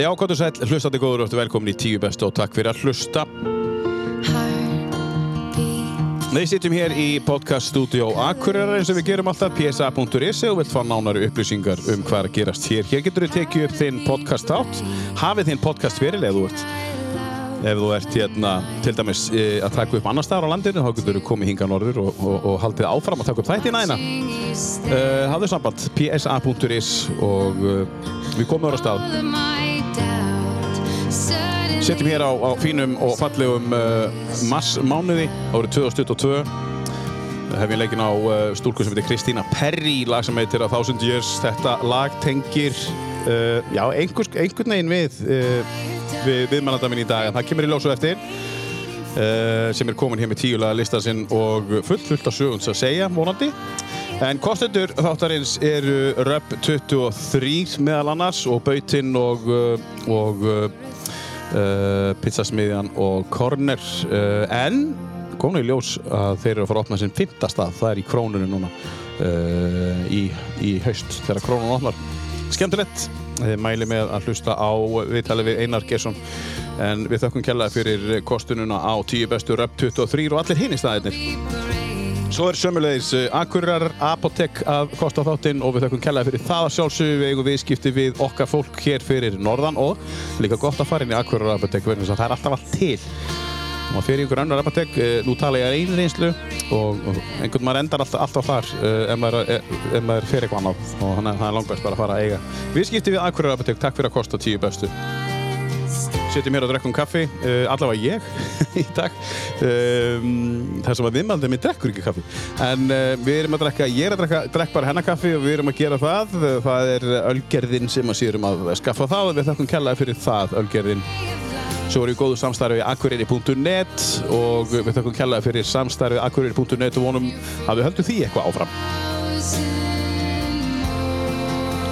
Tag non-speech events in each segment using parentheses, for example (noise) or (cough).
Já, hvað þú sæl, hlustandi góður og velkomin í tíu bestu og takk fyrir að hlusta. Við sittum hér í podcaststudió Akureyrar eins og við gerum alltaf psa.is og vilt fá nánari upplýsingar um hvað er að gerast hér. Hér getur við tekið upp þinn podcast átt, hafið þinn podcast fyrir eða þú ert ef þú ert hérna til dæmis e, að taka upp annar staðar á landinu þá getur þú komið hinga norður og, og, og haldið áfram að taka upp þættina eina uh, hafðu samband psa.is og uh, við komum ára stað setjum hér á, á fínum og fallegum uh, massmánuði árið 2022 hef ég leikin á uh, stúlku sem heitir Kristína Perry lag sem heitir A Thousand Years. Þetta lag tengir uh, já, einhvers, einhvern veginn við uh, við viðmannandaminn í dag en það kemur í ljósu eftir uh, sem er komin hér með tíulega listan sinn og fullt fullt af sögunds að segja vonandi. En kostendur þáttarins eru Röp 23 meðal annars og Bautinn og, uh, og uh, pizzasmiðjan og Corner. En komin í ljós að þeir eru að fara að opna sinn fymta stað. Það er í krónunum núna í, í haust þegar krónun opnar. Skemmtilegt. Þið mæli með að hlusta á viðtalið við Einar Gersson en við þökkum kjallaði fyrir kostununa á 10 bestu röp 23 og allir hinn í staðinir. Svo er sömulegis Akureyrar Apotek að kosta þáttinn og við þökkum kjallaði fyrir það að sjálfsögðu. Við eigum viðskipti við okkar fólk hér fyrir norðan og líka gott að fara inn í Akureyrar Apotek verðum þess að það er alltaf allt til. Og fyrir einhver annar apotek, nú tala ég að einu reynslu og, einhvern maður endar alltaf, alltaf þar uh, ef maður, ef maður fyrir eitthvað annað. Og þannig að það er langt best bara að fara að eiga Við skiptum við Akureyrar apotek, takk fyrir að kosta tíu bestu Setjum hér og drekkum kaffi, uh, allavega ég (laughs) í dag. Um, Það sem að viðmaldið minn drekkur ekki kaffi. En uh, við erum að drekka, ég er að drekka drekk bara hennar kaffi og við erum að gera það. Það er Ölgerðin sem að sérum að skaffa það og við þakkum kellaði fyrir það Ölgerðin. Svo erum við góðu samstarfi við akureyri.net og við þakkum kjallaði fyrir samstarfi við akureyri.net og vonum að við höldum því eitthvað áfram.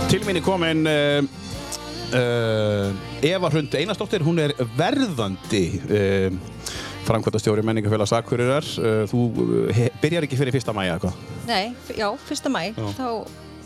Til minni komin uh, uh, Eva Hrund Einarsdóttir, hún er verðandi uh, framkvæmtastjóri menningafélags Akureyrar. Þú byrjar ekki fyrir fyrsta mæja eitthvað? Nei, já, fyrsta mæ, þá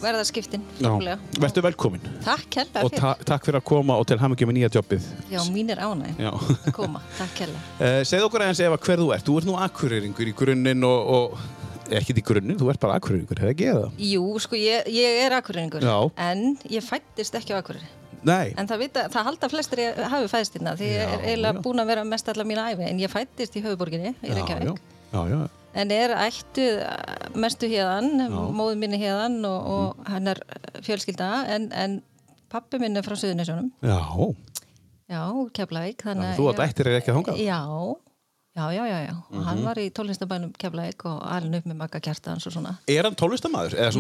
verða skiptin. Verður velkomin. Takk hella fyrir. Og ta takk fyrir að koma og til hamingjum með nýja jobbið. Já, mín er ánæg að koma. Takk hella. (laughs) Uh, segð okkur aðeins Eva hver þú ert. Þú ert nú akureyringur í grunninn og, og ekki í grunninn, þú ert bara akureyringur, hefði ekki eða? Jú, sko, ég, ég er akureyringur. En ég fættist ekki á akureyri. Nei. En það, vita, það halda flestir ég hafi fæðst hérna því ég er eiginlega búin að vera mest allar mína æfi en ég fættist í höfuborginni í Reykjavík. Já, já, já en er ættuð mestu hérðan, móðu minni hérðan og, og mm. hennar fjölskylda en, en pappi minn er frá Suðunisjónum Já Já, Keflavík Þú átt ættir er ekki að þonga? Já, já, já, já, já. Mm -hmm. hann var í tónlistabænum Keflavík og alveg upp með makka kjartans og svona Er hann tónlistamæður? Er,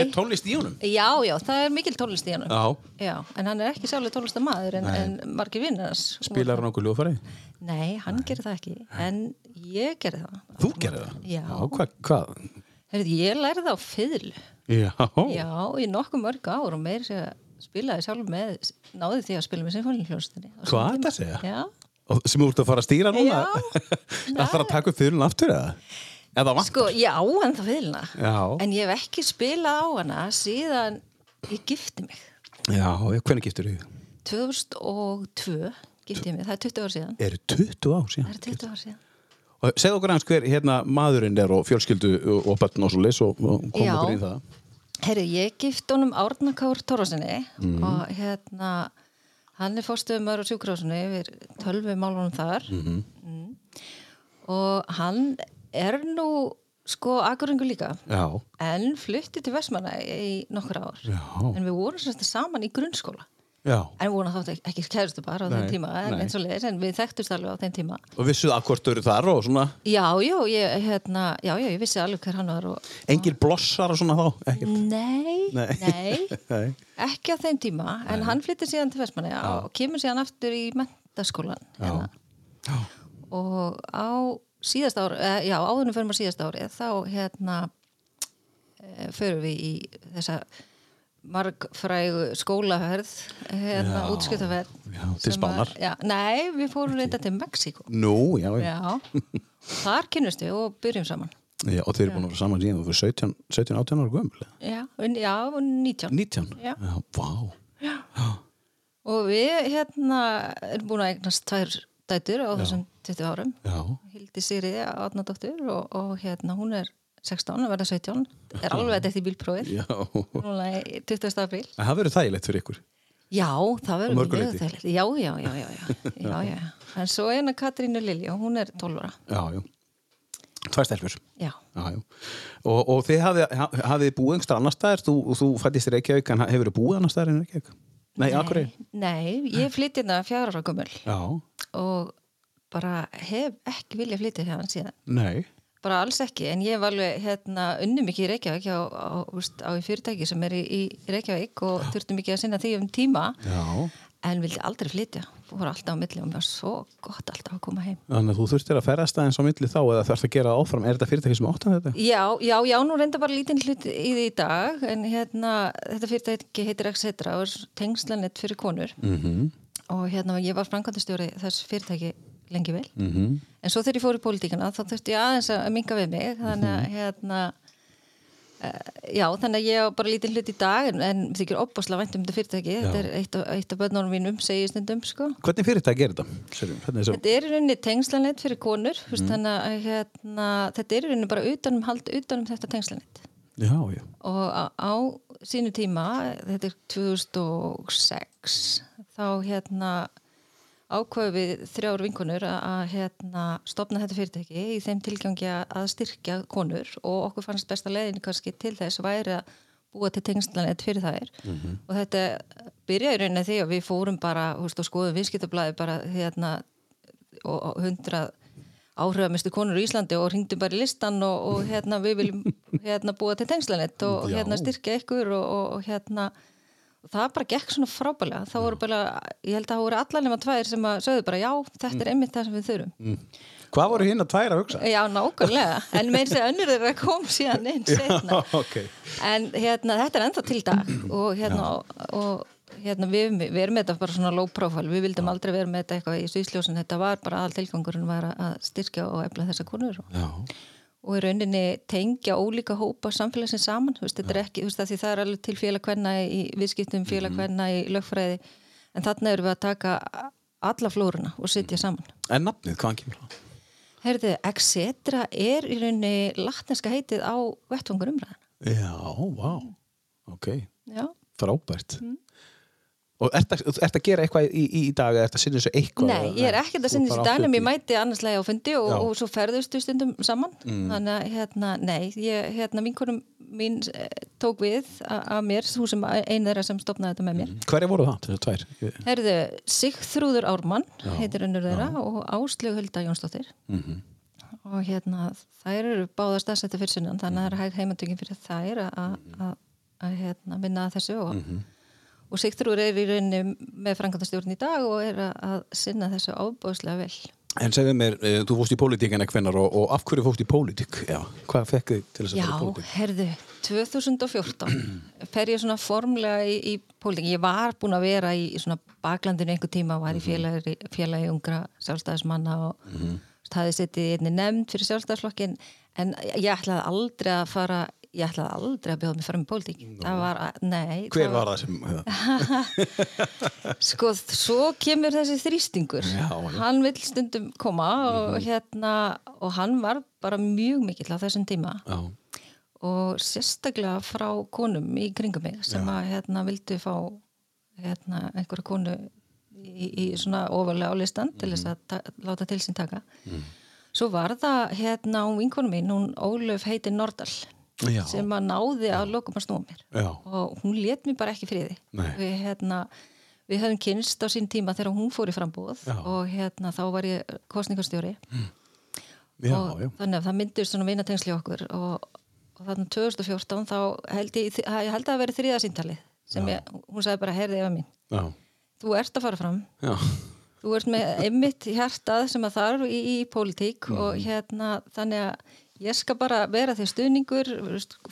er tónlist í honum? Já, já, það er mikil tónlist í honum Já, já En hann er ekki sérlega tónlistamæður en, en margir vinnars Spilar hann okkur ljóðfæri? Nei, hann Nei. gerir það ekki en ég gerði það Þú gerði það? Já, já Hvað? Hva? Ég lærði það á fyrl Já Já, í nokkuð mörg ár og meir sem spilaði sjálf með náði því að spila með sinfóniljónstinni Hvað það að segja? Já sem þú ert að fara að stýra núna? Já. (laughs) Það þarf að taka upp fyrlun aftur eða? Sko, ég á hann það Já. En ég hef ekki spilað á hana síðan ég gifti mig. Já, hvernig giftur þið? 2002 gifti ég mig, það er 20 ár síðan. Er 20 ár síðan? Það er 20 ár síðan. Og segð okkur hans hver hérna maðurinn er og fjölskyldu og börn og svo leys og kom okkur í það. Herri, ég gift honum Árna Kár Tórasinni mm. og hérna hann er fórstuðumar á sjúkrásunni yfir 12 málunum þar mm -hmm. mm. og hann er nú sko aðgöringu líka Já. en flytti til Vestmanna í nokkur ár Já. en við vorum sérst saman í grunnskóla Já. en við vorum þátt ekki kærustu bara á þeim tíma en, eins og leiðis, en við þekktust alveg á þeim tíma Og vissuð að hvort eru þar og svona já, já, ég, hérna, já, já, ég vissi alveg hver hann var og, Engir blossar og svona þá? Ekkert. nei, Nei. nei, (laughs) Nei. ekki á þeim tíma en hann flytti síðan til Vestmanni og kemur síðan aftur í mentaskólan hérna. Og á síðast ári eh, já, áðunum fyrir maður síðast ári þá hérna eh, förum við í þessa margfrægu skólaferð hérna útskjötaferð til Spánar. að- já, nei, við fórum reynda til Mexíko Nú, já, já. þar kynnust við og byrjum saman. Já Og þeir eru búin að vera saman síðan Þú fyrir 17, 17 18 ára gömul já, já 19 19? Já. vá. Og og við hérna erum búin að eignast tvær dætur á þessum 20 árum. Hildi Sigriði Átnadóttur og, og hérna hún er 16, að verða 17 er alveg eftir bílprófið Já. núna í 20. apríl En það verður þægilegt fyrir ykkur. Já, það verður mjög þægilegt Já, já, já, já, já, já, já. En svo eina Katrínu Lilja, hún er 12 ára Já, já. Tvær stelpur. Já, Já, já. Og, og þið hafið, hafið búið einhverstað annar staðar, þú, þú fættist í Reykjavík en hefur þið búið annar staðar en Reykjavík? Nei, akkur er. Nei, ég flytti hérna fjara ára Já, og bara hef ekki viljað flytja hérna síðan nei. Bara alls ekki, en ég var alveg hérna unnum ekki í Reykjavík á, á, á fyrirtæki sem er í, í Reykjavík og þurftum ekki að sinna því um tíma Já. en vildi aldrei flytja fór alltaf á milli og mér var svo gott alltaf að koma heim Þannig að þú þurftir að ferðast aðeins á milli þá eða þarfst að gera áfram. Er þetta fyrirtæki sem áttan þetta? Já, já, já, nú reynda bara lítinn hlut í því í dag en hérna, þetta fyrirtæki heitir Exetra og er tengslanett fyrir konur Mm og hérna ég var framkvæmdastjóri þess fyrirtæki lengi vel -hmm. en svo þegar ég fór í pólitíkina þá þurfti ég aðeins að minga við mig þannig að hérna uh, já, þannig að ég á bara lítið hlut í dag en, en þykir opbáslega vænt um þetta fyrirtæki þetta er eitt af, eitt af börnunum mínum segi ég stundum sko Hvernig fyrirtæki er þetta? Hvernig er þetta? Er í rauninni tengslanett fyrir konur mm. þannig að hérna, þetta er í rauninni bara utanum hald utanum þetta tengslanett Já, já. og á, á sínu tíma þetta er 2006 þá hérna ákveðu við þrjár vinkonur að, hérna, stopna þetta fyrirtæki í þeim tilgangi að- styrkja konur og okkur fannst besta leiðin kannski til þess væri að búa til tengslanett fyrir þær og þetta byrjaði í rauninni því að við fórum bara húst, og skoðum viðskiptablaði bara hérna og, hundrað áhrifamistu konur í Íslandi og hringdum bara í listan og, og hérna við viljum hérna búa til tengslanett og Já. hérna styrkja ykkur og, og, hérna það bara gekk svona frábælega það voru bara, ég held að það voru allar nema tvær sem að sögðu bara já, þetta er einmitt það sem við þurfum. Hvað voru hinn að tværa að hugsa? já, nákvæmlega, (laughs) en meir sér önnur þeirra kom síðan inn setna ok. en hérna, þetta er ennþá til dag. (clears throat) Og hérna, og, hérna við, við erum með þetta bara svona low profile. Við vildum aldrei vera með þetta eitthvað í svísljósin þetta var bara all tilgangurinn var að styrkja og efla þessa konur og, Já. Og í rauninni tengja ólíka hópa samfélagsins saman, þú veist, þetta er ekki þú veist, það er alveg til félagkvenna í viðskiptum félagkvenna í lögfræði. En þarna erum við að taka alla flóruna og setja saman. En nafnið, hvaðan kemur það? Herðu, Exetra er í rauninni latneska heitið á vettvangur umræðan Já, vá. Ok, Já, frábært. Mm. Og ert að, ert að gera eitthvað í, í, dag eða ert að sinna þessu eitthvað? Nei, ég er ekkert að sinna þessi dænum, ég mæti annarslega á fundi og, Já. og svo ferðustu stundum saman Mm. þannig að hérna, nei, ég, hérna vinkonum mín eh, tók við að mér, þú sem einn þeirra sem stopnaði þetta með mér. ekki. Hverja voru það, þessu tvær? Herðu, Sigþrúður Ármann Já. heitir önnur þeirra og Áslög Hulda Jónsdóttir Mhm. og hérna þær eru báða stafsætti fyrir sunnan þannig að það er hæg heimatökin fyrir þær að- að, hérna, vinna þessu og, Mhm. Og Sigþrúður er í rauninni með frangandastjórn í dag og er að, að sinna þessu ábúðslega vel En segðu mér, e, þú fórst í pólitíkina hvennar og, og af hverju fóst í pólitík? Já, hvað fekk þið til þess að Já, fara í pólitík? herðu, 2014 fer ég svona formlega í, í pólitík. Ég var búin að vera í, í svona baklandinu einhver tíma, var í félagi, félagi ungra sjálfstæðismanna og mm -hmm. hafði setið í einni nefnd fyrir sjálfstæðisflokkin en ég ætlaði aldrei að fara ég ætlaði aldrei að bjóða mig fram í pólitík. Það var, að, nei Hver var það sem... (laughs) Sko, svo kemur þessi þrýstingur. Já, já. hann vil stundum koma og hérna og hann var bara mjög mikill á þessum tíma. Já, og sérstaklega frá konum í kringum mig sem að hérna vildu fá hérna einhverja konu í, í svona ofalega á listan til þess að ta láta til sín taka. Svo var það hérna hún vinkonu mín, hún Ólöf heiti Nordal Já. sem að náði að lokum að snúa mér. Já, og hún let mér bara ekki friði. Við, hérna, við höfum kynst á sín tíma þegar hún fór í frambúð Já. og hérna þá var ég kostningarstjóri já, og þannig að það myndir svona vinatengsli okkur og, og þannig 2014 þá held ég, ég held að veri þriða síntalið sem ég, hún sagði bara heyrði Eva mín, Já, þú ert að fara fram. Þú ert með einmitt hjartað sem að þarf í, í pólitík og Mhm. hérna þannig að ég skal bara vera því stuðningur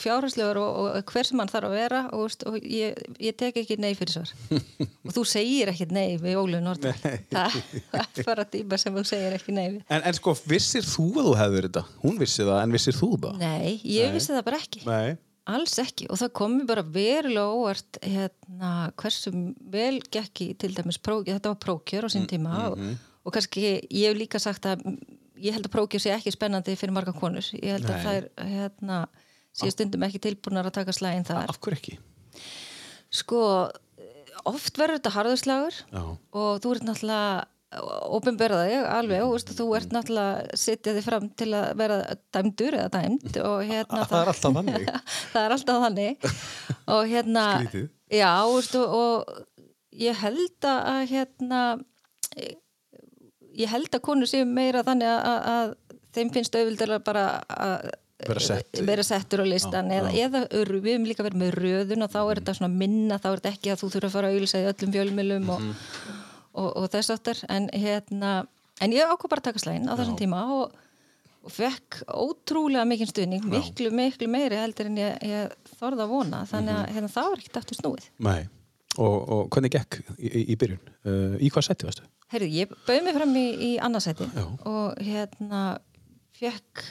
fjárhæslegur og, og hver sem hann þarf að vera og, og ég, ég tek ekki nei fyrir svar (laughs) og þú segir ekki nei við Ólu Nordal (laughs) það er bara tíma sem þú segir ekki nei við En, en sko, vissir þú að þú hefði verið þetta? Hún vissi það, en vissir þú það? nei, ég Nei. vissi það bara ekki Nei. alls ekki og það komi bara verulega óvart hérna, hversu vel gekki til dæmis prókjör, þetta var prókjör á sín Mm, tíma og, mhm. og kannski ég hef líka sagt að ég held að prókjör sé ekki spennandi fyrir marga konur ég held Nei. að það er hérna, sé stundum ekki tilbúnar að taka slægin þar Af hverju ekki? sko, oft verður þetta harðurslagur og þú ert náttúrulega ópenberða þig alveg og veist, þú ert náttúrulega setja þig fram til að vera dæmdur eða dæmd og hérna (laughs) Það er alltaf þannig. (laughs) það er alltaf þannig og hérna já, veist, og, og ég held að hérna ég held að konur séu meira þannig að, að, að þeim finnst auðvildilega bara að Vera sett. vera settur á listan Já, eða, já. eða ör- við hefum líka verið með röðun og þá er þetta svona minna, þá er þetta ekki að þú þurfa að fara að auðlisa í öllum fjölmilum og, Mhm. og, og þess aftur en hérna, en ég ákvað bara að taka slægin á þessum tíma og, og fekk ótrúlega mikinn stuðning miklu, miklu meiri heldur en ég, ég þorði að vona, þannig að hérna, það var ekkert aftur snúið. Nei. Og, og hvernig gekk í, í, í byrjun? Uh, í hvað seti, veistu? Herðu, ég bauð mig fram í, í annarsæti og hérna fekk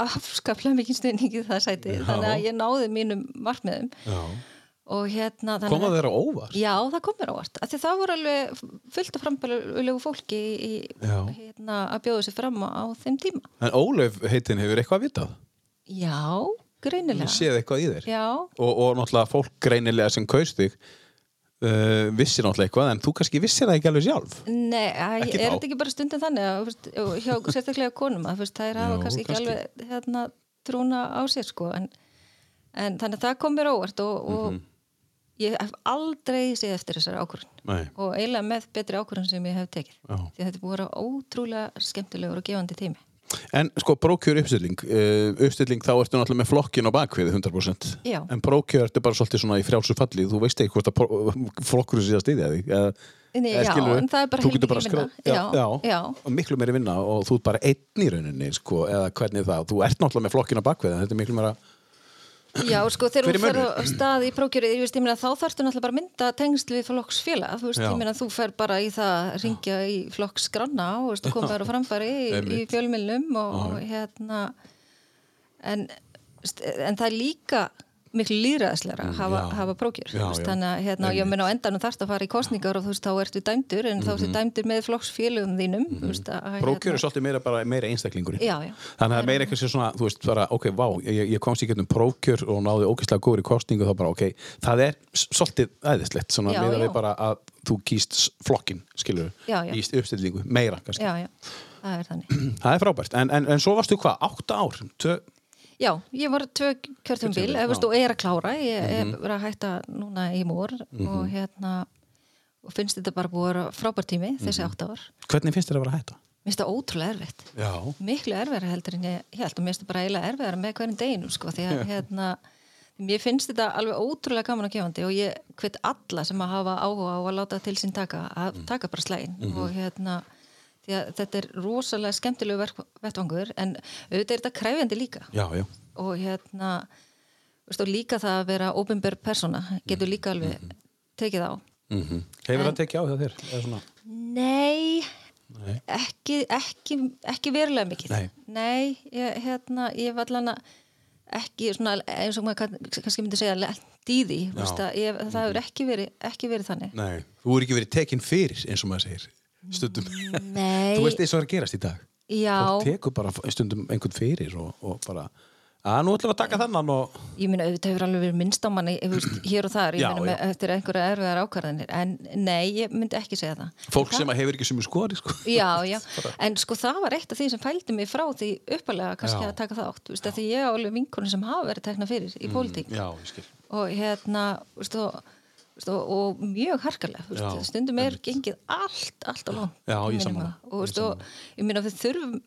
afskaplega mikinn stuðning í það sæti Já. þannig að ég náði mínum markmiðum Já. og hérna þannig Koma að- þeirra óvart? Já, það kom mér á vart, af því það voru alveg fullt af frambælulegu fólki hérna, að bjóða sér fram á, á þeim tíma. En Ólef heitin hefur eitthvað að vitað? Já, greinilega. Hún séð eitthvað í þér? Já, Og, og náttúrulega fólk greinilega sem kaust þig uh, vissi náttúrulega eitthvað en þú kannski vissir það ekki alveg sjálf. nei, að, er þetta ekki bara stundin þannig að, og hjá (laughs) sérstaklega konum að veist, þær hafa Já, kannski ekki kannski. alveg hérna, trúna á sér sko, en, en þannig að það kom mér óvart og, og Mhm. ég hef aldrei séð eftir þessari ákvörðun og eiginlega með betri ákvörðun sem ég hef tekið. Já. Því þetta er búið að vera ótrúlega skemmtilegur og gefandi tími. En sko brókjör uppstilling, uh, uppstilling þá ertu náttúrulega með flokkin á bakvið 100%. Já. En brókjör ertu bara svolítið svona í frjálsu falli, þú veist ekki hvort að (laughs) flokkurinn sé að styðja þig. Eða, Nei, eða já, skilurðu, en það er bara skrá- vinna. Já, Já, já, og miklu meiri vinna og þú ert bara einn í rauninni, sko, eða hvernig er það. Þú ert náttúrulega með flokkin á bakvið, en þetta er miklu meira... Já, sko, þegar þú fer á stað í prókjörið, ég veist, ég meina, þá þarftu náttúrulega bara að mynda tengsl við flokksfélag, þú veist, Já. ég meina, þú fer bara í það að ringja í flokksgranna og, veist, og koma þær á framfæri í, í fjölmilnum og, og hérna en, en það er líka miklu líðræðislegra að hafa, hafa já. þannig að hérna, ég meina á endanum þarfst að fara í kostningar og þú veist, þá ertu dæmdur, en þá Mhm. ertu dæmdur með flokksfélögum þínum, veist, að Brókjör er svolítið meira, bara, meira einstaklingurinn. Já, já. Þannig að meira eitthvað sem svona, þú veist, bara, ok, vá, ég, ég komst í getum prókjör og náði ógeðslega góður í kostningu þá bara, ok, það er svolítið æðislegt, svona Já, meira við bara að þú kýst flokkin, skilur, Já, já. í uppstillingu, meira kannski. Já, já, það er. (clears throat) Það er frábært, en, en, en svo varstu hvað, átta ár? Tö... Já, ég var tvö já. og er að klára ég er verið að hætta núna í mór og hérna og finnst þetta bara búið að vera frábært tími þessi átta ár. Hvernig finnst þér að vera að hætta? Mér finnst það ótrúlega erfitt Já. miklu erfiðara heldur en ég held og mér finnst það bara eiginlega erfiðara með hverjum deginum sko því að hérna mér finnst þetta alveg ótrúlega gaman og gefandi og ég hvet alla sem að hafa áhuga á að láta til sín taka að taka bara slægin og hérna því að þetta er rosalega skemmtilegu vettvangur en auðvitað er þetta kræfjandi líka. Já, já. og hérna veist, og líka það að vera ofinbjörg persóna getur líka alveg tekið á. Mm Hefur það tekið á hjá þér? Nei, Nei. Ekki, ekki, ekki verulega mikið. Nei. ég, hérna, ég var allan að ekki svona eins og maður kann- kannski myndi segja ég, það hefur ekki verið, ekki verið þannig. Nei. Þú er ekki verið tekinn fyrir, eins og maður segir, stundum. Nei, Þú veist eins og það er að gerast í dag. já, Fólk tekur bara stundum einhvern fyrir og, og bara, að nú ætlum við að taka þannan og... ég minna auðvitað hefur alveg verið minnst á manni þú hér og þar, ég Já, minna já. eftir einhverja erfiðar ákvarðanir en nei, ég myndi ekki segja það Fólk sem að hefur ekki sem skoði, sko. Já, (laughs) já, en sko það var eitt af því sem fældi mig frá því uppalega kannski Já. að taka þátt, þú veist, því ég á alveg vinkonum sem hafa verið tekna fyrir í pólitík Já, ég skil. og hérna þú veist, og, þú og, og mjög harkalega Já, stundum er gengið allt, allt á langt Já, ég huga. og, og ég meina við þurfum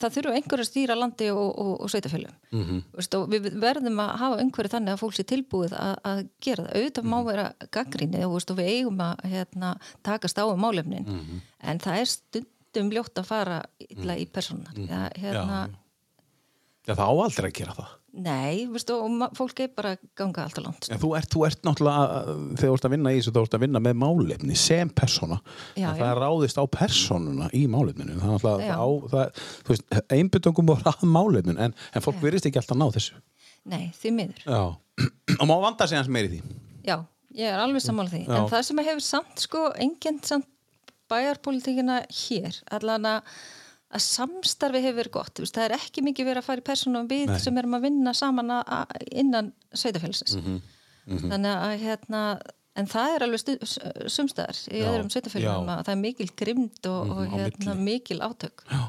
það þurfa einhver að stýra landi og, og, og sveitafélum mm Mhm. -hmm. við verðum að hafa einhverju þannig að fólk sé tilbúið að, að gera það auðvitað Mhm. má vera gaggrinni og, við eigum að hérna, takast á um málefnin Mhm. en það er stundum ljótt að fara illa í persónar ja, hérna, Mhm. Já, Já, það á aldrei að gera það. nei, þú veist, og fólk er bara að ganga allt á langt En þú ert, þú ert náttúrulega, að- þegar þú ert að vinna í þessu, þú ert að vinna með málefni sem persóna. Já, já. það er ráðist á persónuna í málefninu. Það er náttúrulega Já. á, það, þú veist, einbytungum og rað málefnin, en, en fólk Já. virðist ekki alltaf ná þessu. nei, því miður Já. (clears throat) Og má vanda sig hans meiri því. Já, ég er alveg sammála því Já. en það sem hefur samt sko enginn samt bæjarpolítikina hér allan að að samstarfi hefur verið gott, veist, það er ekki mikið verið að fara í persónum við Nei. sem erum að vinna saman að, innan sveitafélagsins Mhm, þannig að hérna en það er alveg sumstæðar í Já, öðrum sveitafélagum að það er mikil grimd og, og á hérna, mikil átök Já.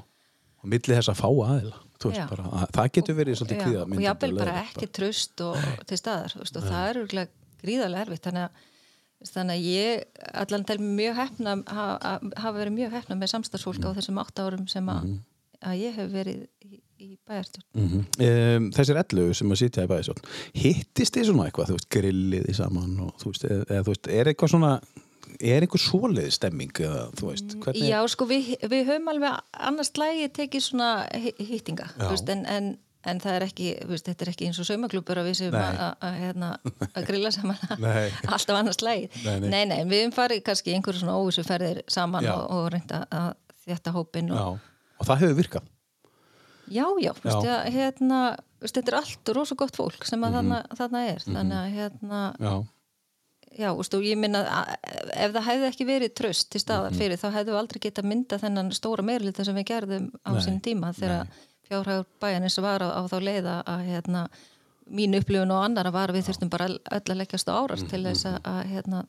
Og milli þess að fá aðila. Bara, að, það getur verið svolítið kvíða. og jáfnvel bara ekki tröst og til staðar veist, og það er gríðarlega erfitt þannig að, þannig að ég allan tel mjög hefna hafa, verið mjög hefna með samstagsfólk á þessum átt árum sem að, Mhm. að ég hef verið í, í bæjarstjórn. Mm um, þessir ellu sem að sitja í bæðisjón hittist þið svona eitthvað, þú veist, grillið í saman og þú veist, eða, þú veist, er eitthvað svona er einhver svoleið stemming eða veist, hvernig Já, sko, við, við höfum alveg annars lægi tekið svona veist, en, en, en það er ekki veist, þetta er ekki eins og saumaklúpur að við séum að, að, að, hérna, að grilla saman. (laughs) Alltaf annars lægi Nei, nei. nei, nei, við höfum farið kannski í einhverju svona óvissu ferðir saman Já. og, og reynda að þetta hópin og, Já, og það hefur virkað. Já, já, Já. Veist, ja, hérna, veist, þetta er allt rosa gott fólk sem að Mhm. þarna, þarna er þannig að hérna, Já, já, og ég minna að ef það hefði ekki verið tröst til staðar Mhm. fyrir þá hefðu við aldrei getað mynda þennan stóra meirlita sem við gerðum á Nei, sín tíma þegar fjárhægur bæjanis var á, á þá leiða að hérna, mín upplifun og annara var við þurftum bara öll að leggjast á árast til þess að, að, hérna,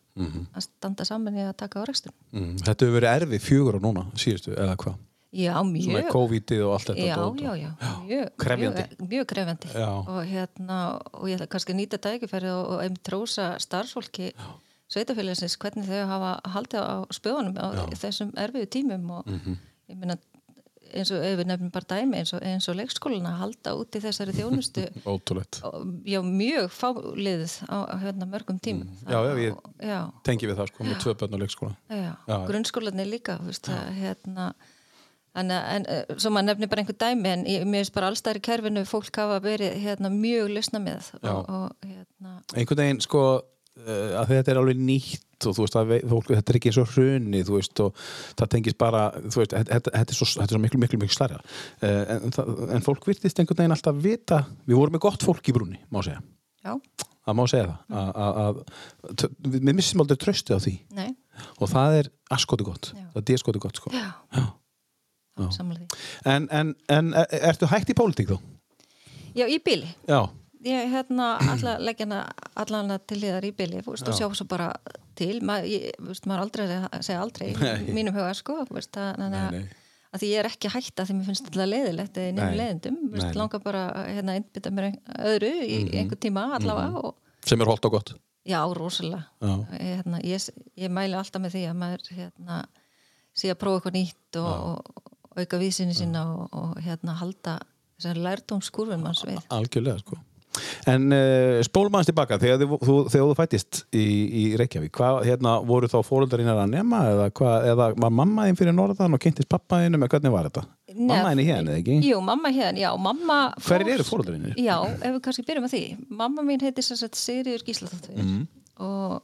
að standa saman í að taka á rekstur mm, þetta hefur verið erfið fjögur á núna síðustu, eða hvað? Já, svona mjög COVID-ið og allt þetta já, dót og- já, já, mjög krefjandi. mjög, mjög krefjandi. Já. og hérna og ég ætla kannski að nýta tækifæri og, og einmitt trósa starfsfólki sveitafélagsins hvernig þau hafa haldið á spöðunum á þessum erfiðu tímum og Mhm. ég meina eins og ef við nefnum bara dæmi eins og, eins og leikskólana að halda út í þessari þjónustu. (laughs) Ótrúlegt. Og, já, mjög fáliðið á, hérna mörgum tímum. Mm. Já, já, ég- já, tengi við það sko, með tvö börn á leikskóla. Já, Já. grunnskólanir líka þú veist, að, hérna, en, en uh, svo maður nefnir bara einhver dæmi en ég, mér finnst bara allstæðar í kerfinu fólk hafa verið hérna, mjög lausna með og, og hérna, einhvern veginn sko uh, að þetta er alveg nýtt og þú veist að fólk, þetta er ekki eins og hrunni þú veist og það tengist bara þú veist, þetta, þetta, er, svo, þetta er svo miklu, miklu, miklu slæra uh, en, en fólk virtist einhvern veginn alltaf vita, við vorum með gott fólk í brúni má segja, já, það má segja það að, að, að, t- við missum aldrei tröstið á því. Nei, og það er askoti gott, Já. það er skoti gott sko. en, en, en er, ertu hægt í pólitík þá? Já, í bíli Já, ég hérna (clears throat) alla leggja hana allan til liðar í veist, og sjá svo bara til Ma, ég, veist, maður aldrei segja aldrei í mínum huga sko veist, að, Nei, nei. að því ég er ekki hægt að því mér finnst alltaf leiðilegt eða nefnum Nei. leiðindum Nei, veist, nei. langar bara hérna, einbytta mér öðru í einhver tíma allavega og sem er holdt og gott Já, rosalega. Ég, hérna, ég, ég mæli alltaf með því að maður hérna, sé að prófa eitthvað nýtt og, og, og auka vísinni sína og, og hérna, halda þessar lærdómskurfum manns við. Algjörlega sko En uh, spólum aðeins tilbaka þegar þú, þú, þegar þú fættist í, í Reykjavík hvað, hérna, voru þá fóröldarinnar að nema eða, hvað, eða var mamma þín fyrir norðan og kynntist pappa þínu með hvernig var þetta? mamma þín í hérna, ekki? Jú, mamma hérna, já, mamma... Hverjir eru fóröldarinnar? Já, ef við kannski byrjum að því. Mamma mín heiti sem sagt Sigriður Gíslaþáttur Mhm. og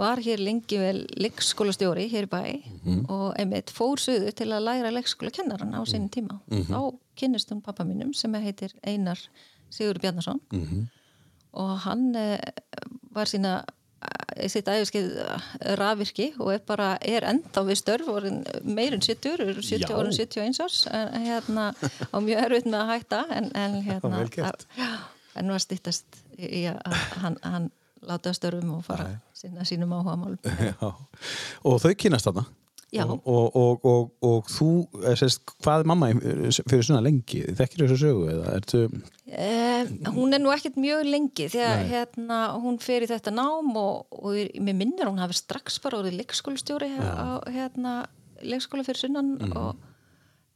var hér lengi vel leikskólastjóri hér í bæ Mhm. og einmitt fór suðu til að læra leikskólakennaran á sinni tíma. Mhm. Þá kynnist hún pappa mínum sem heitir Einar Sigur Bjarnason Mhm. og hann eh, var sína eh, sitt æfiskeið rafvirki og er bara, er enda við störf meirinn 70, eru 70 Já. orðin 71 árs en hérna á mjög erfitt með að hætta en, en hérna já, en var stýttast í að hann, hann láta störfum og fara sinna sínum áhuga málum. Og þau kynast þarna. Og, og, og, og, þú, eh, sérst, hvað er mamma fyrir svona lengi? Þekkir þessu sögu eða ertu Eh, hún er nú ekkert mjög lengi þegar hérna, hún fer í þetta nám og, og mér minnir hún hafi strax bara orðið leikskólastjóri á hérna, leikskóla fyrir sunnan og,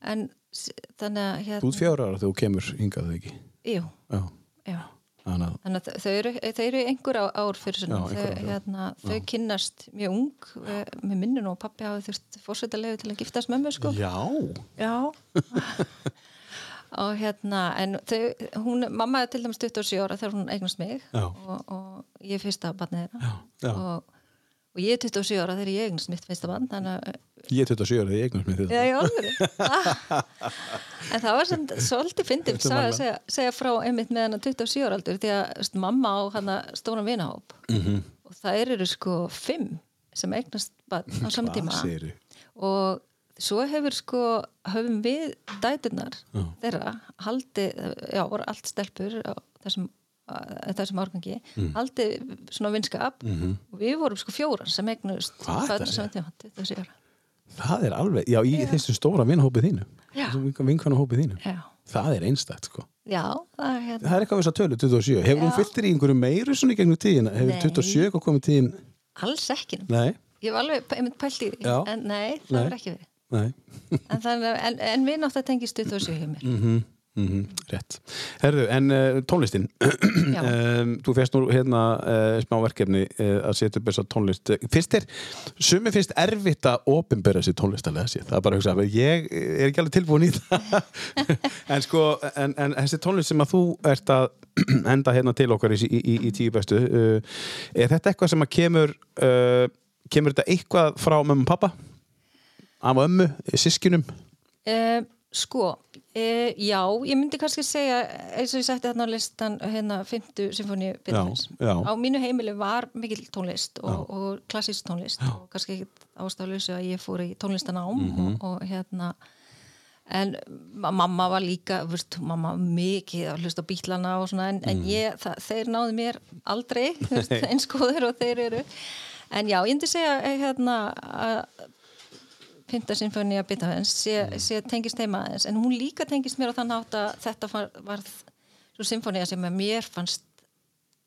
en s- þannig að þú hérna, út fjára ára þegar þú kemur hingað þau ekki? jú, Já, já þannig Þannig að þau eru, þau eru einhver ár fyrir sunnan. Já, þau, hérna, þau kynnast mjög ung. Mér minnir nú að pappi hafi þurft fórsetalegu til að giftast mömmu, sko. Já, Já. (laughs) og hérna, en þau, hún, mamma er til dæmis 27 ára þegar hún eignast mig og, og ég er fyrsta barnið þeirra Já, já. Og, og ég er 27 ára þegar ég eignast mitt fyrsta þannig að Ég er 27 ára, ég eignast þetta. í alvöru. (laughs) en það var samt svolítið fyndið að segja, segja frá einmitt með hennar 27 ára aldur því að veist, mamma á hana stóran vinahóp Mhm. og það eru sko fimm sem eignast barn á saman tíma og svo hefur sko höfum við dæturnar þeirra haldið, já, voru allt stelpur á þessum að þessum árgangi, Mm. haldið svona vinskap og við vorum sko fjórar sem eignust. Hvað börn á ertu að saman tíma, 27 ára Það er alveg, já, í þessu stóra vinhópið þínu. Já. Þessu vinkvæmahópið þínu. Já, Það er einstætt, sko. já það er hérna Það er eitthvað við að tölu, 27. Hefur hún Já. fyllt þér í einhverju meiru svona í gegnum tíðina? Hefur Nei. 27 eitthvað komið tíðin? Alls ekki. Nei, Ég var alveg einmitt pælt í því, Já. en nei, það Nei. var ekki verið. En, þannig, en, en við náttúrulega tengist 27 hjá mér. Mm -hmm, rétt. Herðu, en uh, tónlistin, (clears throat) um, þú férst nú hérna uh, smá verkefni uh, að setja upp þessa tónlist. Fyrst er, sumi finnst erfitt að opinbera sér tónlistalega sér. Það er bara að hugsa, ég er ekki alveg tilbúin í það. (laughs) en sko, en, en þessi tónlist sem að þú ert að (clears throat) enda hérna til okkar í, í, í, í tíu bestu, er þetta eitthvað sem að kemur, kemur þetta eitthvað frá mömmu og pappa? Af ömmu, sískinum? Sko, uh, já, ég myndi kannski segja, eins og ég sætti þarna á listan, hérna, 50 symfóni Beethovens. Já, já. Á mínu heimili var mikil tónlist og, og klassísk tónlist og kannski ekki ástaflösu að ég fór í tónlistanám Mhm. og, og hérna, en ma- mamma var líka, veist, mamma mikið að hlusta bílana og svona, en, Mhm. en ég, það, þeir náðu mér aldrei, þú veist, (laughs) eins góður og þeir eru. En já, ég myndi segja, eh, hérna, að Pinta Sinfonia Beethovens sé, sé tengist heima aðeins en hún líka tengist mér á þann átt að þetta var, svo symfónia sem að mér fannst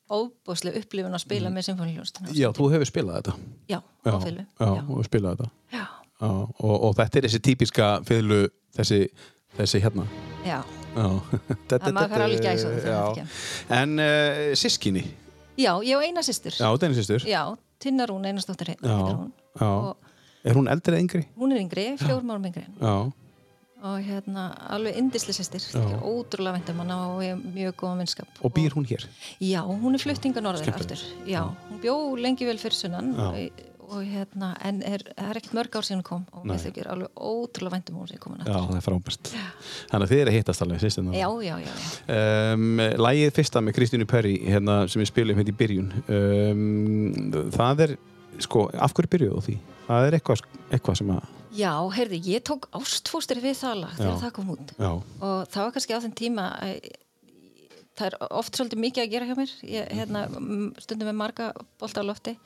óbúslega upplifun að spila með symfóniuljónstina Já, þú hefur spilað þetta. já, Já, á fylgu já, og spilað þetta. já, Já, og, og þetta er þessi típiska fiðlu, þessi, þessi hérna. já. Já. Það maður fær alveg gæsa Já. þetta. En uh, sískinni, já, ég á eina systur já, þetta er einu sýstur. já Tinna Rún, einastóttir Já, já. og Er hún eldri eða yngri? hún er yngri, fjórum árum yngri Já, og hérna, alveg indisli systir Já. ótrúlega vendum hana og ég hef mjög góðan vinskap og býr hún hér? Já, hún er fluttinga Skemmtilegt. aftur. Já, hún bjó lengi vel fyrir sunnan og, og hérna, en er, er ekkert mörg ár síðan hún kom og við þykir alveg ótrúlega væntum hún sem komin Já, það er frábært. Þannig að þið er að hittast alveg, sýstin. Já, já, já, já. Um, lægið fyrsta með Kristínu Perry hérna, sem við spilum hérna í byrjun um, það er sko, af hverju byrjuðu því? Það er eitthvað, eitthvað sem að Já, heyrði, ég tók ástfóstri við það lag þegar það kom út. Já, og það var kannski á þenn tíma að það er oft svolítið mikið að gera hjá mér. Ég, hérna, stundum með marga bolta á lofti.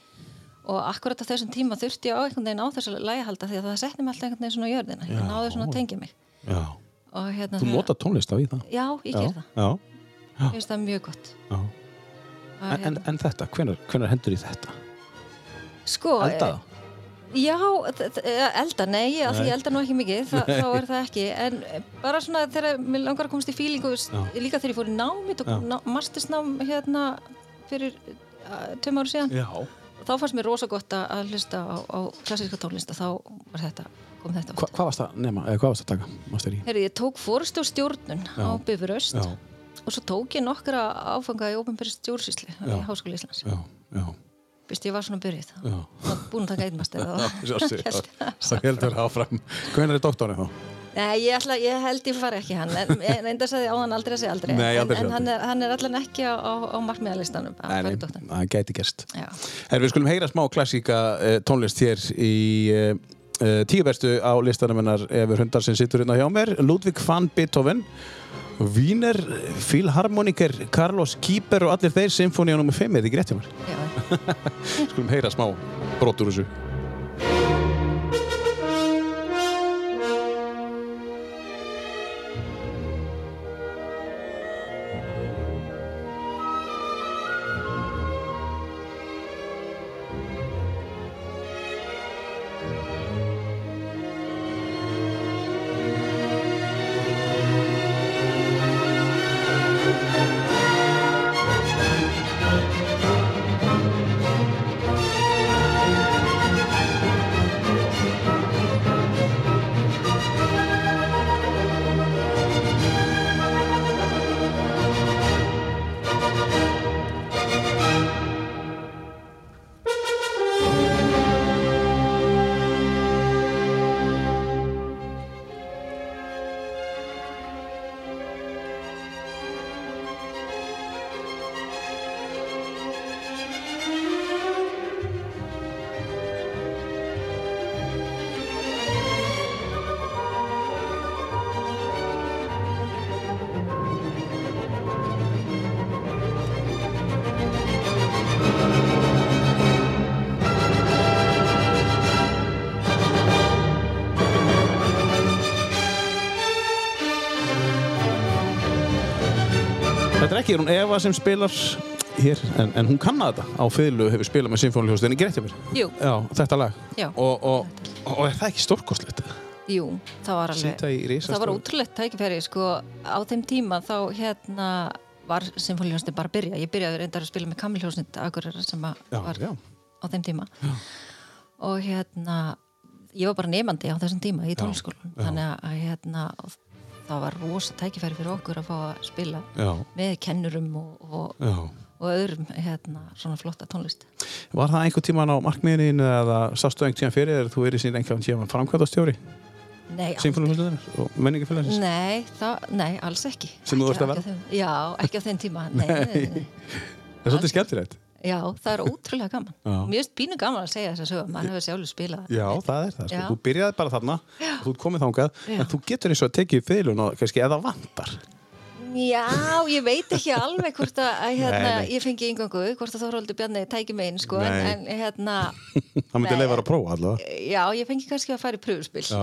Og akkurat á þessum tíma þurfti ég á einhvern veginn á þessu lagi halda því að það setti mig alltaf einhvern veginn svona á jörðina. Ég Já. náði svona að tengja mig. Hérna Þú nota tónlist á í það? Já, ég ger það, Já, ég finnst það mjög gott. En, en, hérna, en þetta, hvenar, hvenar hendur í þetta? Sko, Elda það? Já, þ- elda, nei, því ég elda nú ekki mikið, Þa, (laughs) þá er það ekki en bara svona þegar mér langar að komast í fílingu líka þegar ég fór í nám ég tók Já. ná, mastersnám hérna fyrir tveim ára síðan Já. og þá fannst mér rosa gott að, hlusta á, á klassíska tónlist og þá var þetta, kom þetta Hva, hvað varst það, nema, eða hvað varst það að taka? Herri, ég tók fórstu stjórnun Já. á Bifuröst og svo tók ég nokkra áfanga í ópenbæri stjórnsýsli í Háskóla Íslands já, já, Vist, ég var svona byrjuð búin að taka einmaster og Svo sér, (laughs) það. Heldur áfram. Hvenar er doktorinn þá? Nei, ég, ætla, ég held ég fari ekki hann en en enda sagði á hann aldrei að segja aldrei. Nei, en, en segja hann, er, hann er allan ekki á, á, á markmiðalistanum að Nei, það gæti gerst. Já. Her, við skulum heyra smá klassíka uh, tónlist hér í uh, tíu bestu á listanum hennar Efur Hundar sem situr hérna hjá mér Ludvig van Beethoven Wiener Philharmoniker Carlos Kieper og allir þeir nr. 5 eða ekki rétt hjá mér Já. (laughs) skulum heyra smá brotur þessu Eva sem spilar hér, en, en hún kanna þetta á fiðlu hefur spilað með symfóniljóðstinni Gretjafir. Þetta lag. Já. Og, og, og er það ekki stórkostlegt? jú, það var alveg það var ótrúlegt tækifæri sko, á þeim tíma þá hérna var symfóniljónstin bara að byrja ég byrjaði reyndar að spila með Akureyrar sem Já, var já. á þeim tíma og hérna ég var bara nefandi á þessum tíma í tónskólan þannig að hérna það var rosa tækifæri fyrir okkur að fá að spila Já, með kennurum og, og, og öðrum hérna svona flotta tónlist. Var það einhver tíman á markmiðinu eða sástu einhvern tíman fyrir eða þú er í sín einhvern tíman framkvæmdastjóri? Nei? Nei, það, nei, alls ekki. Sem þú varst að þeim- Já, ekki á þeim tíma nei, nei. Það er svolítið skemmtilegt. Já, það er ótrúlega gaman Já. Mér finnst pínu gaman að segja þess að sögum mann hefur sjálfur spilað Já, það er það. Sko. Þú byrjaði bara þarna, þú komið þangað, Já. en þú getur eins og að tekið fiðlun og kannski eða vantar. Já, ég veit ekki alveg hvort að, hérna, Nei, nei. ég fengi yngangu hvort að Þóróldur Bjarni tæki megin sko, en, en hérna (laughs) Það myndi Nei. leifa að prófa allavega. já, ég fengi kannski að fara í pröfuspil Já.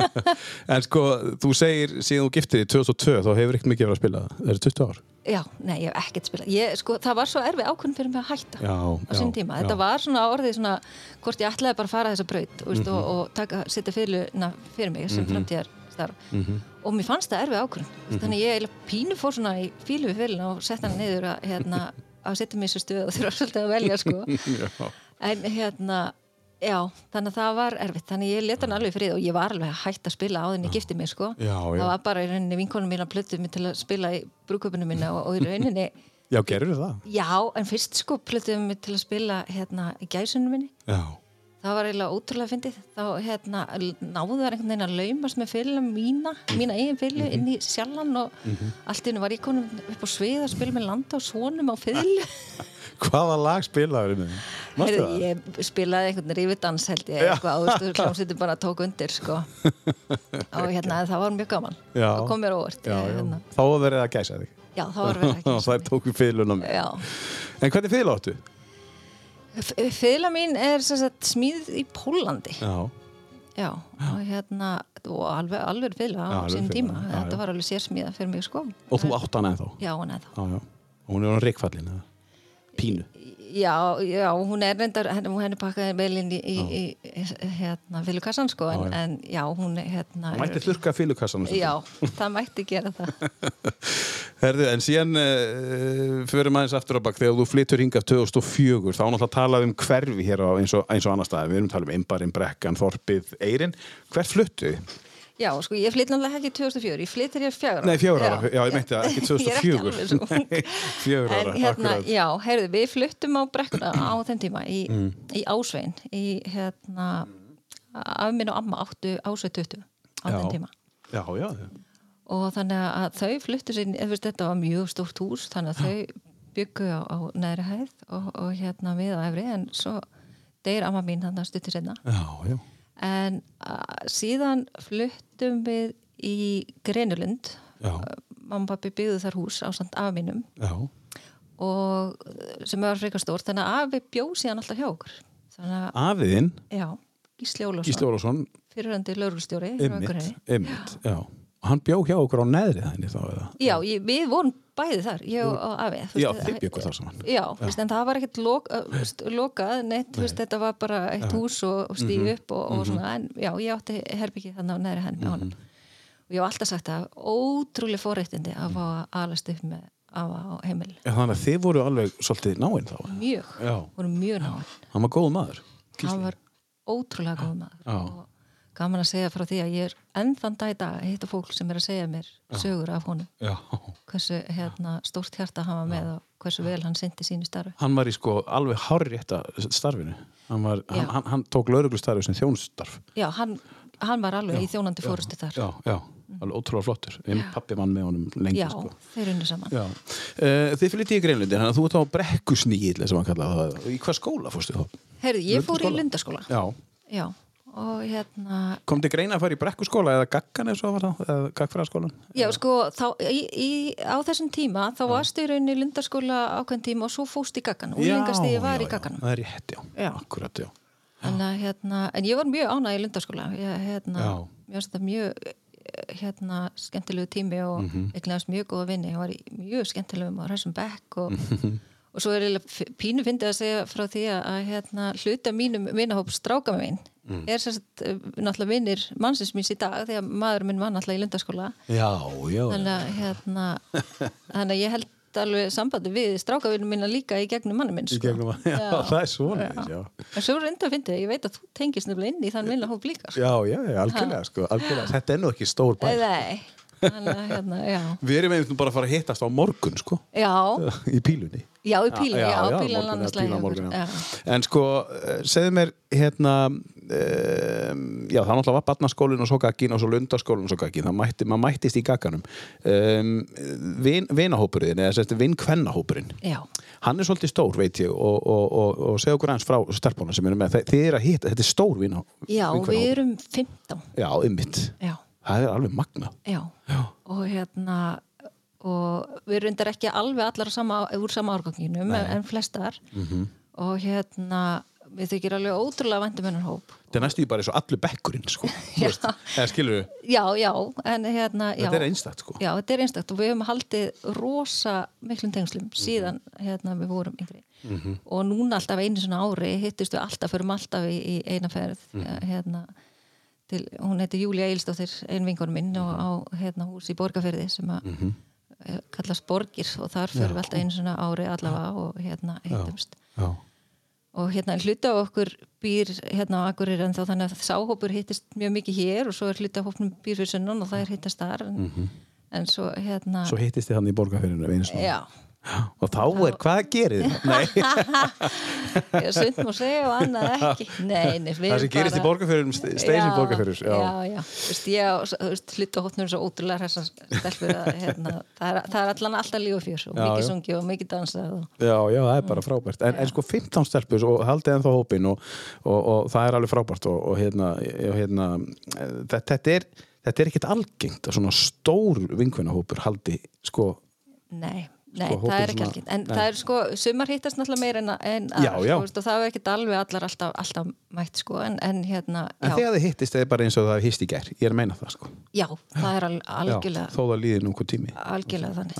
(laughs) en sko, þú segir síðan þú giftið í 2002, þá hefur ekkert mikið verið að spila það. Það eru 20 ár. Já, nei, ég hef ekkert spilað ég, sko, Það var svo erfið ákvörðin fyrir mig að hætta Já, á sín tíma, þetta já. var svona orðið svona, hvort ég ætlaði bara að fara þessa braut og, mm og, og taka, setja fyrirluna fyrir mig sem framtíðar starf og mér fannst það erfið ákvörðin þannig ég pínu fór svona í fílu við fyrirluna og sett hann niður að, hérna, að setja mig í þessu stöð og þurfa svolítið að velja sko. (laughs) En hérna já, þannig að það var erfitt þannig ég leta hann alveg frið og ég var alveg að hætta að spila á þenni gifti mig sko Já, já. það var bara í rauninni vinkonum mín að plötu mig til að spila í brúköpunum minna og, og í rauninni Já, gerur það? Já, en fyrst sko plötuðum við til að spila hérna í gæsunum minni. Já. Það var eiginlega ótrúlega fyndið. Þá hérna náðu það einhvern veginn að laumast með fylgum mína, mína eigin fylgu inn í sjallan og allt innu var ég konum upp á svið að spila með landa og svonum á fylgu. Hvaða lag spilaður það? ég spilaði einhvern rifidans held ég eitthvað og þú veist, hljómsveitin bara tók undir sko. (laughs) og hérna það var mjög gaman. Það kom mér óvart. Já, Ég, hérna, Þá var verið að gæsa þig. já, það var verið (laughs) Og þær ekki. tóku fiðluna með. Já. En hvernig fiðl áttu? Fylga mín er sagt, smíð í Pólandi. Já. Já, og hérna og alveg, alveg Já, á fiðla, tíma já, þetta já. var alveg sérsmíða fyrir mig sko Og þú átt hana ennþá? Já, hún er það Já, já. Og hún er á reikfallin, eða? Pínu. Já, já, hún er reyndar henni, henni pakkaði vel inn í, í, í hérna fylgukassan sko en Já, en, já hún hérna mætti þurrka fylgukassan. Já, það mætti gera það. (laughs) Herðu, en síðan uh, fyrir maður eins aftur á bak. Þegar þú flyttur hingað 2004 þá náttúrulega talað um hverfi hér á, eins, og, eins og annar staði, við erum talað um Imbarinn, Brekkan, Þorpið, Eyrin hvert fluttu? Já, sko, ég flytt náttúrulega ekki 2004 ég flytt þegar ég er fjögur ára Nei, fjögur ára, já, ég meinti það, ekki (laughs) Ég er ekki alveg svo 2004 ung. (laughs) Nei, fjögur En ára, hérna, akkurat já, heyrðu, við fluttum á brekkuna á (clears throat) þeim tíma í, Mm. í Ásvein í hérna af minn og amma áttu Ásvein 20 á Já. þeim tíma Já, já, og þannig að þau fluttu sér ef þetta var mjög stórt hús þannig að þau byggu á, á neðri hæð og, og hérna við á efri en svo deyr amma mín þannig að stuttir senna já, já. En síðan fluttum við í Grenulund Já. mamma og pappi byggðu þar hús á samt já. og sem var frekar stórt þannig að afi bjóð síðan alltaf hjá okkur. Afiðinn, já, Gísli Ólafsson, fyrirhandi laurugstjóri ymmit, ymmit, já. Og hann bjó hjá okkur á neðri þannig þá eða? Já, ég, við vorum bæði þar, ég og afi Já, þið byggur þar saman. Já, veist, en það var ekkert lok, lokað neitt, þú veist, þetta var bara eitt hús og, og stíð Mhm. upp og, og svona en já, ég átti herbyggi þannig á neðri henni með honum og ég hef alltaf sagt að ótrúlega forréttindi að fá að alast upp með afa á heimil Já, þannig að þið voru alveg svolítið náinn þá. mjög, Já. voru mjög náinn Hann var góð maður. hann var ótrúlega góð maður Já. Gaman að segja frá því að ég er enn þann dag í dag að hitta fólk sem er að segja mér sögur af honum Já. hversu hérna, stórt hjarta hann var með og hversu vel hann syndi sínu starfi Hann var í sko alveg hárrétta starfinu. Hann, var, hann, Já. hann, hann tók lauruglustarfi sem þjónustarf. Já, hann, hann var alveg í þjónandi fórustu þar Já, já, alveg ótrúlega flottur. Ég pappi vann með honum lengi Já, sko. þeir unni saman Já. Uh, þið flytti í Greinlundi, þannig að þú ert á brekkusnýl. Í hvað skóla fórstu þá? Herðu, ég fór í lundaskóla Já. Já, og hérna Kom til greina að fara í brekkuskóla eða gaggan eða svo var það? Eða gaggfræðaskólan? Já, sko, þá, í, í, á þessum tíma þá varstu í rauninni í lundaskóla ákveðin tíma og svo fóst í gaggan og lengast ég var í gagganum Það er rétt, já. Já. Akkurat, já. Að hérna, en ég var mjög ánæg í lundaskóla ég, hérna, Já. þetta mjög hérna skemmtilegu tími og mm. -hmm. mjög góða vinni og var í mjög skemmtilegum og ræsum bekk og, Mhm. Og svo er f- pínu fyndið að segja frá því að, að hérna, hluta mínum vinnahóp stráka minn Mm. er sérst náttúrulega vinnir mannsins míns í dag því að maður minn var náttúrulega í lundaskóla Já, já. þannig að hérna (laughs) þannig að ég held alveg sambandi við strákavinnum mína líka í gegnum manni minn sko. gegnum að, já, það er svona, já. en svo reynda að fyndi, ég veit að þú tengist nefnilega inn í þann vinnahóp líka sko. Já, já, já, algjörlega, sko, algjörlega. Þetta er nú ekki stór bæ. Nei, hérna, Við erum einmitt nú bara að fara að hittast á morgun, sko, Já, í pílunni. já, í pílun, já, já, morgun, já, lægi morgun, já. já. En sko, eh, segðu mér, hérna, um, já, það náttúrulega var barnaskólinn og svo gaggin og svo lundaskólinn og svo gaggin, það mætti, maður mættist í gagganum. Um, vin, vinahópurinn, eða sérst, vinkvennahópurinn, já, hann er svolítið stór, veit ég, og, og, og, og segja okkur aðeins frá stelpuna sem eru með, þið eru að hitta, þetta er stór vinahópur. já, við erum 15 Já, ymmit. Já, Það er alveg magna. já, og hérna og við erum reyndar ekki alveg allar sama, úr sama árganginum en, en flestar. Mhm. og hérna við þykir alveg ótrúlega vendum hennar hóp. Þetta er næstu í bara eins og allur bekkurinn, sko. (laughs) Já. Eða skilur við, Já, já, en hérna já, þetta er einstakt, sko. Já, þetta er einstakt. Og við höfum haldið rosa miklum tengslum síðan hérna við vorum yngri. Og núna alltaf einu svona ári hittust við alltaf, förum alltaf í, í eina ferð hérna til, hún heitir Júlia Eilstóttir ein vingur minn og á hérna hús í Borgarferði sem að mm kallast Borgir og þar förum við alltaf einu svona ári allavega og hérna hittumst. Já. og hérna hluta af okkur býr hérna á Akureyri en þá þannig að sáhópur hittist mjög mikið hér og svo er hluta hópnum býr fyrir sunnan og það er hittast þar en, en svo hérna Svo hittist þið hann í svona. já, Og þá er, hvað gerir ég sund má segja og annað ekki. Nei, nei, það sem gerist í borgarfyrinu, steysin veist, hluta hópnum svo ótrúlega hérna, það, er, það er allan alltaf líf og fjör og mikið sungi og mikið dansað og, Já, já, það er bara frábært. En, en sko 15 stelpur og haldið ennþá hópin og, og, og það er alveg frábært og, og hérna, hérna þetta, er er ekkert algengt að svona stór vinkvennahópur haldi sko nei Nei, Sko, það er ekki algengt, en Nei. það er sko, sumar hittast náttúrulega meira en, en Já, aðrar, já. sko, og það er ekkert alveg allar alltaf, alltaf mætt sko, en, en hérna, En já, þegar þið hittist, það er bara eins og það hist í gær. Ég er að meina það sko. Já, það er al, algjörlega, Þó það líði nokkuð tími. Algjörlega þannig.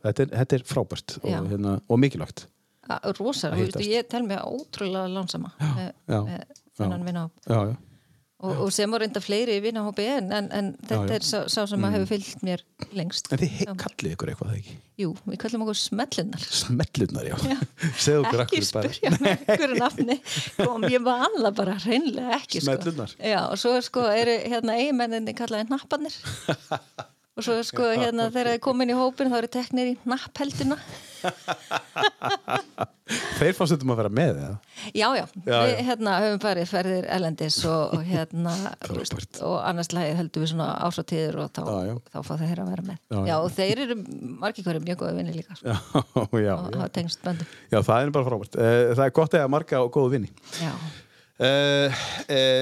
Þetta, er, þetta er frábært og, hérna, og mikilvægt. Að hittast. ég tel mig ótrúlega lánsama með, já, með og, og sem var reynda fleiri í vinahópi en, en, en þetta Já, já. er sá, sá sem að hefur fylgt mér lengst. En þið kallið ykkur eitthvað ekki Jú, við kallum okkur smellunar. Smellunar, já, (laughs) okkur Ekki spyrja með (laughs) einhverju nafni kom, ég var annað bara hreinlega ekki sko. Smellurnar? Já, og svo sko eru hérna eiginmenninni kallaði napparnir (laughs) og svo sko hérna þegar þið komin í hópin þá eru teknir í napphelduna Þeir fannst þetta að vera með eða? Já, já, Já, við já. hérna höfum farið ferðir elendis og, og hérna (laughs) og annars lagið heldum við svona ásatíður og þá, Já, þá fá þeir að vera með. Já, og þeir eru margir hverju mjög góða vinni líka sko, Já, (laughs) já, það er bara frábært. Eh, Það er gott að marga og góðu vinni. Já, Uh,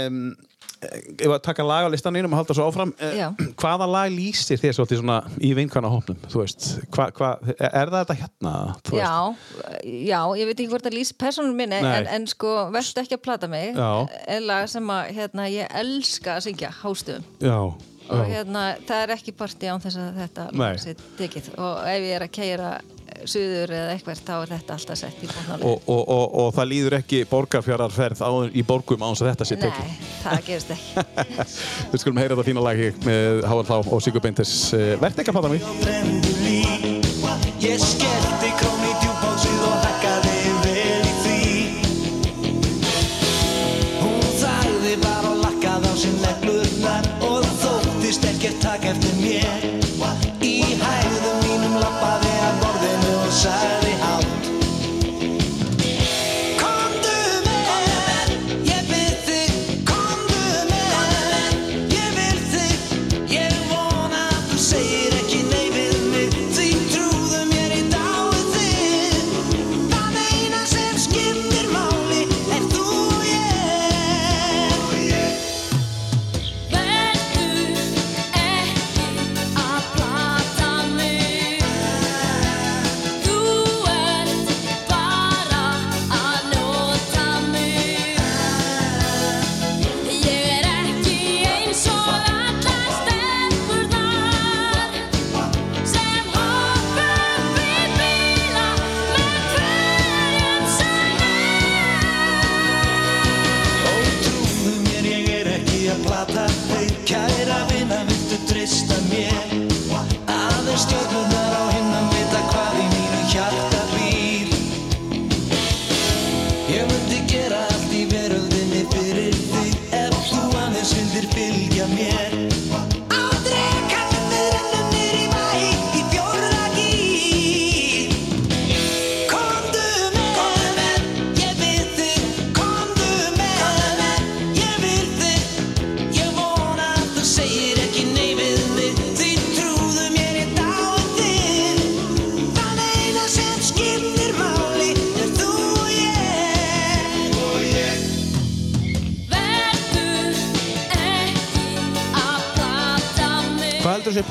um, Ef að taka lag á listanum og halda svo áfram uh, Já. (clears throat) Hvaða lag lýsir þér svolítið svona í vinkvæna hópnum? Þú veist, hva, hva, er það þetta hérna? Já, já, ég veit ekki hvort að lýsa persónum minni en, en sko, veltu ekki að plata mig er lag sem að hérna, ég elska að syngja hástöðum Já, og hérna, það er ekki partí án þess að þetta Nei. lag sé tekið og ef ég er að keira suður eða eitthvað þá er þetta alltaf sett í bóknáli Og, og, og, og það líður ekki borgarfjararferð á, í borgum án að þetta sé tekið. Nei, það gerist ekki (laughs) Við skulum heyra þetta fína lagi með Háar Þá og Sigur Beintes. Verð ekki að plata mig. Ég skellti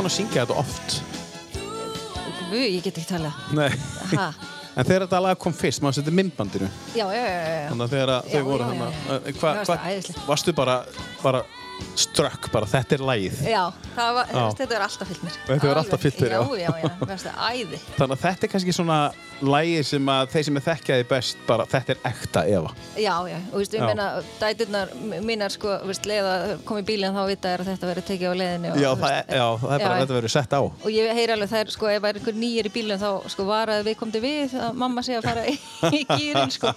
búin að syngja þetta oft? Guð, ég get ekki talað. Nei. Ha, En þegar þetta lag kom fyrst, maður setið myndbandinu. já, já, já, já. Þannig að þegar þau voru já, hann já, já. Hva, Mér hva, fannst það æðislegt. varstu bara, bara strökk, bara þetta er lagið. Já, það var, þetta er alltaf fyllt mér. Þetta hefur alltaf fyllt þér, já. já. Já, já, mér finnst það æði. (laughs) Þannig að þetta er kannski svona lagið sem að þeir sem er þekkjaði best, bara þetta er ekta Eva. Já, já, og veistu, Já. ég meina, dæturnar mínar, sko, veist, leið að koma í bílinn þá vita er að þetta verður tekið á leiðinni. og, Já, þú það er, veist, já, það er bara Já. þetta verður sett á. Og ég heyri alveg þær, sko, ef það er einhver nýjir í bílinn þá, sko, varaði við komdi við að mamma sé að fara í, (laughs) gýrin, sko.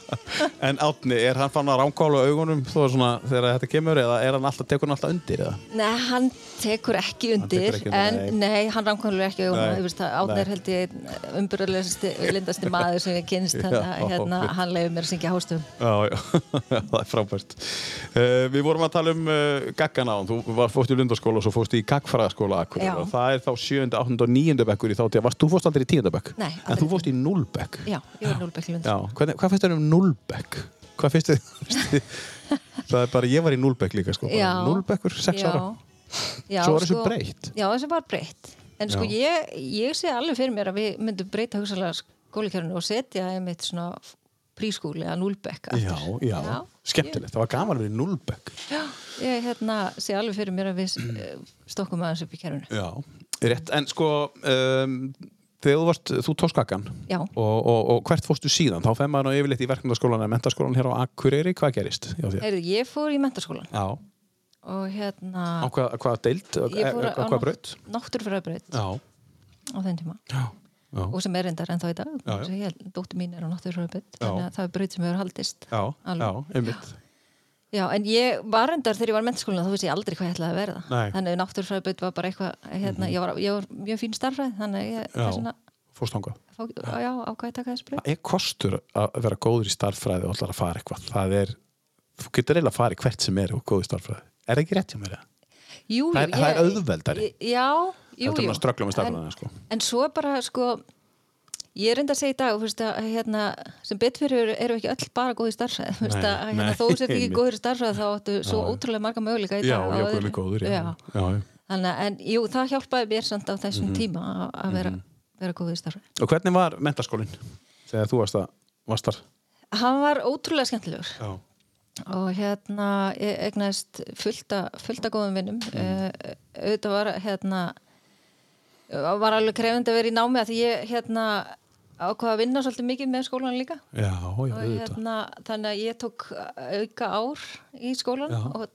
En Átni, er hann fann að rámkála augunum þó er svona þegar þetta kemur eða er hann alltaf, tekur hann alltaf undir eða? Nei, hann tekur ekki undir, tekur ekki undir, en nei. nei, hann rámkvæmlega ekki auðvitað, Nei, ég veist að Átni nei. er held ég umbyrðarlegasti, lindasti maður sem ég kynst, (laughs) Já, hérna, ok. (laughs) hann leiður mér að syngja hástöfum. Já, já, (laughs) það er frábært. Uh, við vorum að tala um uh, gaggan á hann. Þú fórst í Lundarskóla og svo fórst í. Og það er þá 7., 8. og 9. bekkur í þá tíða. Varst, þú fórst aldrei í 10. bekk? Nei, En þú fórst í 0 bekk? Já, ég var núlbekk lund. Já. Hvernig, hvað finnst þér um 0 bekk? Hvað þér? Það er bara, ég var í 0 bekk líka, sko. Já. 0 bekkur, 6 ára. Já, Svo var þessu breytt. Já, þessu var breytt. En sko Já. ég, ég sé alveg fyrir mér að við myndum breyta hugsalega skólikjörnu og setja einmitt svona prískúli að núlbekk Já, já, skemmtilegt. Það var gaman að vera í 0 bekk. Já, ég hérna, sé alveg fyrir mér að við eh, stokkum aðeins upp í kerfinu. Já, rétt. En sko, um, þegar þú varst, þú gaggan Já. og, og, og hvert fórstu síðan? Þá fenn maður yfirleitt í verkmyndaskólan eða mentaskólan hér á Akureyri. Hvað gerist? Heyrðu, ég fór í mentaskólan Já. og hérna Á hvað, hvað á hvað braut? náttúrufræðabraut Já. á þeim tíma Já. Já. og sem er reyndar ennþá í dag dóttir mín er á náttúrufræðabraut Já. þannig að það er braut sem hefur haldist Já, já, einmitt. Já, en ég var reyndar þegar ég var í mentaskólan þá vissi ég aldrei hvað ég ætlaði að verða Nei. Þannig að náttúrufræðabraut var bara eitthvað hérna, ég, var, ég var mjög fín starfræð þannig að ég er svona, Fórst þangað. fá, já, ákvæði taka þessu braut Það er kostur að vera góður í starffræði og allar að fara eitthvað. Það er, þú getur eiginlega að fara í hvert sem er og góður í starffræði. Er það ekki rétt hjá mér? eða? Jú, Það er- jú, það er ég- auðveldari. Já, jú, jú starffræðina, En- sko. En svo bara, sko ég er enda að segja í dag, þú veist, að, hérna, sem betur fyrir erum við ekki öll bara góð í starfræði þú veist, Nei, að hérna, þó sem ekki einmitt. góður í starfræði þá áttu svo Já. ótrúlega marga möguleika í Já, dag já, öðru- guðmi góður. Já. Já. Já, já. Þannig en jú, það hjálpaði mér samt á þessum tíma að- vera, vera góð í starfræði Og hvernig var mentaskólinn þegar þú varst, að, varst þar? Hann var ótrúlega skemmtilegur Já. og hérna ég egnaðist fullta, fullta góðum vinnum mm. auðvitað var hérna var alveg krefandi að vera í námi að því ég hérna ákvaða að vinna svolítið mikið með skólan líka Já, já, hérna þannig að ég tók auka ár í skólan Já. og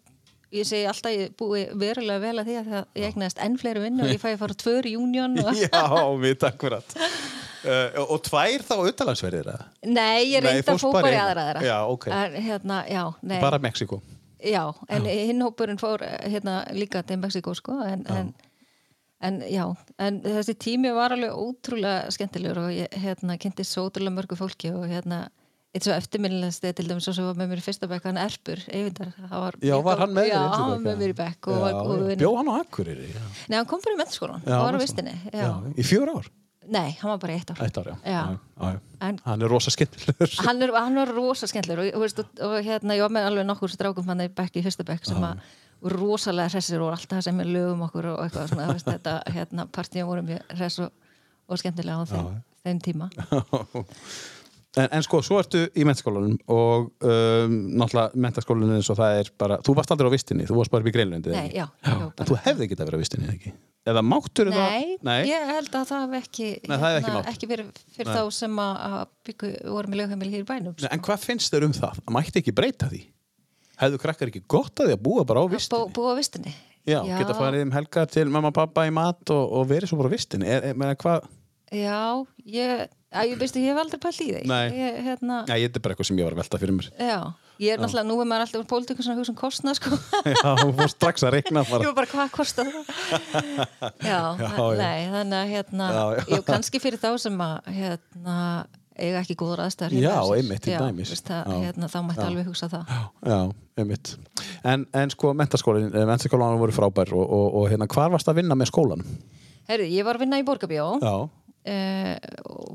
ég segi alltaf að ég búi verulega vel að því að það- ég egnaðist enn fleiri vinnu og ég fæ að fara tvör í júnion og... (laughs) Já, mitt akkurat. Uh, og, tvær þá uttalansverðir eða? Nei, ég Nei, reyndi að fórst fó bara bara í aðra aðra Já, ok. en, hérna, Bara Mexiko. Já, en hinn hópurinn fór eh, hérna líka til Mexiko sko en, en, en já, en þessi tími var alveg ótrúlega skemmtilegur og ég hérna kynntist svo ótrúlega mörgu fólki og hérna eitt svo eftirminnilegst til dæmis svo sem var með mér í fyrsta bekk hann Erpur, Eyvindar var Já, var hann með Já, hann með mér í bekk og Já, var góð já. vinur. Bjó hann á Akureyri? Nei, hann kom mentaskólan Já, og var á vistinni. Í fjör ár? Nei, hann var bara í eitt ár Eitt ár, já. Já. En Hann er rosa skemmtilegur. (laughs) hann, er, hann var rosa skemmtilegur og, og, og, og hérna, ég var með alveg nokkur strákum hann í bekk í fyrsta bekk sem að rosalega hressir og alltaf sem við lögum okkur og eitthvað svona, veist, þetta, hérna, partíum voru mjög hress og, og skemmtilega á þeim, þeim tíma (laughs) En, en sko, svo ertu í mentaskólanum og um, náttúrulega mentaskólanum eins og það er bara, þú varst aldrei á vistinni, þú varst bara upp í greinlundi Nei, já, já, En þú hefði ekki að vera á vistinni, ekki? Eða máttur Nei, það? ég held að það hef ekki, Nei, það hefði ekki hérna, mátt. ekki verið fyrir Nei. þá sem að, að byggu voru með lögheimili hér í bænum Nei, En hvað finnst þér um það? Mætti ekki breyta því? Hefðu krakkar ekki gott að því að búa bara á Bú, vistinni? búa á vistinni Já, geta farið um helgar til mamma og pappa í mat og, og verið svo bara á vistinni er, er, meina, hvað? Já, ég, að, ég veistu, ég hef aldrei pælt í því Nei. ég, hérna, Já, ég er bara eitthvað sem ég var að velta fyrir mér Já, ég er náttúrulega, nú er maður alltaf pólitíkur svona hugsa um kostnað sko (laughs) Já, þú fórst strax að reikna Ég bara var bara, hvað kostar það? (laughs) já, Já, já. nei, þannig að hérna, Já, já. jú, kannski fyrir þá sem að hérna, eiga ekki góður aðstæður Já, einmitt, til dæmis. veist, það, Já. hérna, þá mætti Já. alveg hugsa það. Já, einmitt. En, en sko, mentaskólinn, mentaskólanum voru frábær og, og, og hérna, hvar varst að vinna með skólanum? Herri, ég var að vinna í Borgabjó Já, eh,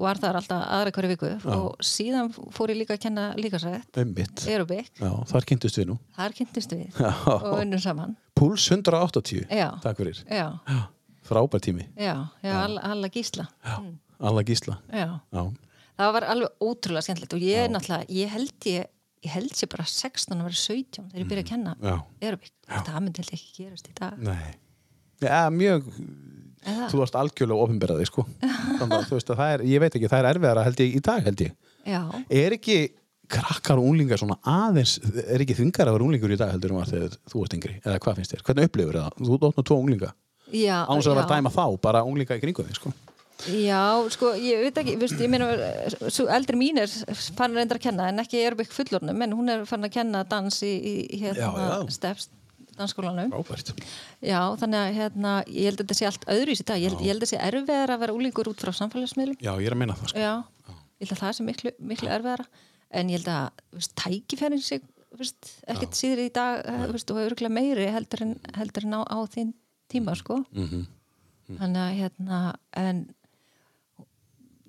var þar alltaf aðra hverju viku og síðan fór ég líka að kenna líkasrætt einmitt. aerobik, Já, þar kynntust við nú. Þar kynntist við Já. og unnum saman. Púls 180 Já. Takk fyrir. Já, frábær tími. Já, já, Alla, gísla. Já, alla gísla. Já. Já, það var alveg ótrúlega skemmtilegt og ég náttúrulega, ég held ég ég held sér bara 16 að vera 17 þegar ég byrja að kenna já, Erubík, það myndi held ekki gerast í dag. Já, mjög, Eða? þú varst algjörlega ofinberaði, sko. Það er, ég veit ekki, það er erfiðara held ég í dag, held ég. Já, Er ekki krakkar og unglingar svona aðeins, er ekki þingar að vera unglingur í dag heldur um að þegar þú ert yngri, eða hvað finnst þér? Hvernig upplifur það? Þú dótt nú tvo unglinga. Já Án þess að vera já. að dæma þá, bara unglinga í kringu þig, sko Já, sko, ég veit ekki, veist, ég meina, eldri mín er fann reyndar að kenna, en ekki Erubík fullornum, en hún er fann að kenna dans í, í hérna, Já, já. steps dansskólanum. Frábært Já, þannig að hérna, ég held að þetta sé allt öðru í sig dag, ég held, ég held að þetta sé erfiðar að vera úlingur út frá samfélagsmiðlum. Já, ég er að meina það, sko Já, ég held að það sé miklu, miklu erfiðara, en ég held að, veist, tækifærin sig, veist, ekkert síður í dag, eh, veist, og örgulega meiri heldur en, heldur en á, á þín tíma, sko. Mhm. Þannig að, hérna, en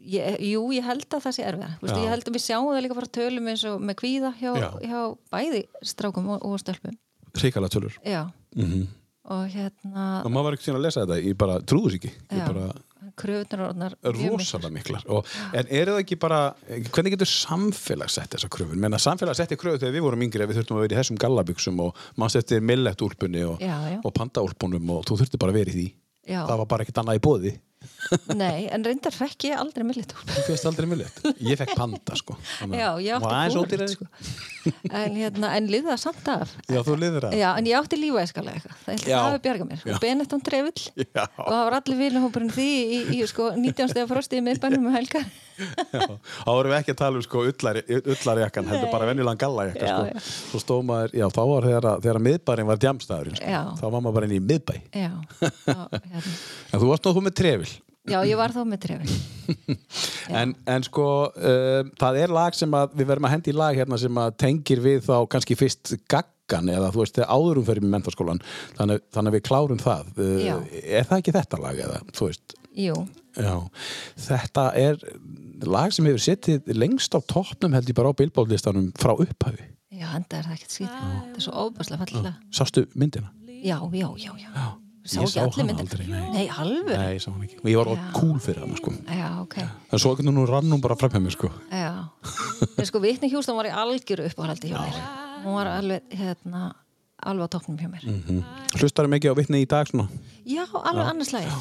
Ég, jú, ég held að það sé Já. ég held að við sjáum það líka bara tölum eins og með kvíða hjá, Já. hjá bæði strákum og, og stelpum. Ríkala tölur. Mm og hérna Og maður var ekki síðan að lesa þetta, ég bara trúðu sér ekki. Bara kröfunar rosalega miklar. Og, En eru það ekki bara, hvernig getur samfélag sett þessa kröfun? Menna samfélag setti kröfu þegar við vorum yngri við þurftum að vera í þessum gallabygsum og mann setti millettúlpunni og, og pandaúlpunum og þú þurfti bara að vera í því. Já. Það var bara ekkert annað í bóði Nei, en reyndar fekk ég aldrei millit Þú fyrst aldrei millett Ég fekk panda sko Þannig að- Já, ég átti ódýrari. fórið sko. (laughs) en, hérna, en liða samt af Já, þú liður að Já, en ég átti lífæskalega eitthvað það held Já. það hafi bjargað mér Já. og Benetton Trevill Já. og það var allir vinahópurinn því í, í sko, 19 stegar frosti í miðbænum um helgar Já, þá vorum við ekki að tala um sko ullarjakkan, heldur bara venjulegan gallajakka Já, sko. já. Svo stóð maður, já þá var þegar, að- þegar miðbærin var djamstæðurinn sko. Já. þá var maður bara inn í miðbæ Já, og, hérna. En þú varst náttúrulega með trefil Já, ég var þá með Trevill (laughs) en, en sko um, það er lag sem að við verðum að hendi í lag hérna sem að tengir við þá kannski fyrst gaggan eða þú veist þegar áðurum fyrir með mentaskólan þannig, þannig að við klárum það. Uh, Já. er það ekki þetta lag eða þú veist? Jú, Já, þetta er lag sem hefur setið lengst á toppnum held ég bara á billbóðlistanum frá upphafi. já, enda er það ekkert skýt Það er svo óbærslega fallega Sástu myndina? Já, já, já, já Sá ég sá hana myndir aldrei, nei. Nei, alveg Nei, ég sá hann ekki. Og ég var Já. yeah. cool fyrir hana, sko. Já, ok En svo ekki nú rann hún bara fram hjá mér, sko. Já En sko, Vitni Hjúston var í algjöru uppáhaldi hjá mér Hún var alveg, hérna alveg á toppnum hjá mér Mm. Hlustaru mikið á vitni í dag, svona? Já, alveg annars lagið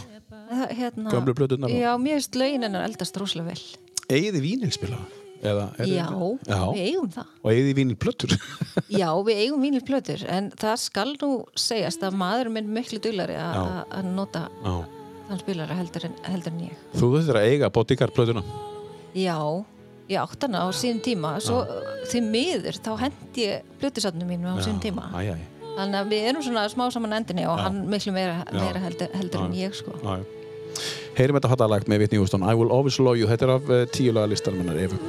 Það, hérna, Gömlu plöturnar og- Já, mér finnst lögin hennar eldast róslega vel Eigið í vínilspila? Eða, Já, Já. við eigum það Og eigið í vínilplötur? (laughs) Já, við eigum vínilplötur en það skal nú segjast að maður minn miklu dullari að nota Já. þann spilara heldur en, heldur en ég Þú þurftir að eiga bodyguard plötuna. Já, ég átt hana á síðan tíma svo því miður þá hendi ég plötusatnum mínu á síðan tíma Æ, æ. þannig að við erum svona smá saman endinni og Já. hann miklu meira, meira heldur, heldur en ég sko. Heyrim þetta hattalagt með Whitney Houston I Will Always Love You, þetta er af uh, tíu laga listanum hennar Efu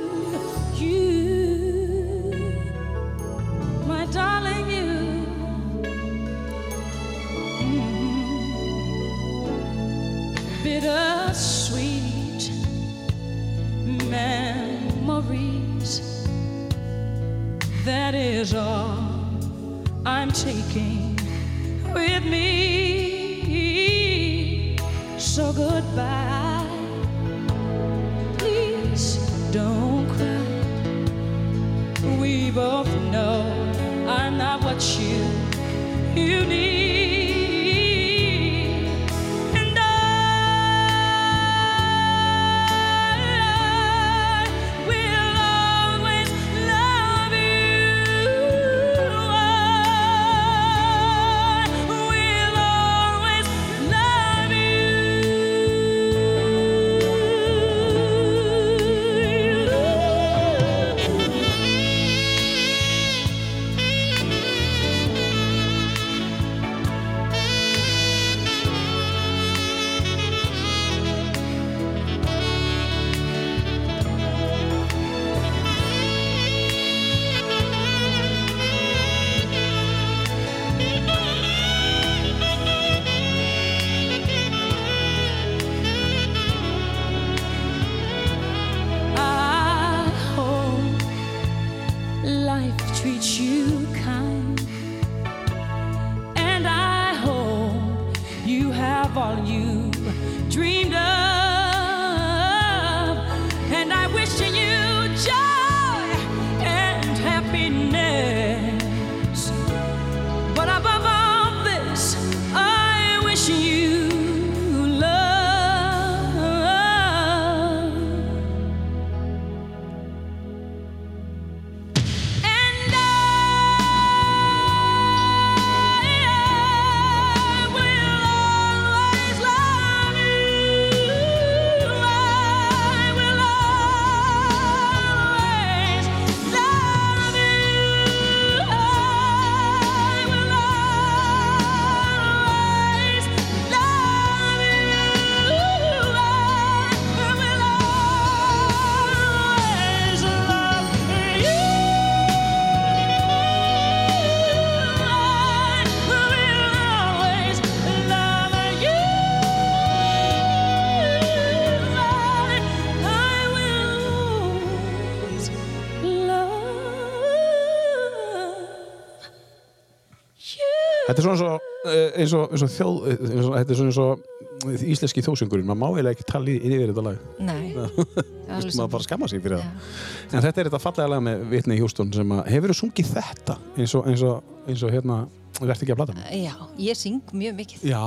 Þetta er svona svo, eh, eins og, eins og þjóð, eins og, þetta er svona eins og íslenski þjóðsöngurinn, maður má eiginlega ekki tala yfir þetta lag. Nei, (laughs) maður bara skamma sig fyrir Já. það. En þetta er þetta fallega lag með Whitney Houston sem að, hefur þú sungið þetta eins og, eins og, eins og hérna, verður ekki að blata? Já, ég syng mjög mikið. Já,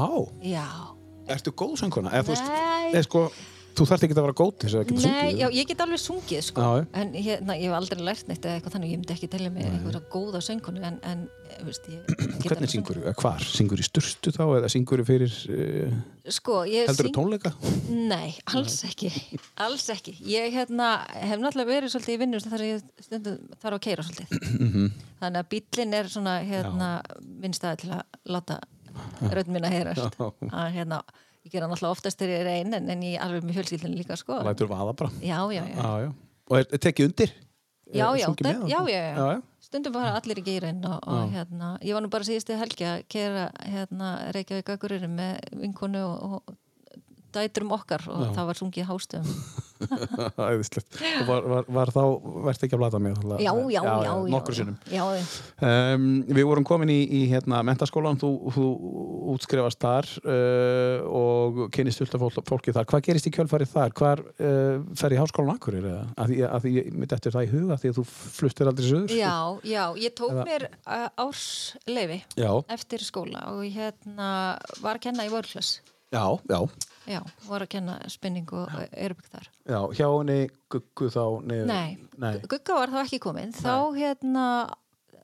Já. ertu góð sönguna? Nei. eða sko, þú þarft ekki að vera góð til þess að geta Nei, sungið. já, ég get alveg sungið sko. Já, en hérna, ég hef aldrei lært neitt eða eitthvað þannig, ég myndi ekki telja mig einhverja góða söngunu en, en eh, veist, ég, ég Hvernig syngur þú? Hvar? Syngur í sturtu þá eða syngur þú fyrir, uh. Sko, ég heldur þú syng- tónleika? Nei, alls ekki, alls ekki. Ég hérna, hef náttúrulega verið svolítið í vinnu þar ég stundum þarf að keira svolítið. Mhm. Þannig að bíllinn er svona hérna, minn staði til að láta rödd ég gera náttúrulega oftast þegar ég er ein en, en ég er alveg með fjölskyldinu líka sko. Lætur vaða bara. Já, já, já. Já, já. Og er, er tekið undir? Já, já, með já, já, já. Stundum bara allir í gýrin og, og hérna, ég var nú bara síðustu helgi að kera hérna Reykjavík Akureyri með vinkonu og, og dæturum okkar og það var sungið hástöðum. (laughs) Æðislegt. Og var, var, var þá, verðt ekki að blata mig? Já, já, já, já. Nokkur sinnum. Já, já. Um, við vorum komin í, í hérna, mentaskólan, þú, þú útskrifast þar uh, og kynist fullt af fólk, fólki þar. Hvað gerist í kjölfarið þar? Hvar uh, fer í háskólan Akureyri? eða? Að því, að því ég mitt eftir það í huga því að þú fluttir aldrei söður. Já, já, ég tók Eða- mér uh, ársleifi Já, eftir skóla og hérna var að kenna í Vörklass. já, já. Já, var að kenna spinning og erbygg þar. Já, hjá henni guggu þá niður. Nei, Nei. Gugga var þá ekki komin. Þá hérna,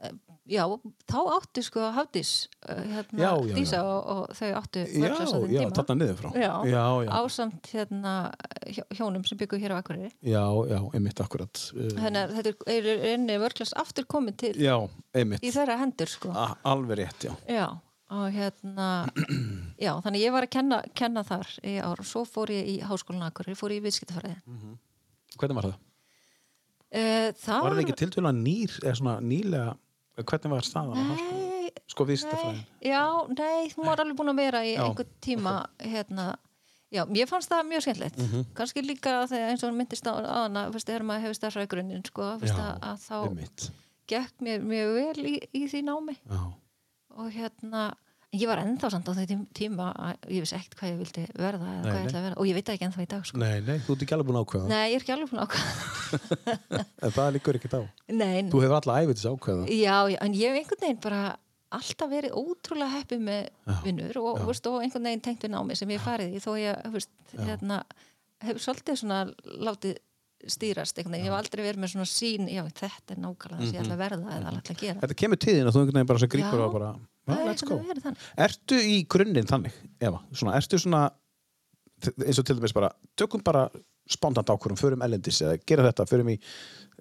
eh, já, þá áttu sko Hafdís, eh, hérna, Já, já, já. Dísa og, og þau áttu Já, Vörklass á þeim já, tíma. þarna niður frá. Já, já, já. ásamt hérna hjó- hjónum sem byggu hér á Akureyri. Já, já, einmitt akkurat. Uh, Þannig að þetta er einni Vörklass aftur komin til já, einmitt. í þeirra hendur sko. A alveg rétt, já. Já, og hérna (clears throat) já, þannig ég var að kenna, kenna þar í ár og svo fór ég í háskólan Akureyri, fór ég í viðskiptafræði. Hvernig var það? Uh, það Var það ekki tiltölulega nýr, eða svona nýlega, hvernig var staðan á háskólanum? Nei, Sko viðskiptafræðin. já, nei, hún var alveg búin að vera í Já, einhvern tíma hérna, já, mér fannst það mjög skemmtilegt Mhm. kannski líka þegar eins og hann myndist á aðana, veist, þegar maður hefur starfað í grunninn, sko, Já, að, þá gekk mér mjög vel í, í því námi Já. Og hérna ég var ennþá samt á því tíma að ég vissi ekkert hvað ég vildi verða Nei, ég verða og ég veit ekki ennþá í dag sko. Nei, nei, þú ert ekki alveg búin að ákveða. Nei, ég er ekki alveg búin að ákvæða (laughs) En það líkur ekkert á. Nei, Þú hefur þess að ákveða. já, en ég hef einhvern veginn bara alltaf verið ótrúlega heppið með vinnur og, og einhvern veginn tengt við námi sem ég farið í þó ég veist, hérna, hef svolítið svona látið stýrast einhvern veginn, ég hef aldrei verið með svona sín já, þetta er nákvæmlega það sem ég ætla að verða eða ætla að gera. Þetta kemur tíðin að þú einhvern veginn bara sem grípur og bara, well, let's go. Ertu í grunninn þannig, Eva? Svona, ertu svona, eins og til dæmis bara, tökum bara spontant ákvörum, förum ellendis eða gera þetta, förum í,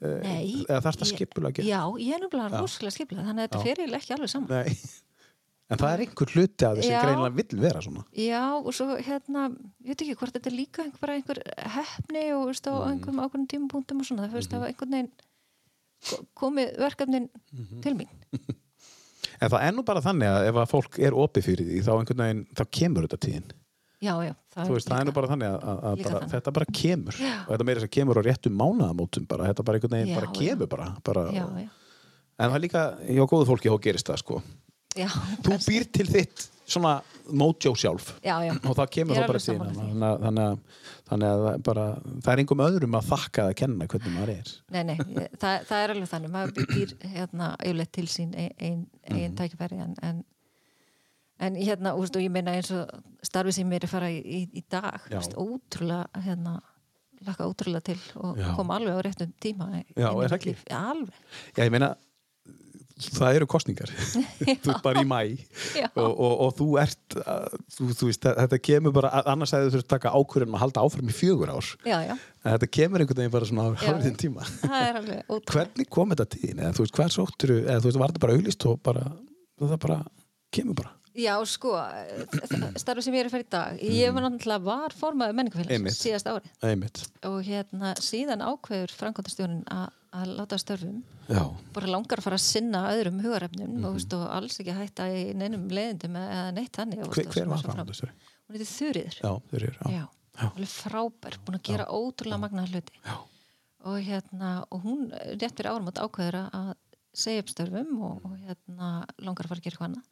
uh, Nei, eða þarf það ég- skipulega að gera? Já, ég er nefnilega rosalega skipulega þannig að þetta fer eiginlega ekki alveg saman. Nei. En það er einhver hluti að þessi Já. greinilega vill vera svona. Já, og svo hérna, ég veit ekki hvort þetta er líka einhver, bara einhver hefni og veist, Mm. einhverjum ákveðnum tímapunktum og svona, það fyrst Mhm. að einhvern veginn ko- komið verkefnin Mhm. til mín. (laughs) En það er nú bara þannig að ef að fólk er opið fyrir því, þá einhvern veginn, þá kemur þetta tíðin. Já, já. Þú veist, það er nú bara þannig að, að, bara, þannig. þetta bara kemur. Já. Og þetta meira þess að kemur á réttum mánaðamótum bara, þetta bara einhvern veginn Já, bara já. kemur bara. bara Já, já. En það er líka, hjá góðu fólki, þá gerist það, sko. Já, Þú býr til þitt svona mojo sjálf. já, já. og það kemur Ég þá bara síðan þannig þannig, þannig að bara, það er einhverjum öðrum að þakka að kenna hvernig maður er Nei, nei, ég- það, það er alveg þannig, maður býr hérna yfirleitt til sín ein, ein, Mhm. ein tækifæri en, en, en hérna, úst, og ég meina eins og starfið sem mér er að fara í, í, í dag, úst, ótrúlega hérna, laka ótrúlega til og koma alveg á réttum tíma Já, er það ekki? alveg Já, ég meina það eru kostningar (laughs) þú ert bara í mæ og, og, og þú ert uh, þú, þú veist, þetta kemur bara annars hefði þú þurft að taka ákvörðum að halda áfram í fjögur ár. Já, já, þetta kemur einhvern veginn bara svona á Já. hálfðin tíma. (laughs) Er hvernig kom þetta tíðin eða þú veist, hvað sóttur eða þú veist, var þetta bara auðlist og bara það bara, kemur bara? Já, sko, starfið sem ég er að fara í dag ég var náttúrulega var Einmitt. menningafélags síðast ári einmitt, og hérna síðan ákveður framkvæmdastjórinn að að láta störfum. Já, bara langar að fara að sinna öðrum hugarefnum Mhm. og, veist, og alls ekki hætta í neinum leiðindum eða neitt þannig og, hver, var framhaldastjóri? hún Já, eru, já, Já, alveg frábær, búin að gera ótrúlega magnaða hluti. Já. og hérna og hún rétt fyrir árum átt ákveður að segja upp störfum og, og hérna langar að fara að gera annað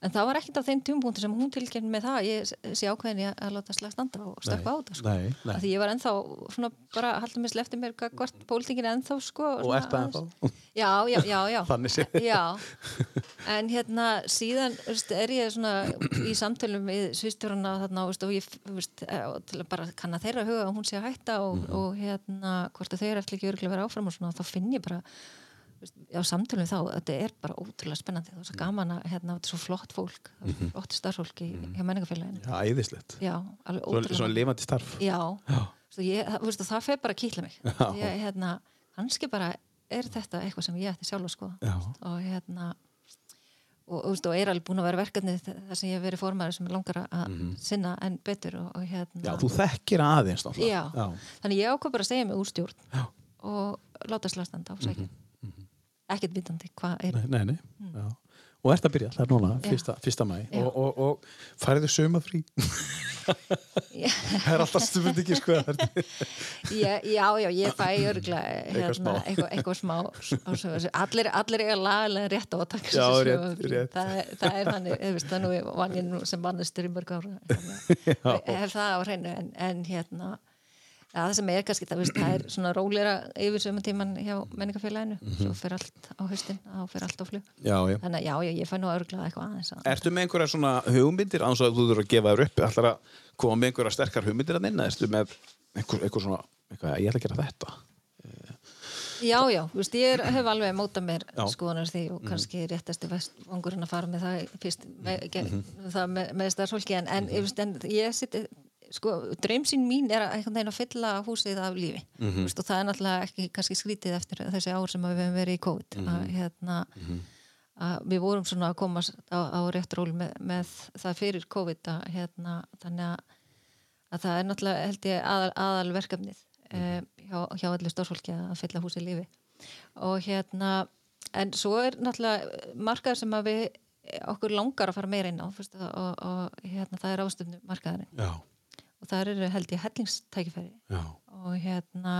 en það var ekkert á þeim tjúmpunktu sem hún tilkynni með það ég sé ákveðin ég að láta slag standa og stökka á þetta sko. Af því ég var ennþá svona bara að halda mér slefti mér hvort pólitingin ennþá sko Og ert það ennþá? Já, já, já, já (laughs) Þannig. Já, en hérna síðan veist, er ég svona í samtölum við sviðstjórana þarna veist, og ég veist, og til að bara kanna þeirra huga að hún sé að hætta og, Mhm. og hérna hvort að þeir eftir ekki örgulega vera áfram og svona þá finn ég bara á samtölum þá þetta er bara ótrúlega spennandi það er svo gaman að hérna, þetta er svo flott fólk Mhm. flott starfsfólk í, hjá menningafélaginu Já, æðislegt. Já, alveg ótrúlega svona lifandi starf. Já, Já. Svo ég, það, það fer bara að kýtla mig Já. ég, hérna, kannski bara er þetta eitthvað sem ég ætti sjálf að skoða og hérna og, og, og er alveg búin að vera verkefni það sem ég hef verið formaður sem er langar að sinna en betur og, og hérna Mhm. Já, þú þekkir aðeins. Já. Já. þannig ég ákvað bara að segja mig úr stjórn Já. og láta slagstanda á sækja ekkert vitandi hvað er. Nei, nei, nei. Já. Og ert að byrja, það er núna, fyrsta, fyrsta mæ og, og, og færðu sumafrí (laughs) það er alltaf stupend ekki sko Já, já, já, ég fæ örgla hérna, eitthvað, eitthvað smá allir, allir eiga lagalega rétt á að taka Já, þessu rétt, sögufrí. rétt. það, er- það er þannig, þú veist, það nú ég nú sem mannustur í mörg ára (laughs) það á hreinu en, en hérna ja, það sem er kannski, það, veist, það er svona róleira yfir sömu tíman hjá menningafélaginu Mhm. svo fer allt á haustin, þá fer allt á flug Já, já þannig að já, já, ég fæ nú örgla eitthvað aðeins að Ertu með einhverja svona hugmyndir án svo að þú þurfur að gefa þér upp ætlar að koma með einhverja sterkar hugmyndir að inn Ertu með einhver, einhver svona eitthvað, ég ætla að gera þetta Já, já, þú veist, ég er, hef alveg mótað mér. Mhm. skoðunar því og kannski réttasti vangurinn að fara með það fyrst með, mm það með, með starfsfólki en, en, Mhm. mm en ég sitt sko, draumsýn mín er að einhvern veginn að fylla húsið af lífi. Mhm. mm veist, og það er náttúrulega ekki kannski skrítið eftir þessi ár sem við hefum verið í COVID Mhm. að, hérna, að við vorum svona að koma á, á rétt ról með, með það fyrir COVID að, hérna, þannig að, að það er náttúrulega held ég aðal, aðal verkefnið um, hjá, hjá allir stórfólki að fylla húsið lífi. Og hérna en svo er náttúrulega markaður sem að við okkur langar að fara meira inn á fyrst, og, og, og hérna það er ástöfnu markaðurinn Já, og það eru held ég hellingstækifæri. Já, og hérna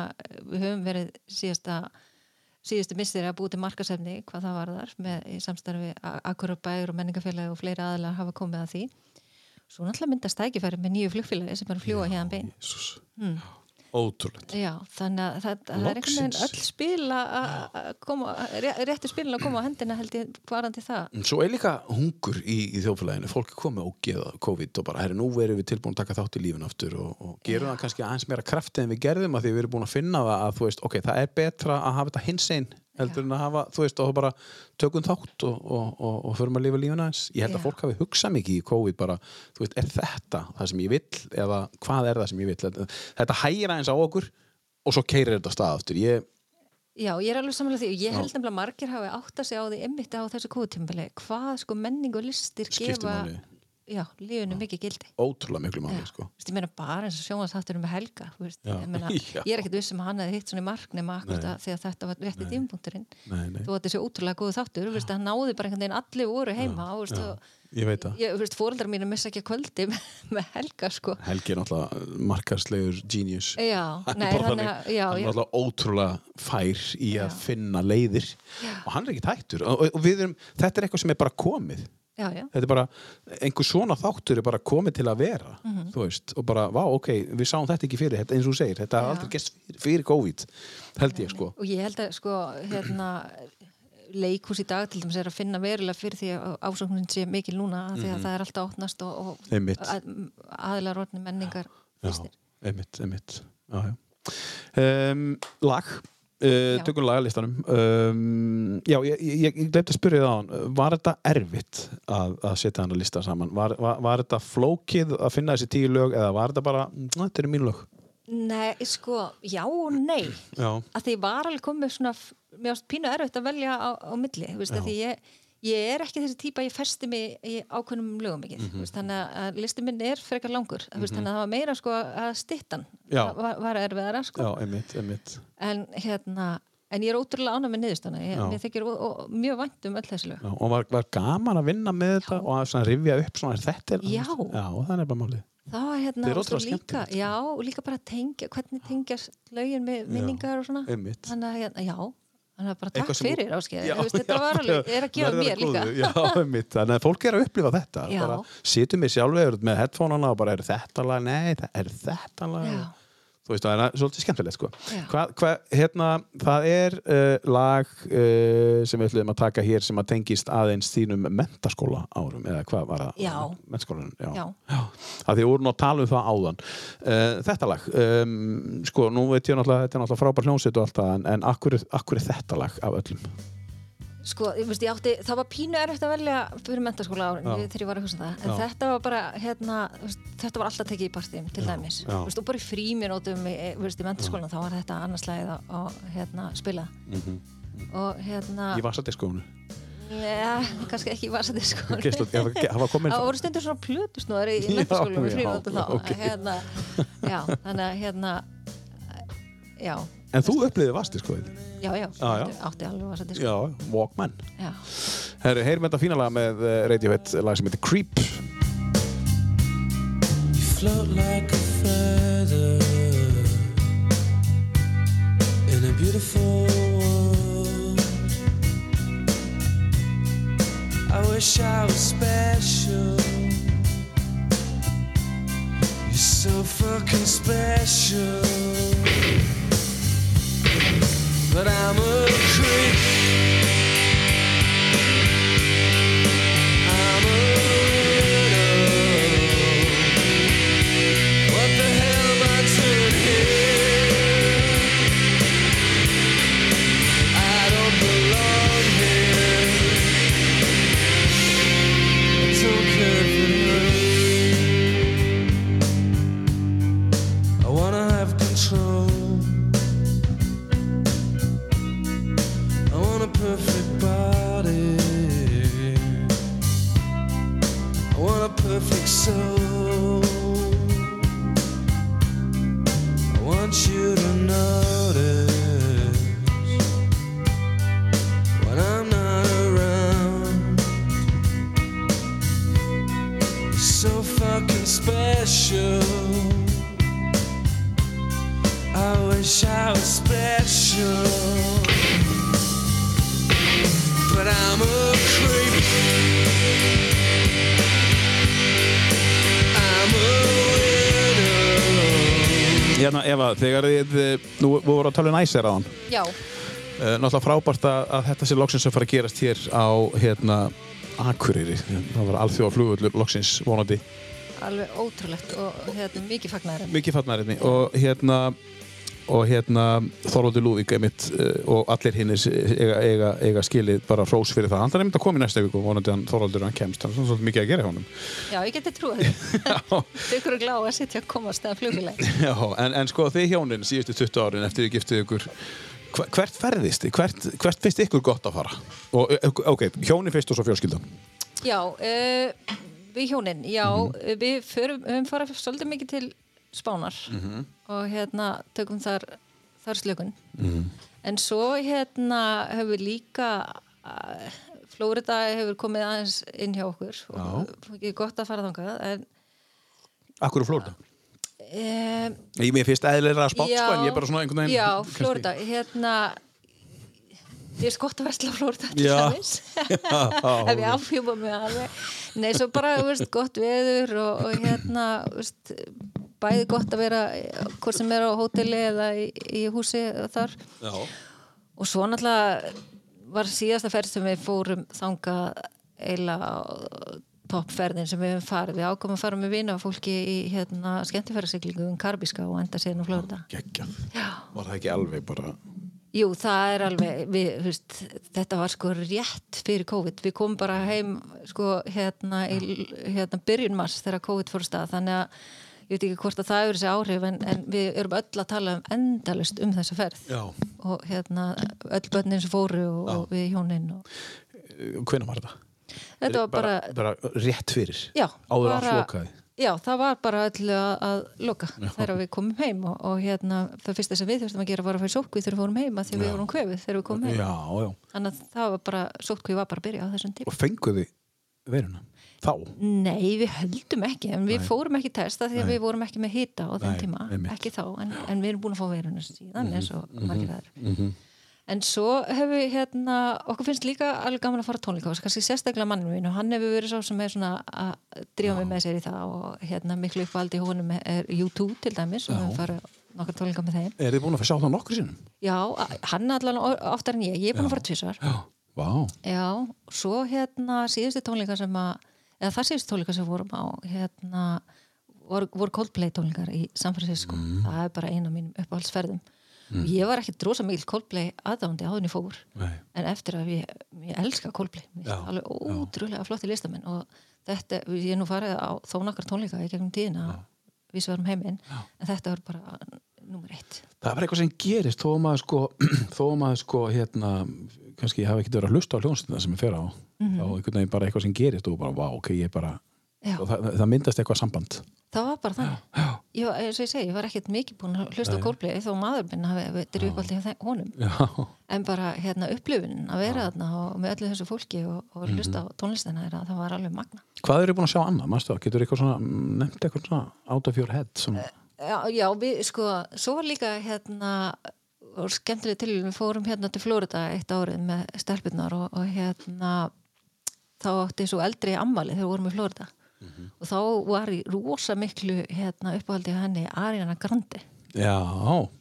við höfum verið síðasta síðustu missir að búið til markasefni hvað það varðar með í samstarfi Akurabæður og menningafélagi og fleiri aðlar hafa komið að því. Svo náttúrulega myndast tækifæri með nýju flugfélagi sem er að fljúa hérna bein Jésús Ótrúlegt. Já, þannig að það, það er einhvern veginn öll spil að koma, ré- réttu spilin að koma á hendina held ég varandi það. Svo er líka hungur í, í þjófélaginu fólk er komið og geða COVID og bara herri, nú erum við tilbúin að taka þátt í lífin aftur og, og gerum það kannski aðeins meira krafti en við gerðum að því við erum búin að finna það að þú veist, ok, það er betra að hafa þetta hins einn heldur en að hafa, þú veist, og bara tökum þátt og, og, og, og förum að lifa lífin aðeins. Ég held að Já. fólk hafi hugsað mikið í COVID bara, þú veist, er þetta það sem ég vill eða hvað er það sem ég vill? Þetta, hægir aðeins á okkur og svo keirir þetta stað aftur. Ég, Já, ég er alveg samanlega því ég held nefnilega margir hafi átt að segja á því einmitt á þessu kóðtímbili hvað sko menning og listir Skiptir gefa. Já, lífinu mikið gildi. ótrúlega miklu máli, sko. Þú veist, ég meina bara eins og sjónastátturum með Helga þú veist, ég, meina, (laughs) ég er ekkert viss um að hann hefði hitt svona í mark nema akkurat að þetta var rétti tímapunkturinn. Nei, nei. þú þetta sé ótrúlega góðu þáttur þú veist, hann náði bara einhvern veginn allir voru heima og, veist, og, ég veit það. þú veist, fóreldrar mínu missa ekki að kvöldi (laughs) með, Helga sko. Helgi er náttúrulega markarslegur genius. Já, Hann er nei, hann er náttúrulega Já. er er er já, þetta er bara, einhver svona þáttur er bara komið til að vera Mhm. þú veist, og bara, vá, ok, við sáum þetta ekki fyrir eins og þú segir, þetta har aldrei gest fyrir, fyrir COVID, held ég sko og ég held að sko hérna leikhús í dag til dæmis er að finna verulega fyrir því að ásóknin sé mikil núna af því að það er alltaf átnast og, og Mhm. Að, aðilar orðni menningar já, einmitt, einmitt. Um, lag Uh, tökum lagalistanum. Um, já, ég, ég, ég glemt að spyrja það á hann var þetta erfitt að, að setja hann að lista saman? Var, var, var þetta flókið að finna þessi tíu lög eða var þetta bara, "Mm, þetta eru mín lög Nei, sko, já og nei. Já, að því var alveg komið svona ást pínu erfitt að velja á, á milli þú veist, því ég, ég er ekki þessi típa ég festi mig í ákveðnum lögum ekki Mhm. veist, þannig að listi minn er frekar langur mm veist, þannig að það var meira sko að stittan Já. var, var erfiðara sko já, einmitt, einmitt en hérna en ég er ótrúlega ánæg með niðurstana ég, Já. þykir mjög vænt um öll þessi lög já, og var, var gaman að vinna með þetta og að svona rifja upp svona, þetta er Já. já það er bara málið það var hérna ótrúlega líka, skemmtilegt. já, og líka bara tengja hvernig tengjast lögin með minningar og svona einmitt þannig að hérna, já þannig að bara takk fyrir áskeið Já, þetta var alveg, er að gefa mér líka. Já, mitt, þannig að fólk er að upplifa þetta. Bara situm við sjálfur með headphone-ana og bara er þetta lag, nei, er þetta lag? Já. Þú veist, það er svolítið skemmtilegt sko. Já. hvað, hvað, hérna, það er uh, lag uh, sem við ætlum að taka hér sem að tengist aðeins þínum mentaskóla árum, eða hvað var það? Já. Mentaskólanum, já. Já. já. að því voru nú að tala um það áðan uh, þetta lag, um, sko, nú veit ég náttúrulega, þetta er náttúrulega frábær hljómsveit og allt það, en, en akkur, akkur er þetta lag af öllum? Sko, ég veist, ég átti, það var pínu erfitt að velja fyrir mentaskóla árin Já. þegar ég var að hugsa um það, en Já. þetta var bara hérna, veist, þetta var alltaf tekið í partíum til dæmis, já. Veist, og bara í fríminótum í, þú veist, í mentaskólan, þá var þetta annarslæðið að, að hérna, spila og hérna Í vasadiskónu? ja, kannski ekki í vasadiskóla Geislað- það var- það var komin- (laughs) það voru stundur svona plötusnúðar í, í Já, mentaskólanum í já, fríminótum þá ok. hérna, já, þannig að hérna já, En þú upplifið vasadiskóið? já, já, Já, já. átti, alveg vasadiskóla Já, Walkman já. Herri, heyrum þetta fína lag með uh, Radiohead lag sem heitir Creep You float like a feather in a beautiful world. I wish I was special. You're so fucking special. Næsir á hann. Já, uh, Náttúrulega frábært að, að þetta sé loksins að fara að gerast hér á, hérna, Akureyri. Það var alþjóða flugullur loksins vonandi. Alveg ótrúlegt og hérna, mikið fagnaður Mikið fatnarinni og hérna og hérna Þorvaldur Lúðvík einmitt uh, og allir hinnir eiga, eiga, eiga skilið bara hrós fyrir það hann er einmitt að koma í næsta viku vonandi hann Þorvaldur hann kemst hann er svolítið mikið að gera hjá honum Já, ég geti trúið því. (laughs) Þau ykkur er gláð að sitja að komast að flugfélagi. Já, en, en sko þið hjónin síðustu 20 árin eftir þið giftið ykkur hvert ferðist þið? Hvert, hvert finnst ykkur gott að fara? Og, eh, ok, hjónin fyrst og svo fjölskyldan Já, uh, við hjónin, já, Mhm. við förum, Spánar Mhm. og hérna tökum þar, þar slökun. Mhm. En svo hérna hefur líka, uh, Flórida hefur komið aðeins inn hjá okkur og ekki gott að fara þangað, en Akkur er Flórida? um, Ég mér finnst eðlilega að spátt sko en ég er bara svona einhvern veginn Já, (laughs) Flórida, hérna ég er gott að versla á Flórida Já. (laughs) (laughs) ef ég afhjúpa mig alveg Nei, svo bara, veist, gott veður og, og hérna, veist bæði gott að vera hvort sem er á hóteli eða í, í húsi þar Já. og svo náttúrulega var síðasta ferð sem við fórum þanga á toppferðin sem við höfum farið við ákomum að fara með vina fólki í hérna, skemmtifærasiglingu um Karbíska og enda síðan á. Já. Var það ekki alveg bara Jú, það er alveg, við, veist, þetta var sko rétt fyrir COVID. Við komum bara heim sko hérna í hérna, byrjun mars þegar COVID fór stað. Þannig að ég veit ekki hvort að það eru þessi áhrif en, en við erum öll að tala um endalust um þessa ferð. Já. Og hérna öll börnin sem fóru og, og við hjónin. Og, Hvenær var þetta? þetta var bara, bara rétt fyrir já. Áður bara, allt lokaði Já, það var bara öllu að, að loka þegar við komum heim og, og hérna það fyrsta sem við þurftum að gera var að fara sótkvíð þegar við fórum heima því við vorum kvefið þegar við komum heim. Já, já Þannig að það var bara, sótkvíð var bara að byrja á þessum tíma. Og fenguð þið veruna? Þá? Nei, við höldum ekki, en við fórum ekki testa því að við vorum ekki með hita á þeim Nei, tíma, einmitt. ekki þá, en, en við erum búin að fá veiruna síðan eins og margir aður. En svo hefur við hérna, okkur finnst líka alveg gaman að fara tónleika kannski sérstaklega mannum mín og hann hefur verið svo sem er svona að drífa mig með sér í það og hérna miklu uppvaldi í honum er U2 til dæmis og við farið nokkar tónleika með þeim. Er þið búin að sjá það nokkur sinnum? Já, hann allan oftar en ég, ég er búin að fara tvisvar. Já. Já, svo hérna síðustu tónleika sem að, eða það síðustu tónleika sem vorum á, hérna voru, voru Coldplay tónleikar í San Francisco. Það er bara eina af mínum uppáhaldsferðum. Mm. Ég var ekki drosa mikil Coldplay aðdándi áðunni fór. Nei. En eftir að ég, ég elska Coldplay, Já, alveg ótrúlega flotti listamenn og þetta, ég er nú farið á þó nakkar tónleika í gegnum tíðina við sem varum heiminn, en þetta var bara nummer eitt. Það var eitthvað sem gerist þó að maður sko, (clears throat) þó að maður sko hérna, kannski hafa ekkert verið að hlusta á hljónstina sem ég fer á þá einhvern veginn bara eitthvað sem gerist og bara, vá, ok, ég bara Já. og það, það myndast eitthvað samband. Það var bara þannig. Ég, var- eins og ég segi, ég var ekkert mikið búin að hlusta á Coldplay þó maður minn hafi uppáldi hjá þeim- honum. Já, En bara hérna upplifunin að vera þarna og með öllu þessu fólki og, og hlusta á tónlistina þeirra, það var alveg magna. hvað eru búin að sjá annað, maður stóð, getur eitthvað svona nefnt eitthvað svona out of your head svona, Já, já við, sko, svo var líka hérna og skemmtileg til, við fórum hérna til Flórida eitt árið með stelpunnar og, og hérna þá átti svo eldri ammali þegar við vorum í Flórida og þá var í rosa miklu hérna uppáhaldi henni Ariana Grande. Já,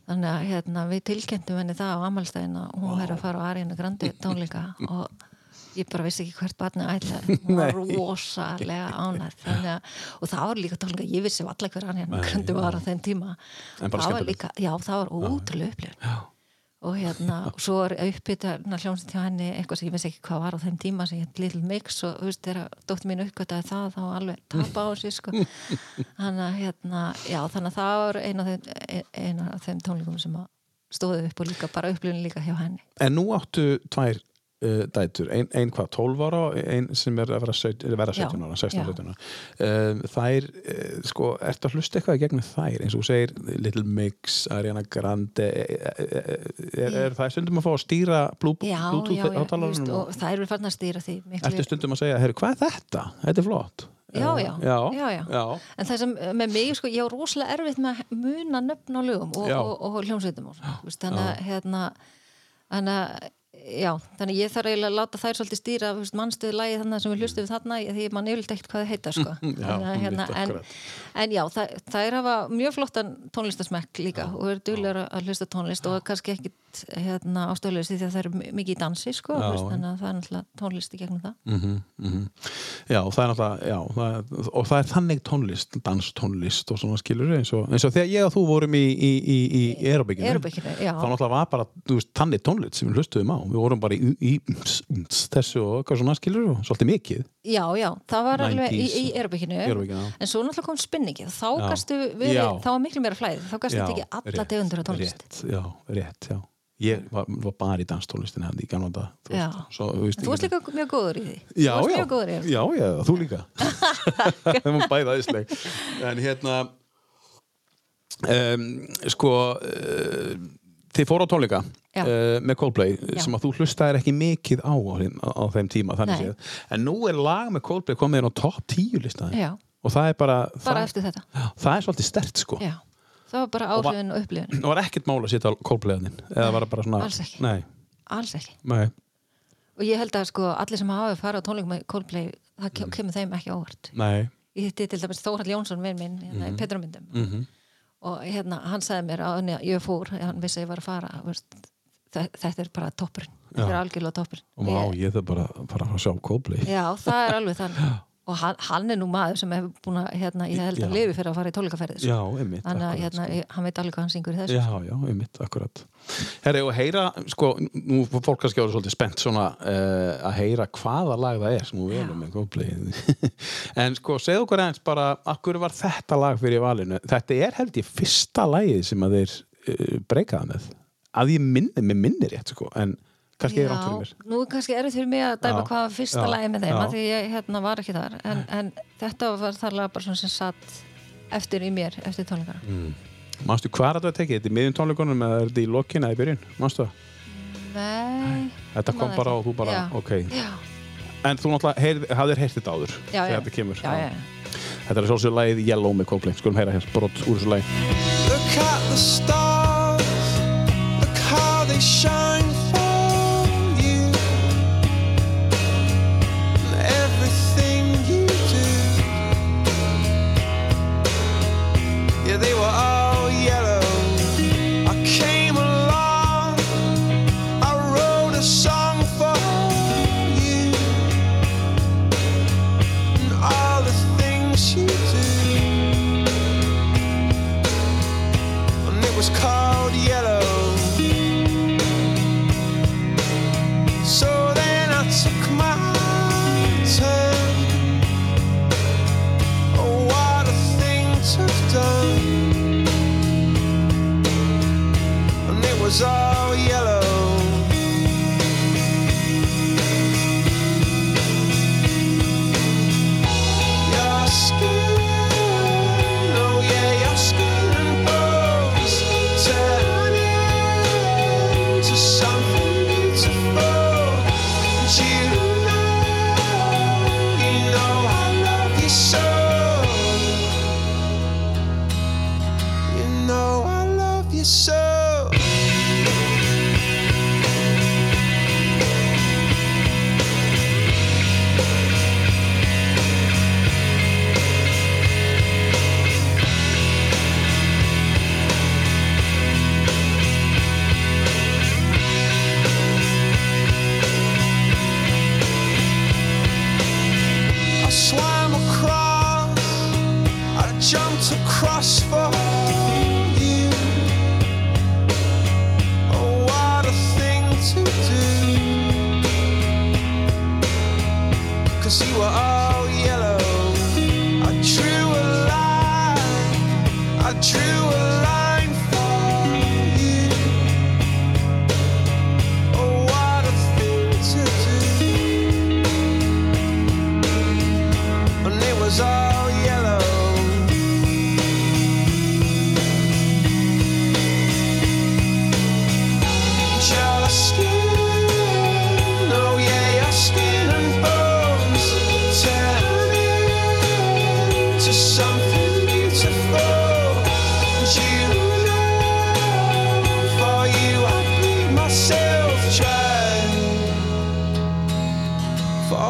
þannig að hérna, við tilkynntum henni það á ammálstæðina og hún væri að fara á Ariana Grande (laughs) tónleika og ég bara vissi ekki hvert barni ætlaði. (laughs) Hún var rosalega ánæð og það var líka tónleika ég vissi allar hver Ariana Grande var á þenn tíma. En bara líka, já það var ótrúlega upplifun og hérna, og svo er uppbytta hljómsið hjá henni, eitthvað sem ég vissi ekki hvað var á þeim tíma sem ég Little Mix og þú veist, þegar dóttir mín uppgötaði það þá alveg tapa á sig sko. (laughs) þannig að hérna, já, þannig að það var eina af þeim, eina af þeim tónleikum sem að stóðu upp og líka bara upplifun líka hjá henni en nú áttu tvær uh, dætur, ein, ein hvað, 12 ára og ein sem er að vera, 17, er að vera 17 ára 16 já. 17 ára um, þær, uh, sko, ertu að hlusta eitthvað gegnum þær, eins og þú segir Little Mix, Ariana Grande er, er, er það stundum að fá að stýra Bluetooth veist, og það eru farin að stýra því ertu stundum að segja, herru, hvað er þetta? Þetta er flott. Já, já, já, já, já. en það sem með mig, sko, ég á rosalega erfitt með að muna nöfn á lögum og, og, og, hljómsveitum og þú veist, þannig að hérna, að já, þannig ég þarf eiginlega að láta þær svolítið stýra mannstöðu lagi þannig sem við hlustum við þarna því mann yfirleitt ekkert hvað það heita sko. (laughs) Já, hérna, en, en já, þær hafa mjög flottan tónlistasmekk líka og eru duglegar að hlusta tónlist og kannski ekkit hérna, ástöðlega því að það eru mikið í dansi sko, Já, veist, já. þannig að það er náttúrulega tónlist í gegnum það mm -hmm, Já, og það er náttúrulega já, það og það er þannig tónlist danstónlist og svona skilur eins og, eins og þegar ég og þú vorum í, í, í, í já. þá náttúrulega var bara veist, þannig tónlist sem við hlustuðum á við vorum bara í, í, í þessu og eitthvað svona skilur og svolítið mikið Já, já, það var alveg í, 90s í Erbykinu Aeróbikinu, já. en svo náttúrulega kom spinningi og þá Já. Já. þá var miklu meira flæði þá gastu tekið alla rétt, tegundur af tónlist rétt, Já, rétt, já Ég var, var bara í danstónlistinni hann í gamla dag þú Já. veist, svo, veist, Þú varst líka mjög góður í því. Já, já, góður því já, já, þú líka. (laughs) (laughs) Það var bæða aðeinsleg En hérna um, Sko uh, Þið fóru á tónleika Já. uh, með Coldplay Já. sem að þú hlustaðir ekki mikið á á, á þeim tíma En nú er lag með Coldplay komið inn á topp 10 listaði Já. og það er bara, bara það, já, það er svolítið stert sko. Já, það var bara Og áhrifin og upplifin Það var ekkert mál að setja á Coldplay-anin eða var það bara svona alls ekki. Nei, alls ekki. Nei, og ég held að sko allir sem hafa farið á tónleikum með Coldplay það ke- kemur þeim ekki óvart. Nei. Ég hitti til dæmis Þórhald Jónsson vinn minn hérna, í Petrumyndum Mhm. og hérna hann sagði mér að að ég fór hann vissi að ég var að fara þú veist, þe- þetta er bara toppurinn. Þetta er algjörlega toppurinn. Og má, ég þarf bara að fara að sjá Coldplay. Já, það er alveg þannig (laughs) og hann, hann er nú maður sem hefur búin að hérna, ég held að lifi fyrir að fara í tónleikaferði Já, sko. einmitt þannig að hérna, sko. hann veit alveg hvað hann syngur í þessu Já, já, einmitt, akkurat. Herri, og heyra, sko, nú fólk kannski ára svolítið spennt svona uh, að heyra hvaða lag það er sem þú velum með Coldplay (laughs) En sko, segðu okkur eins bara akkur var þetta lag fyrir valinu? Þetta er held ég fyrsta lagið sem að þeir uh, breykaða með. Að ég minni, mér minni rétt, sko en kannski er rátt fyrir mér. nú er kannski erfið fyrir mig að dæma Já, hvað var fyrsta já, lagi með þeim því ég hérna, var ekki þar. En, en þetta var þarlega bara svona sem satt eftir í mér, eftir tónleikara Mm. Manstu hvað er þetta að tekið? Þetta er miðjum tónleikunum eða er þetta í lokin eða í byrjun? Manstu það? Nei Þetta kom bara og þú bara, Já. ok. Já, En þú náttúrulega heyrð, hafðir heyrt þetta áður já, þegar já, þetta kemur. Já, já. Þetta er svolítið lagið Yellow með Coldplay. Skulum heyra hér, brot úr þessu lagi was all you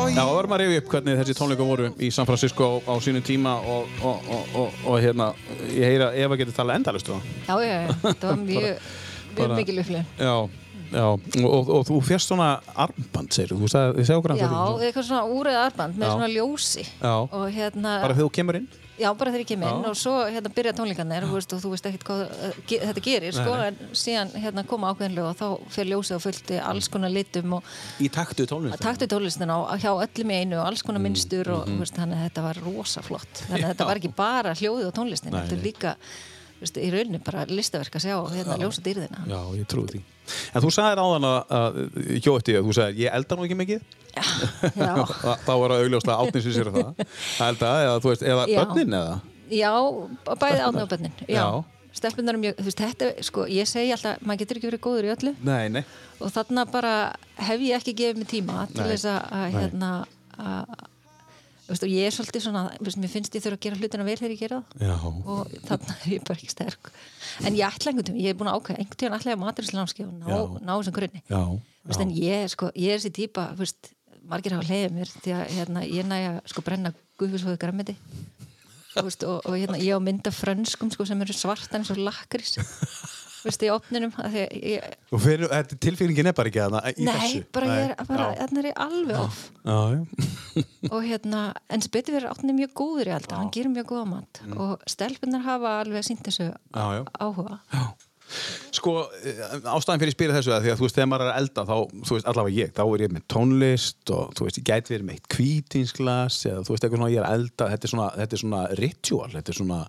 Já, you. þá varum að reyfi upp hvernig þessi tónleika voru í San Francisco á, á sínum tíma og, og, og, og, og hérna, ég heyra Eva getur talað endalust það. Já, já, það var (laughs) mjög, mjög mikil upplifun. Já, já, og, og, og þú fjast svona armband, segir þú, ég segi okkur Já, eitthvað svona úrið arband með Já. svona ljósi. Já. Og hérna, Bara þegar þú kemur inn? Já, bara þegar ég kem inn og svo hérna byrja tónleikarnir og, og þú veist ekkert hvað uh, ge þetta gerir, sko, en síðan hérna koma ákveðinlega og þá fyrir ljósið og fullti alls konar litum og Í taktu tónlist? taktu tónlistina á, hjá öllum í einu og alls Mm, konar minnstur og mhm. veist, þannig að þetta var rosa flott (laughs) þannig að þetta var ekki bara hljóðið og tónlistin þetta er líka veist, í rauninni bara listaverk að sjá hérna ljósa dýrðina Já, ég trúi því. En þú sagðir áðan að, að hjótti að þú sagðir, ég elda nú ekki mikið? (laughs) Þá var það augljóslega átninsins sér það. Að elda, eða veist, eða Já. börnin eða? já bæði átna og bönnin Já, Já. stelpunar er mjög, þú veist, þetta er, sko, ég segi alltaf, maður getur ekki verið góður í öllu Nei, nei. og þarna bara hef ég ekki gefið mig tíma til þess að, að hérna að, veist, og ég er svolítið svona, veist, mér finnst ég þurfa að gera hlutina vel þegar ég gera það Já. og þarna er ég bara ekki sterk en ég ætla einhvern tíma, ég er búin að ákveða einhvern tíma ætla ég að maturíslanski og ná, ná þessum grunni veist, en ég, sko, ég er þessi típa veist, margir hafa leiðið mér því að hérna, ég næja sko brenna guðfisfóðu grammiti veist, og, og hérna, ég á mynda frönskum sko, sem eru svart eins og lakris veist, í opninum að að ég, Og fyrir, þetta tilfinningin er bara ekki þarna í nei, bara ég er er ég alveg off. Og hérna, en verið áttin er mjög góður í alltaf, hann gerir mjög góða mat. Og stelpunar hafa alveg sínt þessu Mm. Já, já. Sko, eh, ástæðan fyrir að spyrja þessu að því að þú veist, þegar maður er að elda þá, þú veist, allavega ég, þá er ég með tónlist og þú veist, ég gæti verið með kvítinsglas eða þú veist, eitthvað svona ég er að elda þetta er svona, þetta er svona ritual þetta er svona,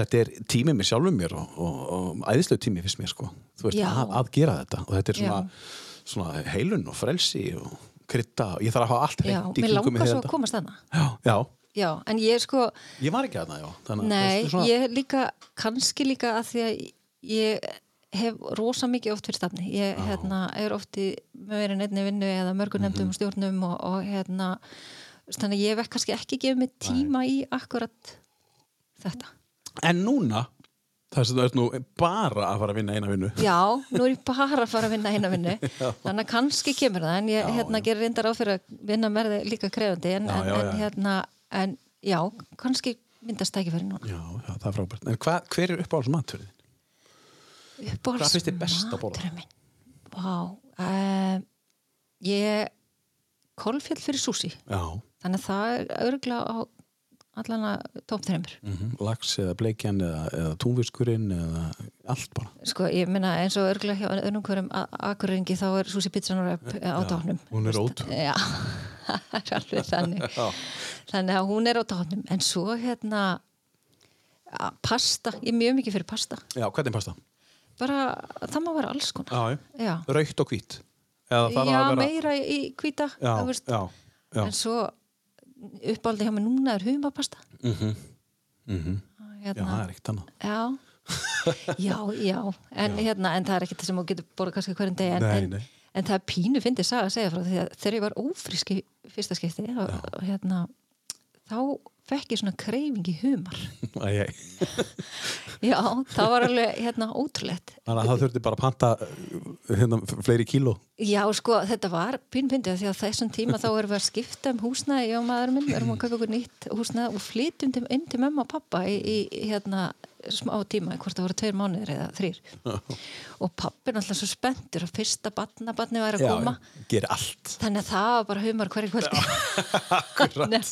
þetta er tímið mér sjálfum mér og, og, og æðislega tímið fyrst mér, sko. Þú veist, að, að gera þetta og þetta er svona, Já. svona heilun og frelsi og krydda og ég þarf að hafa allt já, mér langar svo að komast þarna. Já, en ég sko ég var ekki að það, já. Þannig, Nei, veist, svona, ég líka, kannski líka að því að ég hef rosa mikið oft fyrir stafni. Ég hérna, er oft í meira en einni vinnu eða mörgur nefndum Mhm. og stjórnum og, og hérna, þannig að ég hef kannski ekki gefið mig tíma í akkurat þetta. En núna, þess að þú ert nú bara að fara að vinna eina vinnu Já, nú er ég bara að fara að vinna eina vinnu, (laughs) þannig að kannski kemur það, en ég hérna, gerir reyndar á fyrir að vinna með þið líka krefandi, en, Já, en, já, en já. hérna, en já, kannski myndast tækifæri núna. Já, já, það er frábært. En hva, hver er uppáhalds maturinn? Uppáhalds Hvað finnst þér best að borða? Vá, um, ég kolfjall fyrir súsi Já, þannig að það er örgla á allan að tóp þreymur mm lax eða bleikjan eða, eða túnfiskurinn eða allt bara. sko, ég minna eins og örgla hjá önnum hverjum akurrengi þá er súsi pizzan röp á tóknum hún er ótrú. Já, (laughs) það er alveg þannig. Þannig að hún er á tóknum en svo hérna pasta, ég er mjög mikið fyrir pasta. Já, hvernig pasta? Bara, það má vera alls konar Já, já, Raukt og hvít. Já meira í Já, já, já. en svo uppáldi hjá mig núna er humapasta Mm -hmm. Já, hérna, það er ekkert annað. já. (laughs) já, já, en, Hérna, en það er ekkert sem þú getur borðað kannski hverjum degi en, Nei, en, nei. en það er pínu fyndið að segja frá því að þegar ég var ófrísk í fyrsta skipti hérna þá fekk ég svona kreifing í humar. (laughs) Já, það var alveg hérna ótrúlegt. Þannig að það þurfti bara að panta uh, hérna, fleiri kíló. Já, sko, þetta var pínpindið því að þessum tíma þá erum við að skipta um húsnæði ég og maður minn, erum að kaupa okkur nýtt húsnæði og flytjum inn til mömmu og pappa í, í hérna smá tíma, hvort það voru tveir mánuðir eða þrýr og pappi er alltaf svo spenntur að fyrsta batna, batni var að koma. þannig að það var bara humar hverju kvöldi. (laughs) Þannig,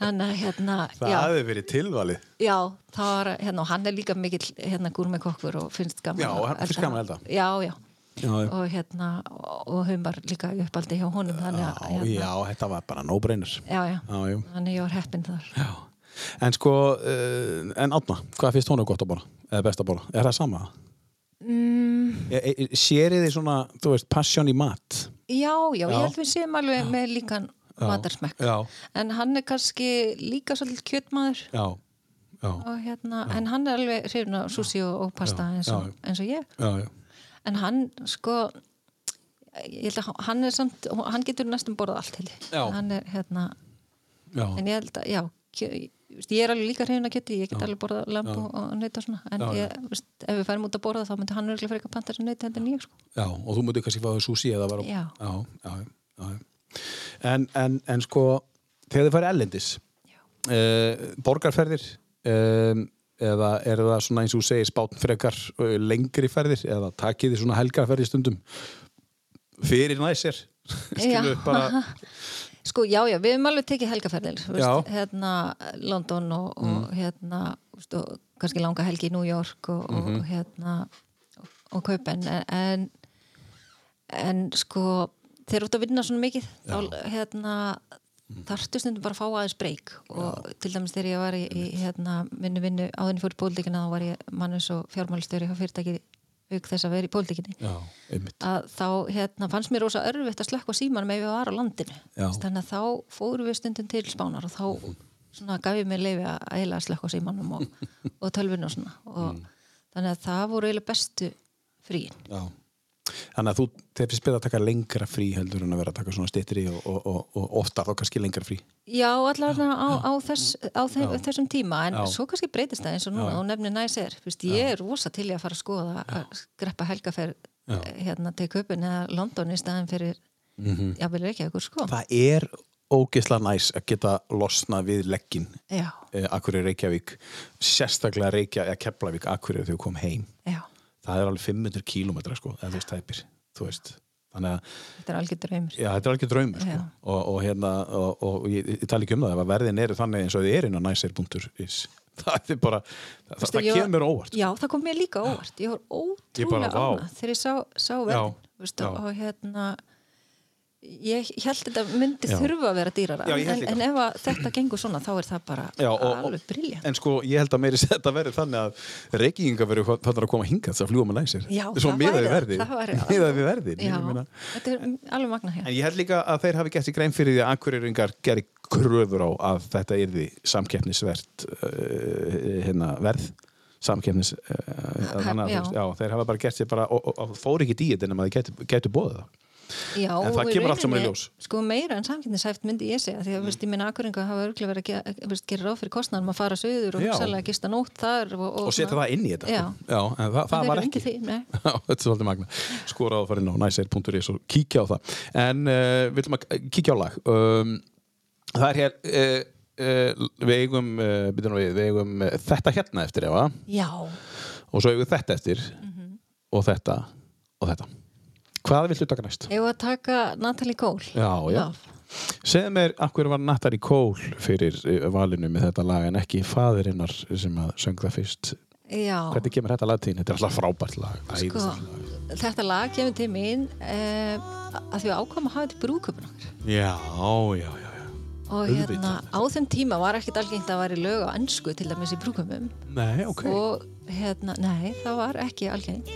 þannig að hérna Það já, hefði verið tilvalið. já, það var hérna og hann er líka mikill hérna gúrmi kokkur og finnst gaman Já, að hann finnst gaman að elda. já, já, Já, já. og hérna og humar líka í uppaldi hjá honum þannig að Já, hérna, já, þetta var bara já, já, Já, já. þannig ég var heppin þar. Já. En sko, uh, en Átna, hvað finnst honum gott að borða? Eða best að borða? Er það sama? Mm. E, e, Sérið þið svona, þú veist, passion í mat? já, já, Já. ég held við séum alveg með líkan matarsmekk Já. en hann er kannski líka svolítið kjötmaður Já, já, hérna, en hann er alveg hrifin af sushi og, og pasta Já, eins, og, já. eins og ég já, já. en hann sko ég held að hann er samt hann getur næstum borðað allt held ég. Já. hann er hérna já. en ég held að, já ég er alveg líka hrifin að geti, ég get alveg borðað lamp og, og nöyta og svona, en Já, ég, veist, ef við færum út að borða þá myndi hann örgulega fyrir eitthvað panta sem nöyta heldur en ég sko. Já, og þú mútið kannski fáið sushi eða var Já. já. En, en, en sko þegar þið farið ellendis uh, borgarferðir um, eða er það svona eins og þú segir spátn frekar uh, lengri ferðir eða takið þið svona helgarferði stundum fyrir næsir (laughs) skilu Já. bara (laughs) sko, já, já, við hefum alveg tekið Já. veist, hérna London og, og hérna veist, og kannski langa helgi í New York og, og hérna og, kaupen en, en sko þeir eru út að vinna svona mikið þá hérna þarftu stundum bara að fá aðeins breyk og til dæmis þegar ég var í, í hérna, vinnu áðurinn fór í pólitíkina þá var ég mannus og fjármálistjóri hjá fyrirtæki auk þess að vera í pólitíkinni Já, að þá hérna, fannst mér rosa örfitt að slökka síman með við var á landinu. Já. þannig að þá fórum við stundum til spánar og þá svona, gaf ég mér leifi að eiginlega slökka símanum og, (laughs) og tölvinu og svona. Og þannig að það voru eiginlega bestu fríin. Já. Þannig að þú, þeir finnst betra að taka lengra frí heldur en að vera að taka svona styttri og, og, og, og ofta þá kannski lengra frí. Já, allavega á, á, þess, á þeim, þessum tíma en Já. svo kannski breytist það eins og núna Já. og nefnir næs er, Fyrst, ég er rosa til í að fara að skoða að greppa helgaferð Já. hérna til Köpun eða London í staðin fyrir mm -hmm. jáfnvel ekki ykkur sko. Það er ógeðslega næs að geta losnað við leggin Já, eh, Akureyri Reykjavík sérstaklega Reykjavík eða Keflavík Akureyri þegar þú kom heim. Já, það er alveg 500 kílómetra sko eða þú veist tæpir þú veist. Þannig að þetta er algjör draumur. Já, þetta er alveg draumur sko. Og, og hérna og, og ég, ég tala ekki um það ef að verðin eru þannig eins og þið er inn á næsir.is (laughs) það er bara það, Veistu, það ég- kemur óvart Já, það kom mér líka óvart. Ég var ótrúlega ánað þegar ég sá, sá verðin og hérna ég held þetta myndi Já. þurfa að vera dýrara Já, en, en ef þetta gengur svona þá er það bara Já, og, alveg briljant en sko ég held að meiri þetta verður þannig að reykinga verður þannig að koma hingað að fljúa með læsir. Það miðað við það. verði Það (laughs) þetta er alveg magna hér en ég held líka að þeir hafi gert í grein fyrir því að akkurýringar gerir kröfur á að þetta yrði samkeppnisvert uh, hérna, verð. Samkeppnis uh, þannig að já. veist, já, þeir hafa bara gert sér bara og, og, og fór ekki dýet en að gætu, gætu bóðið það Já, En það og kemur allt saman í ljós. Sko meira en samkynningshæft myndi ég segja því að mm. ég minna akkuringa hafa örglega verið að ge- veist, gera ráð fyrir kostnæðum að fara söður og Já. hugsalega gista nótt þar og, og setja það inn í þetta Já. sko. já, en það, það þeir var ekki því. (laughs) Já, þetta er svolítið magna skora á að fara inn á næsir.is og kíkja á það en uh, við viljum að kíkja á lag um, það er hér uh, uh, við eigum, við, eigum þetta hérna eftir efa Já, og svo eigum við þetta eftir Mhm. og þetta og þetta hvað viltu taka næst? Ef að taka Natalie Cole? Já, já. segðu mér, hverju var Natalie Cole fyrir uh, valinu með þetta lag en ekki faðirinnar sem að söng það fyrst? Já, hvernig kemur þetta lag til? Þetta er alltaf frábært lag, sko, lag. þetta lag kemur til mín eh, að því að hafa þetta í brúköpun okkar. Já, já, já, og hérna á þeim tíma var ekkit algengt að væri lög á ennsku til dæmis í brúköpum Nei, ok. Og hérna, nei, það var ekki algengt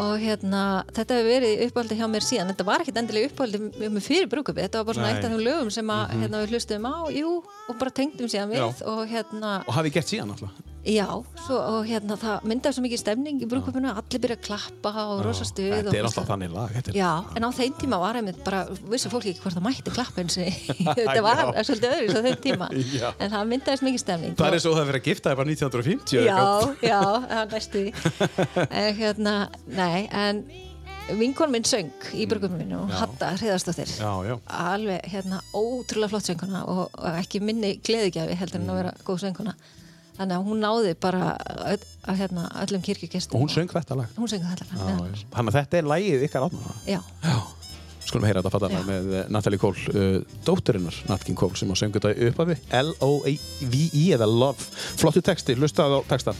og hérna þetta hefur verið uppáldi hjá mér síðan. Þetta var ekkit endilega uppáldi með fyrir brúköpi þetta var bara svona eitt af þeim lögum sem að, hérna, við hlustum á jú, og bara tengdum síðan við og hérna Og hafið gert síðan alltaf Já, svo, og hérna það myndaði svo mikið stemning í brúkupinu allir byrja að klappa og rosa stuð Þetta er alltaf þannig lag er- Já, en á þeim tíma var einmitt bara, vissi fólki ekki hvort það mætti klappa eins (laughs) og þetta var Já. svolítið öðru á þeim tíma. Já. en það myndaðist mikið stemning. Það og- er svo það að vera að gifta þér bara 1950 eða Já, já, það er næstu (laughs) en hérna, nei, en vinkon minn söng í bruguminu og Hatta Hriðarsdóttir Já, já. alveg hérna ótrúlega flott sönguna og, og ekki minni gleðigjafi heldur en að vera góð sönguna þannig að hún náði bara öll, að, hérna, öllum kirkjugestum. Og hún söng þetta lag? Hún söng þetta lag, annars. Þannig að þetta er lagið ykkar átna já, Skulum heyra þetta fattarna Já. með eh, Natalie Cole uh, dótturinnar Nat King Cole sem á söngu þetta upp af við L-O-V-E eða Love. Flottu texti, hlustaðu á textan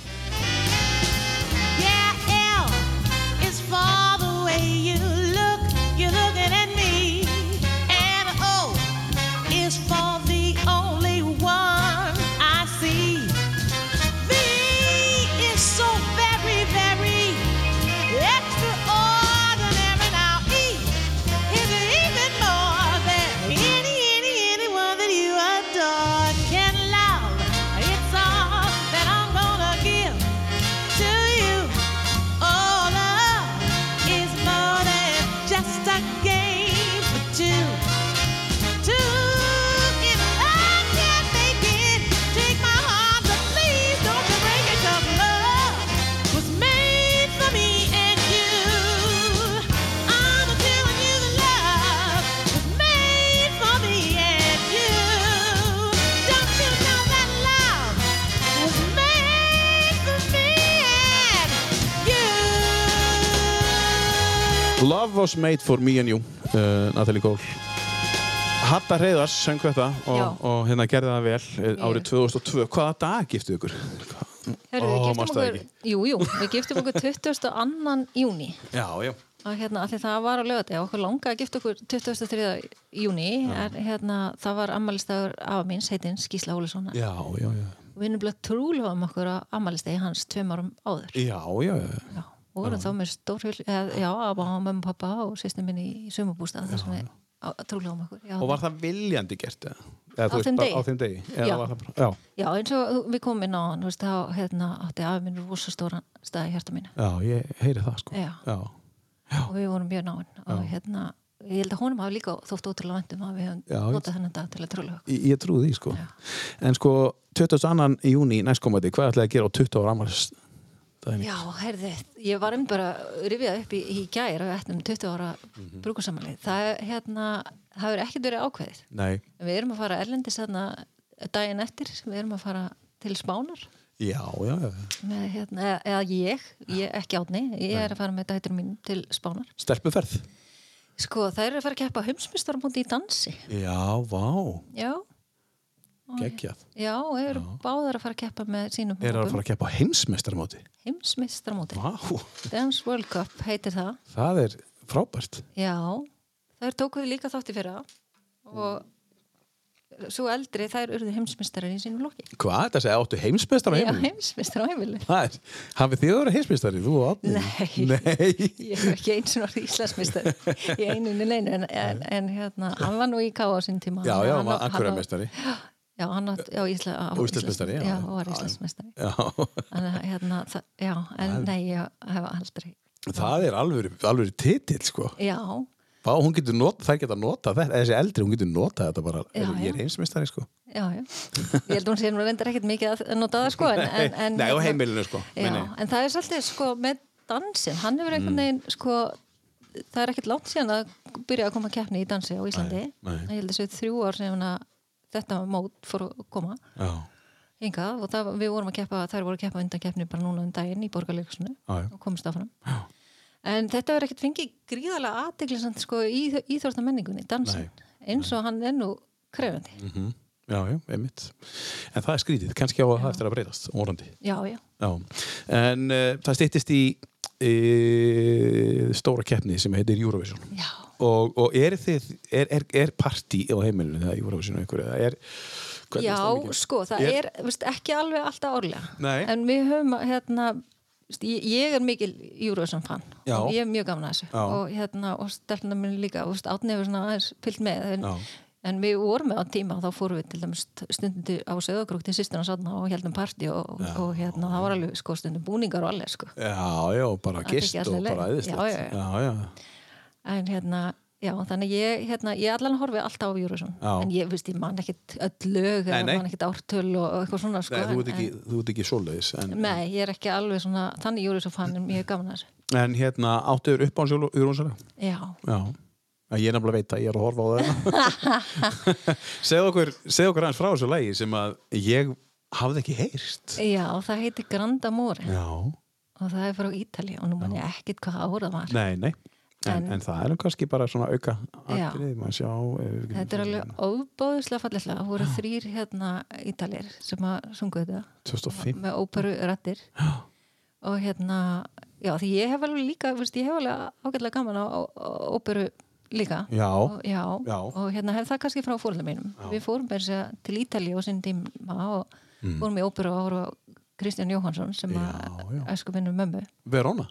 Love was made for me and you uh, Natalie Cole. Hatta Hreiðars söng þetta og, og hérna gerði það vel eh, árið 2002 Hvaða dag giftu ykkur? Herru, Ó, við giftum okkur jú, jú, við giftum okkur 22. júni Já, já. Og hérna, því það var á lögati og okkur langaði að gifta okkur 23. júni en hérna, það var ammælistæður af míns, heitins Gísla já við erum blöð trúlega um okkur að ammælistæði hans tveim árum áður. Já, já, já. Já, vorum þá með stór hull eða, já, að mömmu, pappa og sýstin minni í sumabústað þar sem við trúlega um okkur já, Og var það viljandi gert? eða? Eða, Á veist, þeim degi? Á þeim degi? Já. bara- Já, já, eins og við komum inn á hann veist, þá hérna, átti afi minn rosa stóran stað í hjarta mínu já, ég heyri það sko og við vorum mjög náinn og hérna, ég held að honum hafi líka þótt ótrúlega vendum að við ég- notað þennan dag til að trúlega Ég, ég trúi því sko Já. En sko, 22. júni næstkomandi Hvað ætlaði að gera á 20 ára daginn? Já, herði, ég var um bara rifjað upp í, í gær og eftir 20 ára mm Mhm. brúkursamalið. Það er hérna, það hefur ekkert verið ákveðið. Nei, Við erum að fara erlendis þarna daginn eftir, við erum að fara til Spánar já, já, já með hérna, eða, eða ég, ég ekki átni, ég er að fara með dættur mín til Spánar. Stelpuferð Sko, það er að fara að keppa heimsmyndstaramóti í dansi. Já, vá, Já, geggjað já, eru báðar að fara að keppa með sínum Er það að fara að keppa á heimsmeistarmóti? Heimsmyndstaramóti. Vá, Dance World Cup heitir það. það er frábært Já, þær tókuðu líka þátt í fyrra og svo eldri þær urðu heimsmyndstarar í sínum lokki. Hvað, þetta segja áttu heimsmeistar á Já, heimilinu? heimsmyndstarar á heimilinu. Það er, hafið þið að vera heimsmeistari, þú og Átni? Nei. Nei. Ég hef ekki eins og orðið Íslandsmyndstari í einunni neinu en, en, en hérna, hann var nú í K.A. á sín tíma. Já, já, hann var á- akkurarmeistari. Já, hann var já, Ísla, á, Og Íslandsmeistari, já. Já, og var. Já, að hérna, það, já, en nei, ég hef aldrei. það er alveg, titill, sko. Já, getur nota, þær geta nota þetta, þessi eldri, hún getur nota þetta bara, Já, er, ég er já. heimsmeistari, sko. já, já. Ég held að hún sé nú reyndar ekkert mikið að nota það, sko. En, en, en, Nei, á hérna- heimilinu, sko. Já, en það er svolítið sko með dansin, hann hefur einhvern veginn sko, það er ekkert langt síðan að byrja að koma að keppni í dansi á Íslandi ég held að séu þrjú ár sem að þetta mót fór að koma hingað og það, við vorum að keppa, þær voru að keppa undan keppni bara núna um daginn í já. og komist áfram Já. en þetta verður ekkert fengið gríðarlega aðteglisand sko í íþórta menningunni, dansin eins og hann er nú krefandi mm já, já, einmitt. En það er skrítið, kannski á að það eftir að breytast, orðandi. já, já, Já, en uh, það styttist í e, stóra keppni sem heitir Eurovision. já Og, og er þið, er, er, er partí á heimilinu þegar Eurovision eða er, Já, stemningin? sko, það Er- er, veist, ekki alveg alltaf árlega Nei. en við höfum hérna veist, ég, ég er mikil Eurovision fan Já. og ég er mjög gaman að þessu Já. og hérna, og stelpuna mín líka og átni hefur svona aðeins fyllt með en. En við vorum með á tíma og þá fórum við til dæmis stundum til, á Söðagrúk til sýstina sanna og heldum partí og, og hérna það var alveg sko stundum búningar og alveg sko. Já, já, bara Það gist og allir bara leið. æðislegt. Já, já, já. En hérna, já, þannig ég, hérna, ég allan horfi alltaf á Júrusson. Já. En ég, veist, ég man ekkit öll lög nei. man ekkit ártöl og og eitthvað svona sko. Nei, þú ert en- ekki, þú ert ekki svoleiðis. En, en- Nei, ég er ekki alveg svona, þannig Júrusson fann en ég er gaman að þessu. en hérna, áttuður upp á Júrónsara? Já, Já. Ég er nefnilega veit að ég er að horfa á það. (laughs) segð okkur, segð okkur aðeins frá þessu lægi sem að ég hafði ekki heyrst. já, það heitir Grand Amore Já. og það er frá Ítali og nú man ég ekkit hvað árað var. Nei, nei. En, en, En- það er kannski bara svona auka Já. atrið, maður sjá. Þetta er alveg óbáðislega fallislega. Það voru þrýr hérna ítalir sem að sungu þetta 2005. með óperu rættir. Og hérna, já því ég hef alveg líka, veist, ég hef alveg ágætlega gaman á, á, á óperu líka. Já. Og, já, Já. og hérna hef það kannski frá fórhaldum mínum. Við fórum segja, til Ítali og sinn tíma og fórum í óperu og ára Kristján Jóhansson sem að æsku minnum mömmu. Verona.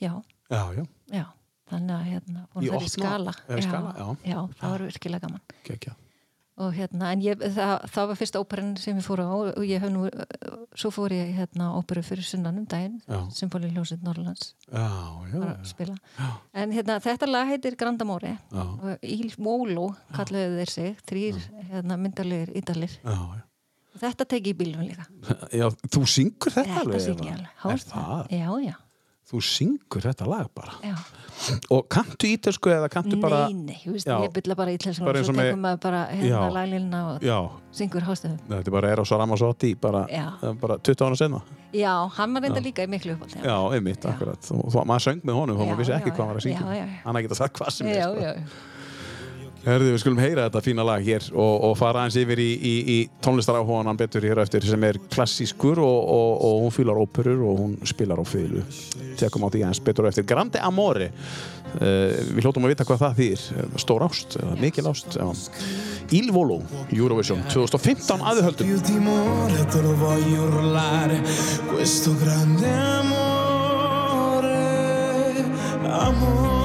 Já, Já, já. Já. Þannig að hérna, þær opna- í skala. í skala, já. já, það var virkilega gaman Kekja. og hérna, en ég, það, það var fyrsta óperan sem ég fór á og ég hef nú svo fór ég hérna óperu fyrir sunnan um daginn Já. Symfóli Ljósið Norrlands Já, já. spila en hérna, þetta lag heitir Grandamore Já. og Il Molo kalluðu þeir sig, þrýr hérna, myndarlegir ídalir Já, já. þetta teki í bílum líka Já, þú syngur þetta alveg? þetta syng ég alveg, Er Hást það? já, já, Þú syngur þetta lag bara. já Og kanntu ítölsku eða kanntu bara... nei, nei, þú veist, Já. ég bylla bara ítlensku Bara og svo og tekum maður bara hérna laglilina og Já, syngur hástöðum þetta er bara Eros Ramazzotti bara, bara 20 ára senna. já, hann var reynda líka í miklu uppáld Já, einmitt, akkurat. Og, og maður söng með honum, Já, maður vissi ekki hvað hann var að syngja. já, já, já. Hann að sagt hvað sem er. Herðu, við skulum heyra þetta fína lag hér og, og fara aðeins yfir í, í, í tónlistaráhuganan betur hér eftir sem er klassískur og, og, og hún fýlar óperur og hún spilar á fýlu. Tekum á því aðeins betur eftir. Grande Amore. Uh, við hljóttum að vita hvað það þýðir. Stór ást, eða mikil ást. Il Volo, Eurovision 2015 aðuhöldum. più timore te lo voglio urlare questo grande amore amore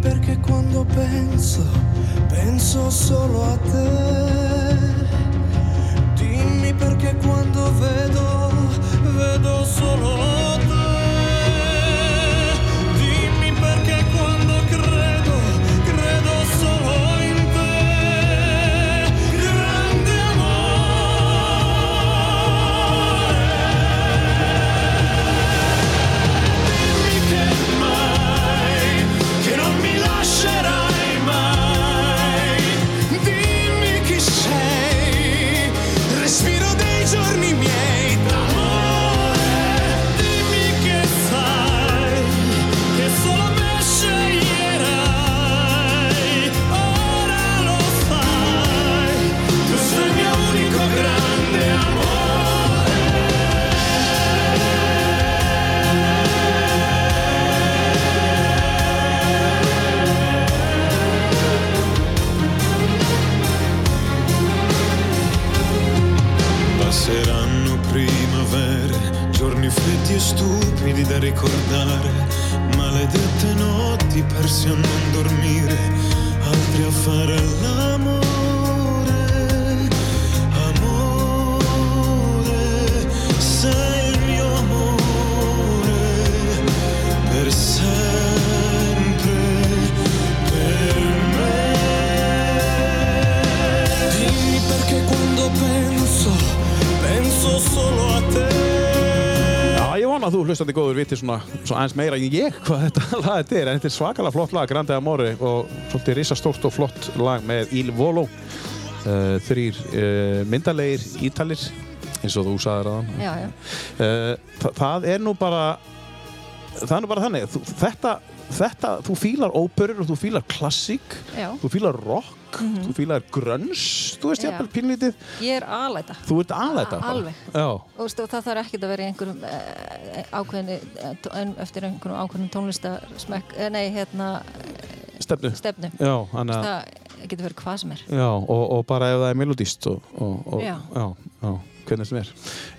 perché quando penso penso solo a te Dimmi perché quando vedo, vedo solo te. Stupidi da ricordare, maledette notti persi a non dormire, altri a fare l'amore, amore, sei il mio amore, per sempre, per me. Dimmi perché quando penso, penso solo a te. Að þú hlustandi góður viti svona, svona aðeins meira en ég hvað þetta (laughs) lag þetta er, en þetta er svakalega flott lag, Grande Amore og svolítið risastórt og flott lag með Il Volo. Uh, þrýr uh, myndalegir ítalir eins og þú sagðir aðan uh, þa það er nú bara það er nú bara þannig þetta, þetta, þú fílar óperur og þú fílar klassík þú fílar rock, þú fílar grunns þú veist Já. jafnvel pínlítið ég er aðlæta þú ert aðlæta. Alveg. Og veistu, það þarf ekkert að vera í einhverjum eh, ákveðni eh, eftir einhverjum ákveðnum tónlistarsmekk eh, nei, hérna, stefnu. stefnu. Já, þannig að það, getur verið hvað sem er. Já, og, og bara ef það er melodíst og, og, og Já. já, já, hvernig sem er.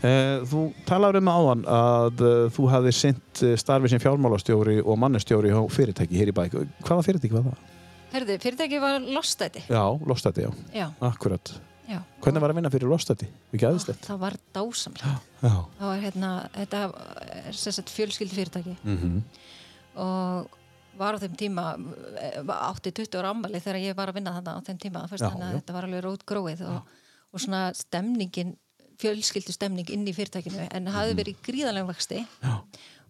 Eh, þú talar um áðan að uh, þú hafði sint starfi sem fjármálastjóri og mannestjóri á fyrirtæki hér í bæk. Hvaða fyrirtæki var það? Herðu, fyrirtæki var lostæti Já, Lostæti, já, Já, akkurat. já Hvernig var að vinna fyrir Lostæti? Ekki aðeinslegt? Það var dásamlega Já. Það var hérna, þetta er sem sagt fjölskyldi fyrirtæki Mm og var á þeim tíma eh, átti 20 ára ammali þegar ég var að vinna þarna á þeim tíma þannig að þetta var alveg rót gróið og, og svona stemningin fjölskyldu stemning inn í fyrirtækinu en hafði verið gríðanlega vexti Mhm. Já.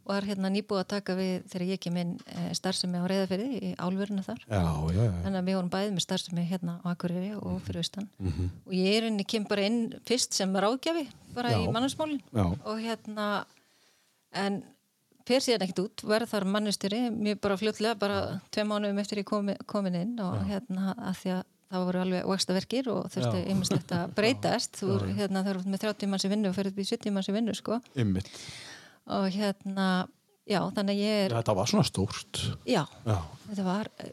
og er hérna nýbúið að taka við þegar ég kem inn e, starfsemi á reyðaferði í álverinu þar Já, já, já. þannig að við vorum bæðið með starfsemi hérna á Akureyri og Mhm. fyrir austan og ég er inni kem bara inn fyrst sem ráðgjafi bara Já. í mannarsmálin Já. og hérna en fer síðan ekkert út, verð þar mannustjóri mjög bara fljótlega, bara tvei mánuðum eftir ég komi, komin inn og hérna að því að það voru alveg vakstaverkir og þurfti Já. ymmislegt að (laughs) breytast. Þú er hérna með 30 manns í vinnu og fyrir upp í 70 manns í vinnu sko. Og hérna, já, þannig að ég er Þetta var svona stórt. já, Já. þetta var eh,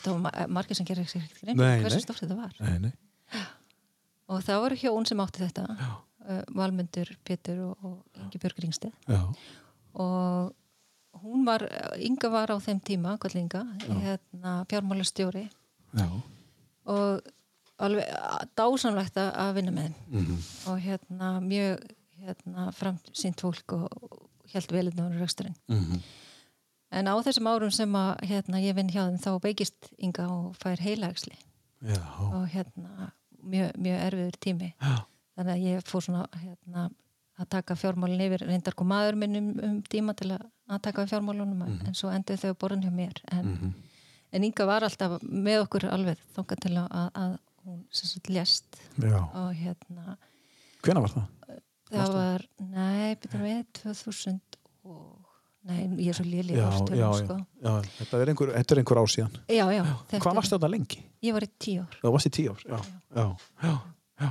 það var ma- margir sem gerir Nei, fyrir hversu stórt þetta var. Nei, nei. og það voru hjón sem átti þetta. Uh, Valmundur, Pétur og, og Ingi Björg Ringsteð Já. og hún var, Inga var á þeim tíma, kvöld Inga, hérna fjármálastjóri. Já. Og alveg dásamlegt að vinna með þeim Mhm. og hérna mjög hérna, framsýnt fólk og, og held velinu á reksturinn Mhm. en á þessum árum sem að hérna, ég vinn hjá þeim þá beigist Inga og fær heilagsli Já. og hérna mjög, mjög erfiður tími Já. þannig að ég fór svona hérna, að taka fjármálun yfir reyndar kom maður minn um, um tíma til að, að taka fjármálunum Mhm. en svo endur þau borðin hjá mér en, en Inga var alltaf með okkur alveg þókað til að, að, hún sagt lést Já. og hérna Hvenær var það? það var, nei, byrjum við 2000 og nei, ég er svo já. sko. Þetta er einhver, er einhver ár síðan. já, já, þetta Hvað varstu þetta lengi? ég var í tíu ár, Það varst í tíu ár. Já. Já. Já. Já.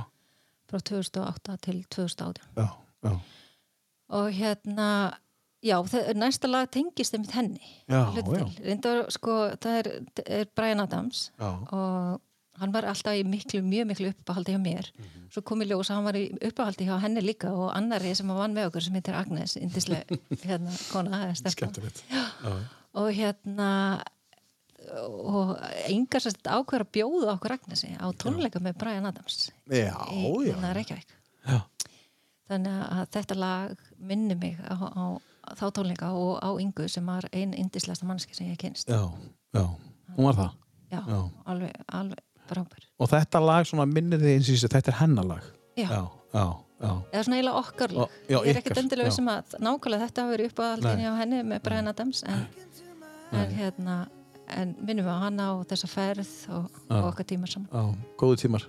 frá 2008 til 2018 Já. Já. og hérna já, næsta lag tengist þeim henni Já, já. til. reyndar sko, það er, er Brian Adams Já. og hann var alltaf í miklu, mjög miklu uppáhaldi hjá mér Mhm. svo kom í ljós að hann var í uppáhaldi hjá henni líka og annari sem var með okkur sem heitir Agnes, indislega (laughs) hérna, kona. Já. og hérna og engar sérst ákveður að bjóða okkur Agnesi á tónleika með Brian Adams Já, í já. hérna Já. þannig að þetta lag minni mig á, á þá tónleika og á Ingu sem var einn indislegasta mannski sem ég kynst Já. Já. Hún var það. já, Já. alveg, alveg frábær Og þetta lag svona minnir þið eins og þessi, þetta er hennar lag. já. Já. Já. Já. eða svona eiginlega okkar lag Ó, já, ég er ekkert endilega sem að nákvæmlega þetta hafi verið uppáhaldin Nei. á henni með Brian Adams en, en hérna en minnum við á hana og þessa ferð og, og okkar tíma saman Já. Góðu tímar.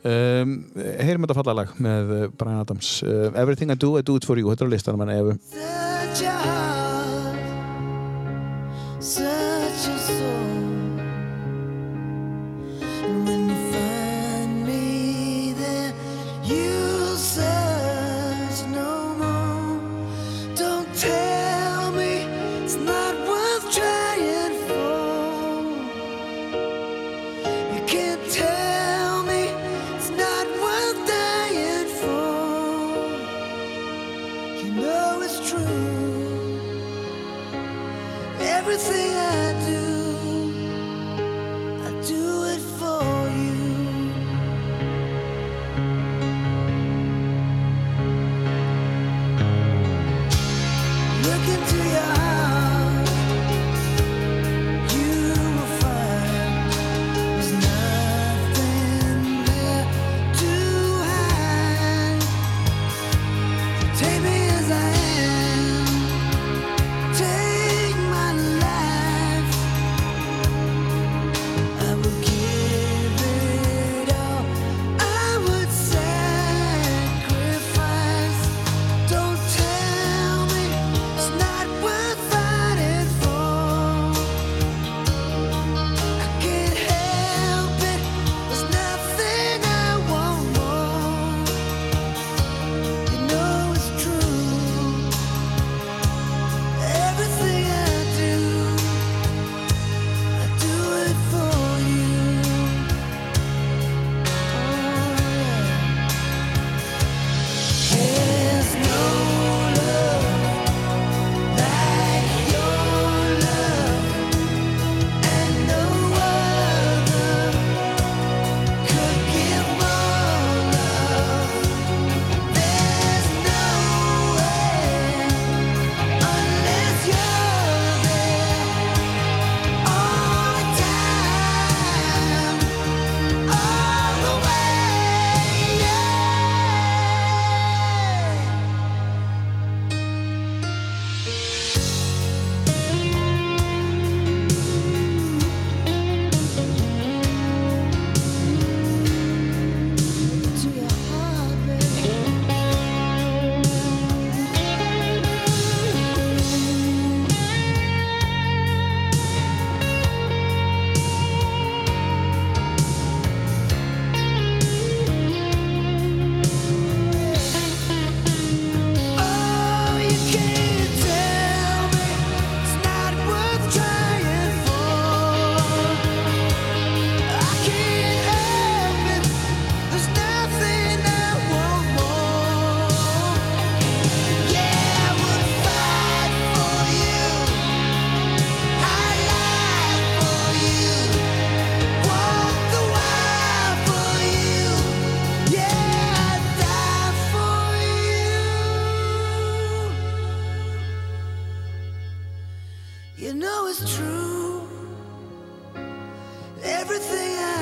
Um, heyrum þetta falla lag með uh, Brian Adams. Uh, Everything I do, I do it for you. Þetta er á listanum en ef I do,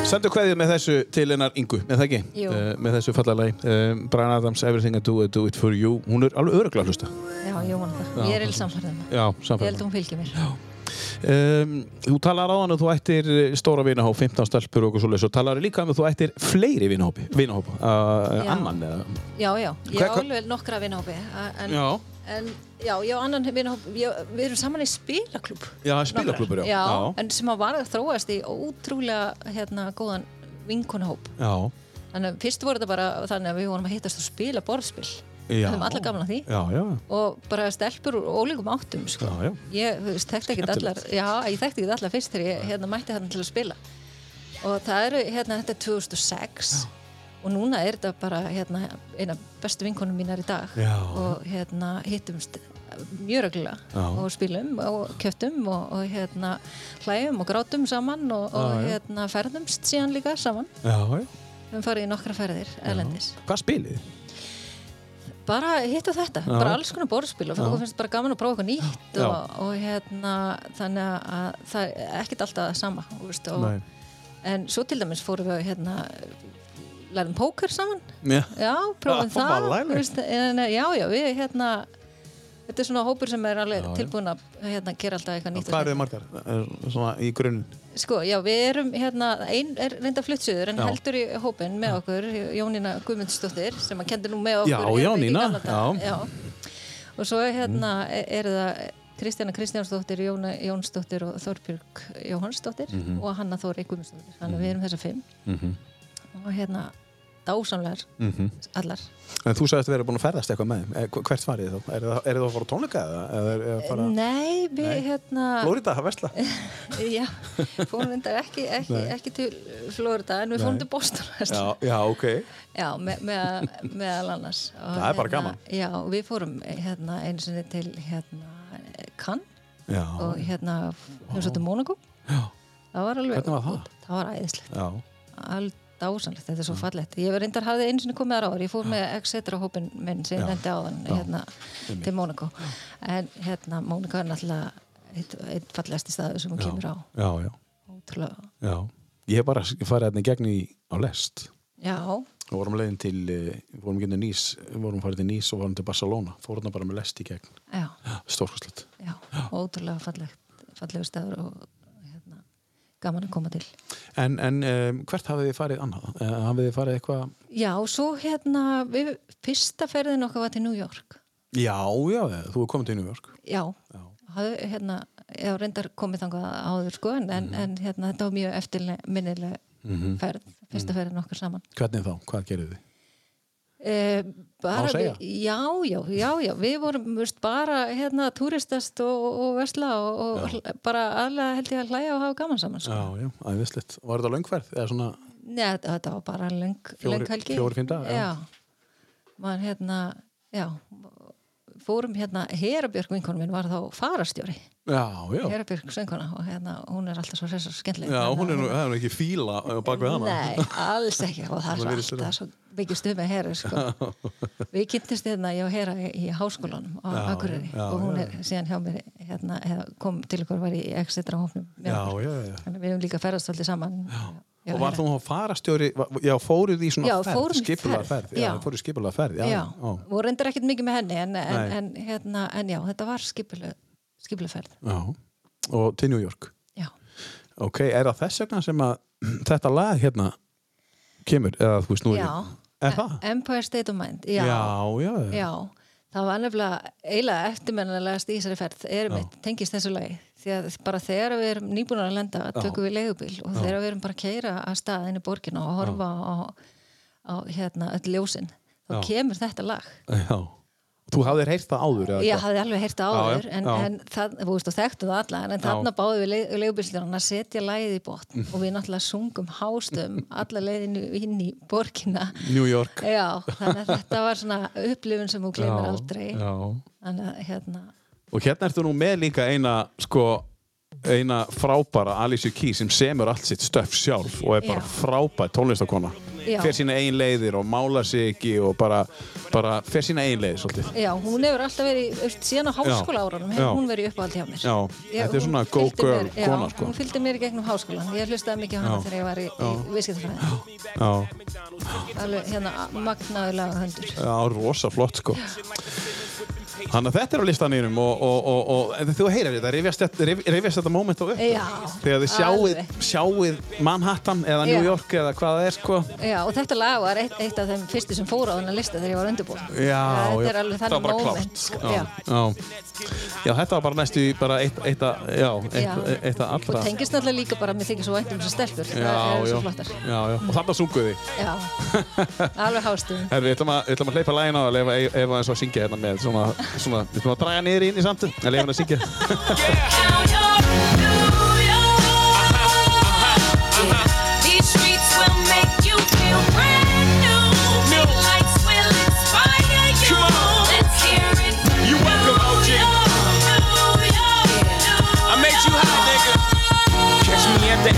Sendu kveðið með þessu til hennar Ingu, með það ekki? Jú. Uh, með þessu fallalagi. Uh, Brian Adams, Everything I Do, I Do It For You. Hún er alveg öruglega að hlusta. Já, ég vona það. Ég er eða samfærðin. Já, Ég held samfæðan. að hún fylgir mér. Um, þú talar á hann að þú ættir eh, stóra vinahóp, 15 stelpur og okkur svoleiðis og talar líka um að þú ættir fleiri vinahópi, vinahópa, uh, annan eða? Já, já. Ég á alveg nokkra vinahópi. En, Já. en já, ég á annan Við erum saman í spilaklúb. Já, spilaklúbbur, já. Já, Já. en sem að var að þróast í ótrúlega hérna, góðan vinkunahóp. Já. Þannig að fyrst voru þetta bara þannig að við vorum að hittast og spila borðspil. Við höfum alla gaman að því. Já, já. Og bara stelpur úr ólíkum áttum, sko. Já, já. Ég, þekkti ekkert allar, já, ég þekkti ekkert allar fyrst þegar ég hérna, mætti þarna til að spila. Og það eru, hérna, þetta er 2006 og núna er þetta bara, hérna, eina bestu vinkonum mínar í dag. Og, hérna, hittumst mjög reglulega og spilum og kjöftum og, og hérna, hlæjum og grátum saman og, og hérna, ferðumst síðan líka saman. Við höfum farið í nokkra ferðir, erlendis. Hvað spilið? Bara hitt og þetta, Já. bara alls konar borðspil og það finnst bara gaman að prófa eitthvað nýtt og, og hérna þannig að það er ekkert alltaf sama veist, en svo til dæmis fórum við hérna lærum póker saman. Já. já, prófum (laughs) það já, já, við hérna þetta er svona hópur sem er alveg Já, já. tilbúin að hérna, gera alltaf eitthvað nýtt Hvað eru þið margar? Svona í grunn. Sko, já, við erum hérna, einn er reynda fluttsuður en Já. heldur í hópin með okkur, Jónína Guðmundsdóttir sem að kendi nú með okkur Já, hérna Jónína, daga. já. Og svo hérna eru það Kristjana Kristjánsdóttir, Jóna Jónsdóttir og Þorbjörg Jóhannsdóttir Mhm. og Hanna Þóri Guðmundsdóttir. Þannig að við erum þessar fimm Mhm. og hérna dásamlegar allar. En þú sagðist að vera búin að ferðast eitthvað með þeim. Eh, Hvert farið þið þá? Er það, er það að fara tónleika eða? eða er það bara... Nei, við Nei. hérna Flórida, að vesla? (laughs) já, fórum reyndar ekki, ekki, ekki til Florida en við fórum til Boston. Já, já, ok. Já, með, með, meðal annars og, Það er bara gaman. Já, við fórum hérna, einu sinni til hérna, Cannes Já, og hérna hún svo til Monaco já, það var alveg Hvernig var það? það var æðislegt, alveg dásanlegt þetta er svo fallegt, ég var reyndar hafði einu sinni komið þar áður ég fór með Exeter hópin minn sem ég nefndi áðan Já. hérna, til Monaco en hérna Monaco er náttúrulega eitt fallegasti staður sem hún kemur á. Já, já, ótrúlega, já. Ég hef bara farið hérna í gegn í, á lest. já, Við vorum leiðin til, eh, við vorum ekki til Nýs, við vorum farið til Nýs og vorum til Barcelona. Fórum þarna bara með lest í gegn. já. Ótrúlega fallegt fallegu staður og hérna, gaman að koma til En, en um, hvert hafið þið farið annað? Uh, hafið þið farið eitthvað? Já, svo hérna, við, fyrsta ferðin okkar var til New York. Já, já, þú hefur komið til New York. Já, Já. hafði, hérna, ég hef reyndar komið þangað áður sko, en, Mhm. en hérna, þetta var mjög eftirminnileg ferð, fyrsta Mhm. ferðin okkar saman. Hvernig þá? Hvað gerir þið? E, bara við, já, já, já, já, við vorum veist, bara hérna túristast og, og vesla og, og bara aðlega held ég að hlæja og hafa gaman saman sko. Já, já, æðislegt. Var þetta löngferð? Eða svona, Nei, þetta, var bara löng, Fjóri- löng helgi. fjórir, fimm dagar, já. Já. Man hérna, já, fórum hérna, Herabjörg vinkonum minn var þá farastjóri. Já, já. Herabjörg sönguna og hérna, hún er alltaf svo hress og skemmtileg. Já, hún er nú, er nú ekki fíla bak við hana. Nei, alls ekki og það er svo virðist allt, vera. það er svo mikið stuð með Heru sko. Við kynntumst hérna, ég og Hera í, í háskólanum á Já, Akureyri já, og hún já. er síðan hjá mér hérna, kom til ykkur var í Exeter á hófnum Já, já, já. Við höfum líka ferðast svolítið saman. Já, og var þú að farastjóri, já, fóruð í svona Já, ferð, skipulega ferð. Já, já. fóruð skipulega ferð, já. Já, já. og reyndar ekkert mikið með henni en, en, en, hérna, en já, þetta var skipuleg, skipuleg ferð. já. Og til New York. Já, Ok, er það þess vegna sem að þetta lag hérna kemur, eða þú veist nú já. Það? Empire State of Mind, já. já, já. Já, það var nefnilega eiginlega eftirmennilegast í þessari ferð erum við, tengist þessu lagi því að bara þegar við erum nýbúin að lenda tökum við leigubíl og þegar við erum bara að keira að stað inn í borgina og horfa á, á hérna öll ljósin þá kemur þetta lag já. Þú hafðir heyrt það áður, ég hafði alveg heyrt það áður já, en, já. en það, þú veist, og þekktu það alla en þarna báðum við leigubílstjónan að setja lagið í botn og við náttúrulega sungum hástum alla leiðinu inn í borgina New York. Já, þannig að þetta var svona upplifun sem hún glemir aldrei Já. þannig að hérna Og hérna ertu nú með líka eina, sko, eina frábæra Alicia Keys sem semur allt sitt stöf sjálf og er bara Já. frábæð tónlistakona. Já. fer sína eigin leiðir og mála sig ekki og bara, bara fer sína eigin leiðir svolítið. Já, hún hefur alltaf verið, síðan á háskóla árunum Já. hefur hún verið uppáhaldi hjá mér. Já, Ég- þetta er svona go fylgdi girl mér- já, kona, sko. hún fylgdi mér í gegnum háskólan. Ég hlustaði mikið á hana Já. þegar ég var í, í viðskiptafræðin. Já, Alveg hérna magnaður laga höndur. já, rosa flott sko. Þannig að þetta er á listanýrum og, og, og, og þú heyrir þetta, rifjast þetta, þetta moment á upp? Já, Þegar þið sjáuð, sjáuð Manhattan eða New Já. York eða hvað það er sko. Já, og þetta lag var eitt, eitt af þeim fyrstu sem fóru á þennan lista þegar ég var undirbúin. Já, þetta já, er alveg þannig moment. klárt. sko. Já, Já. já. já, þetta var bara næstu bara eitt, eitt að, já, eitt, Já. eitt að allra. Og tengist náttúrulega líka bara með þykir svo vænt um þessar stelpur. Já, það er já, svo flottar. já, já, og þarna sunguði. Já, (laughs) alveg hástuðum. Herri, við ætlum að, að hleypa lægin á það ef Eva eins og að syngja hérna með svona, svona, við þurfum að draga niður í henni samt að leiða henni að syngja the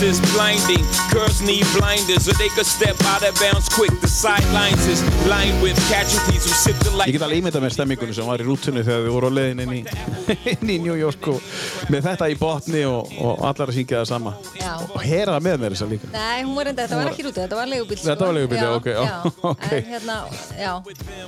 Lights is blinding, girls need blinders so they could step out of bounds quick. The sidelines is lined with casualties who sip the Ég light. get alveg ímyndað með stemmingunni sem var í rútunni þegar við vorum á leiðin inn í, (laughs) inn í New York og með þetta í botni og, og allar að syngja það sama Já. og hera það með mér þess að líka Nei, hún var enda, þetta var ekki rútið, þetta var leigubíl Þetta var leigubíll, já, ok, já, (laughs) ok. En hérna, já,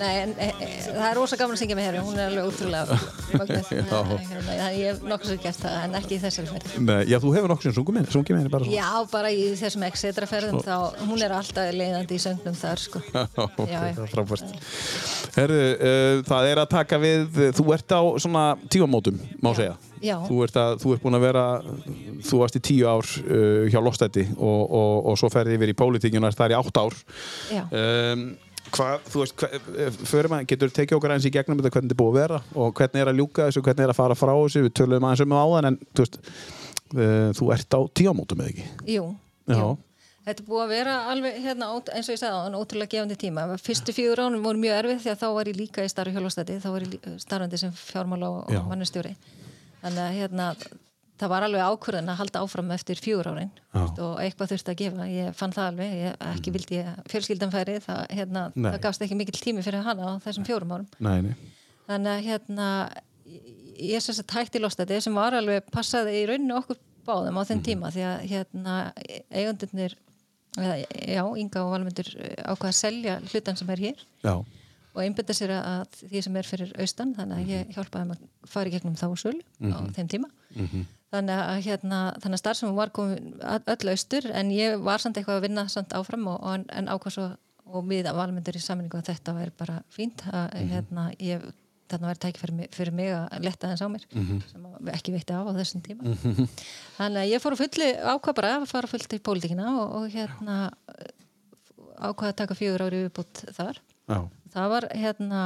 nei, en e, e, það er rosa gaman að syngja með herri, hún er alveg ótrúlega (laughs) mögnuð. Hérna, Ég hef nokkuð svo gert það, en ekki í þessari ferð. Nei, Já, þú hefur nokkuð sem sungið með henni bara svona Já, bara í þessum Exetra ferðum þá, hún er alltaf leiðandi í söngnum þar, sko. (laughs) ok, Já, já. frábært Herðu, uh, það er að taka við þú ert á svona tímamótum má segja Já. Þú ert, að, þú ert búin að vera þú varst í tíu ár uh, hjá Lostætti og, og, og svo ferði yfir í pólitíkinu og það er í átt ár Já. um, hvað, þú veist, hvað, fyrir maður getur tekið okkur aðeins í gegnum þetta hvernig þetta er búið að vera og hvernig er að ljúka þessu, hvernig er að fara frá þessu við töluðum aðeins um það áðan en þú veist þú ert á tímamótum eða ekki Jú, Já. jú. Þetta er búið að vera alveg, hérna, eins og ég sagði á hann, ótrúlega gefandi tíma. Fyrstu fjögur ánum voru mjög erfið því að þá var ég líka í starfi hjálpastæti, þá var ég starfandi sem fjármála og, og mannustjóri. Þannig að hérna, það var alveg ákvörðin að halda áfram eftir fjögur árin og eitthvað þurfti að gefa. Ég fann það alveg, ég, ekki vildi ég fjölskyldan færi, það, hérna, það gafst ekki mikill tími fyrir hana á þessum fjórum að ég er sem sagt hægt í lostæti sem var alveg passaði í rauninu okkur báðum á þenn tíma því að hérna eigundurnir, eða, já, Inga og Valmundur ákvaða að selja hlutan sem er hér Já, og einbynda sér að því sem er fyrir austan þannig að ég hjálpaði þeim að fara í gegnum þá sölu á þeim tíma. Þannig að hérna, að starfsefum var komin að- öll austur en ég var samt eitthvað að vinna samt áfram og, og, en ákvað svo og við valmyndur í saminningu að þetta væri bara fínt að hérna, ég þarna væri tæki fyrir mig, að letta þess á mér sem að ekki veitti af á þessum tíma. Þannig að ég fór að fulli ákvað bara að fara fullt í pólitíkina og, og hérna ákvað að taka fjögur ári viðbútt þar. Já, það var hérna